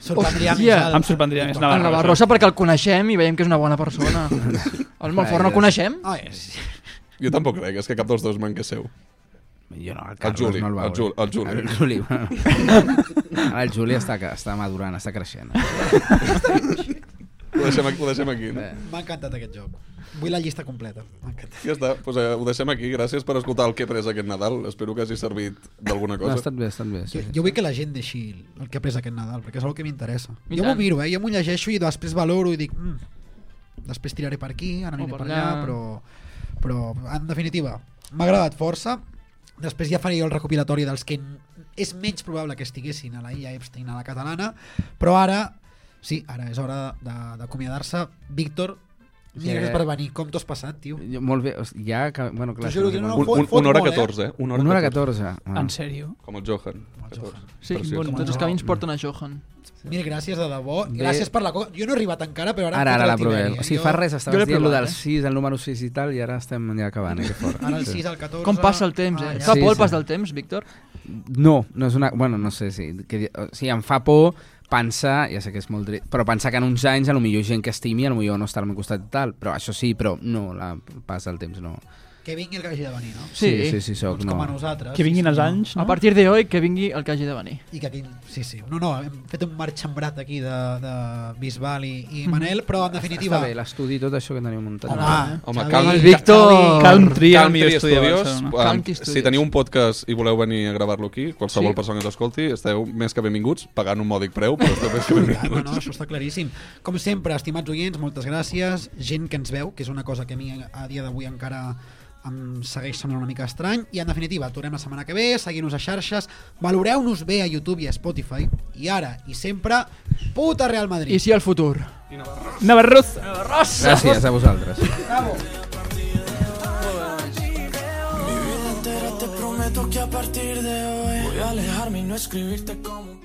Speaker 5: Sorprendria
Speaker 6: Hòstia.
Speaker 5: més el-
Speaker 9: Em sorprendria més Navarrosa.
Speaker 6: Navarrosa perquè el coneixem i veiem que és una bona persona. El Montfort no el coneixem?
Speaker 5: Ah, és...
Speaker 8: Jo tampoc crec, és que cap dels dos manqués seu.
Speaker 7: Jo no, el
Speaker 8: El
Speaker 7: Carlos
Speaker 8: Juli,
Speaker 7: no el va
Speaker 8: el Juli, el Juli.
Speaker 7: El Juli, bueno. El Juli està, està madurant, està creixent.
Speaker 8: Ho deixem aquí. Ho deixem aquí no?
Speaker 7: Eh.
Speaker 5: M'ha encantat aquest joc. Vull la llista completa.
Speaker 8: Ja està, doncs, eh, ho deixem aquí. Gràcies per escoltar el que he pres aquest Nadal. Espero que hagi servit d'alguna
Speaker 7: No,
Speaker 8: cosa.
Speaker 7: ha estat bé, ha estat bé. Sí,
Speaker 5: Jo, jo vull que la gent deixi el que ha pres aquest Nadal, perquè és una que m'interessa. Jo m'ho miro, eh? jo m'ho llegeixo i després valoro i dic... Mm, després tiraré per aquí, ara aniré
Speaker 6: per
Speaker 5: per allà,
Speaker 6: allà.
Speaker 5: però, però en definitiva, m'ha agradat força. Després ja faré jo el recopilatori dels que és menys probable que estiguessin a la Illa Epstein a la catalana, però ara, sí, ara és hora de- d'acomiadar-se. Víctor,
Speaker 7: Sí,
Speaker 5: mira
Speaker 7: eh?
Speaker 5: gràcies per venir. Com t'ho has passat, tio?
Speaker 7: Jo, molt bé, ja... Que, bueno, clar,
Speaker 5: juro
Speaker 7: és
Speaker 5: que no,
Speaker 8: Un, un,
Speaker 5: fot
Speaker 8: una hora
Speaker 5: molt, eh?
Speaker 8: 14, eh? Una hora,
Speaker 7: Una hora
Speaker 8: 14.
Speaker 7: 14. Ah.
Speaker 9: En sèrio?
Speaker 8: Com el Johan. 14.
Speaker 6: Sí,
Speaker 8: Preciós.
Speaker 6: bueno, tots els camins porten a Johan.
Speaker 5: Mil gràcies, de debò.
Speaker 7: Bé.
Speaker 5: Gràcies per la cosa. Jo no he arribat encara, però ara...
Speaker 7: Ara, ara la
Speaker 5: el
Speaker 7: provem.
Speaker 5: eh?
Speaker 7: O sigui, fa res, estaves dient
Speaker 6: provat,
Speaker 7: del
Speaker 6: eh?
Speaker 7: 6, el número 6 i tal, i ara estem ja acabant, eh? Que fort.
Speaker 5: Ara el
Speaker 7: Sí.
Speaker 5: 6 al 14...
Speaker 6: Com passa el temps, eh?
Speaker 5: Ah, ja.
Speaker 6: fa
Speaker 7: Sí,
Speaker 6: por el
Speaker 7: sí.
Speaker 6: pas del temps, Víctor?
Speaker 7: No, no és una... Bueno, no sé, sí. Que, o sigui, em fa por pensar, ja sé que és molt dret, però pensar que en uns anys a lo millor gent que estimi, a lo millor no està al meu costat i tal, però això sí, però no, la, el pas del temps no.
Speaker 5: Que vingui el que hagi de venir, no?
Speaker 6: Sí.
Speaker 7: sí, sí, sí soc,
Speaker 5: Doncs
Speaker 7: no.
Speaker 5: com a nosaltres.
Speaker 9: Que vinguin
Speaker 5: sí,
Speaker 9: els anys,
Speaker 6: A
Speaker 9: no?
Speaker 6: partir de hoy que vingui el que hagi de venir.
Speaker 5: I que aquí... Sí, sí. No, no, hem fet un marxembrat aquí de, de Bisbal i, i Manel, però en definitiva...
Speaker 7: Està bé, l'estudi i tot això que teniu muntat.
Speaker 5: Home,
Speaker 8: Home,
Speaker 6: Víctor...
Speaker 5: Xavi,
Speaker 9: Calm el
Speaker 8: Country
Speaker 9: de
Speaker 8: Studios,
Speaker 6: Country
Speaker 8: si
Speaker 6: Studios.
Speaker 8: teniu un podcast i voleu venir a gravar-lo aquí, qualsevol
Speaker 6: Sí.
Speaker 8: persona que ens escolti, esteu més que benvinguts, pagant un mòdic preu, però esteu més que
Speaker 5: No,
Speaker 8: benvinguts.
Speaker 5: no, això està claríssim. Com sempre, estimats oients, moltes gràcies. Gent que ens veu, que és una cosa que a mi a dia d'avui encara em segueix semblant una mica estrany. I en definitiva, tornem la setmana que ve, seguim-nos a xarxes, valoreu-nos bé a YouTube i a Spotify. I ara, i sempre, puta Real Madrid.
Speaker 6: I sí al futur.
Speaker 9: Navarroz!
Speaker 7: Gràcies a vosaltres.
Speaker 10: entera te prometo que a partir de hoy voy a alejarme y no escribirte como un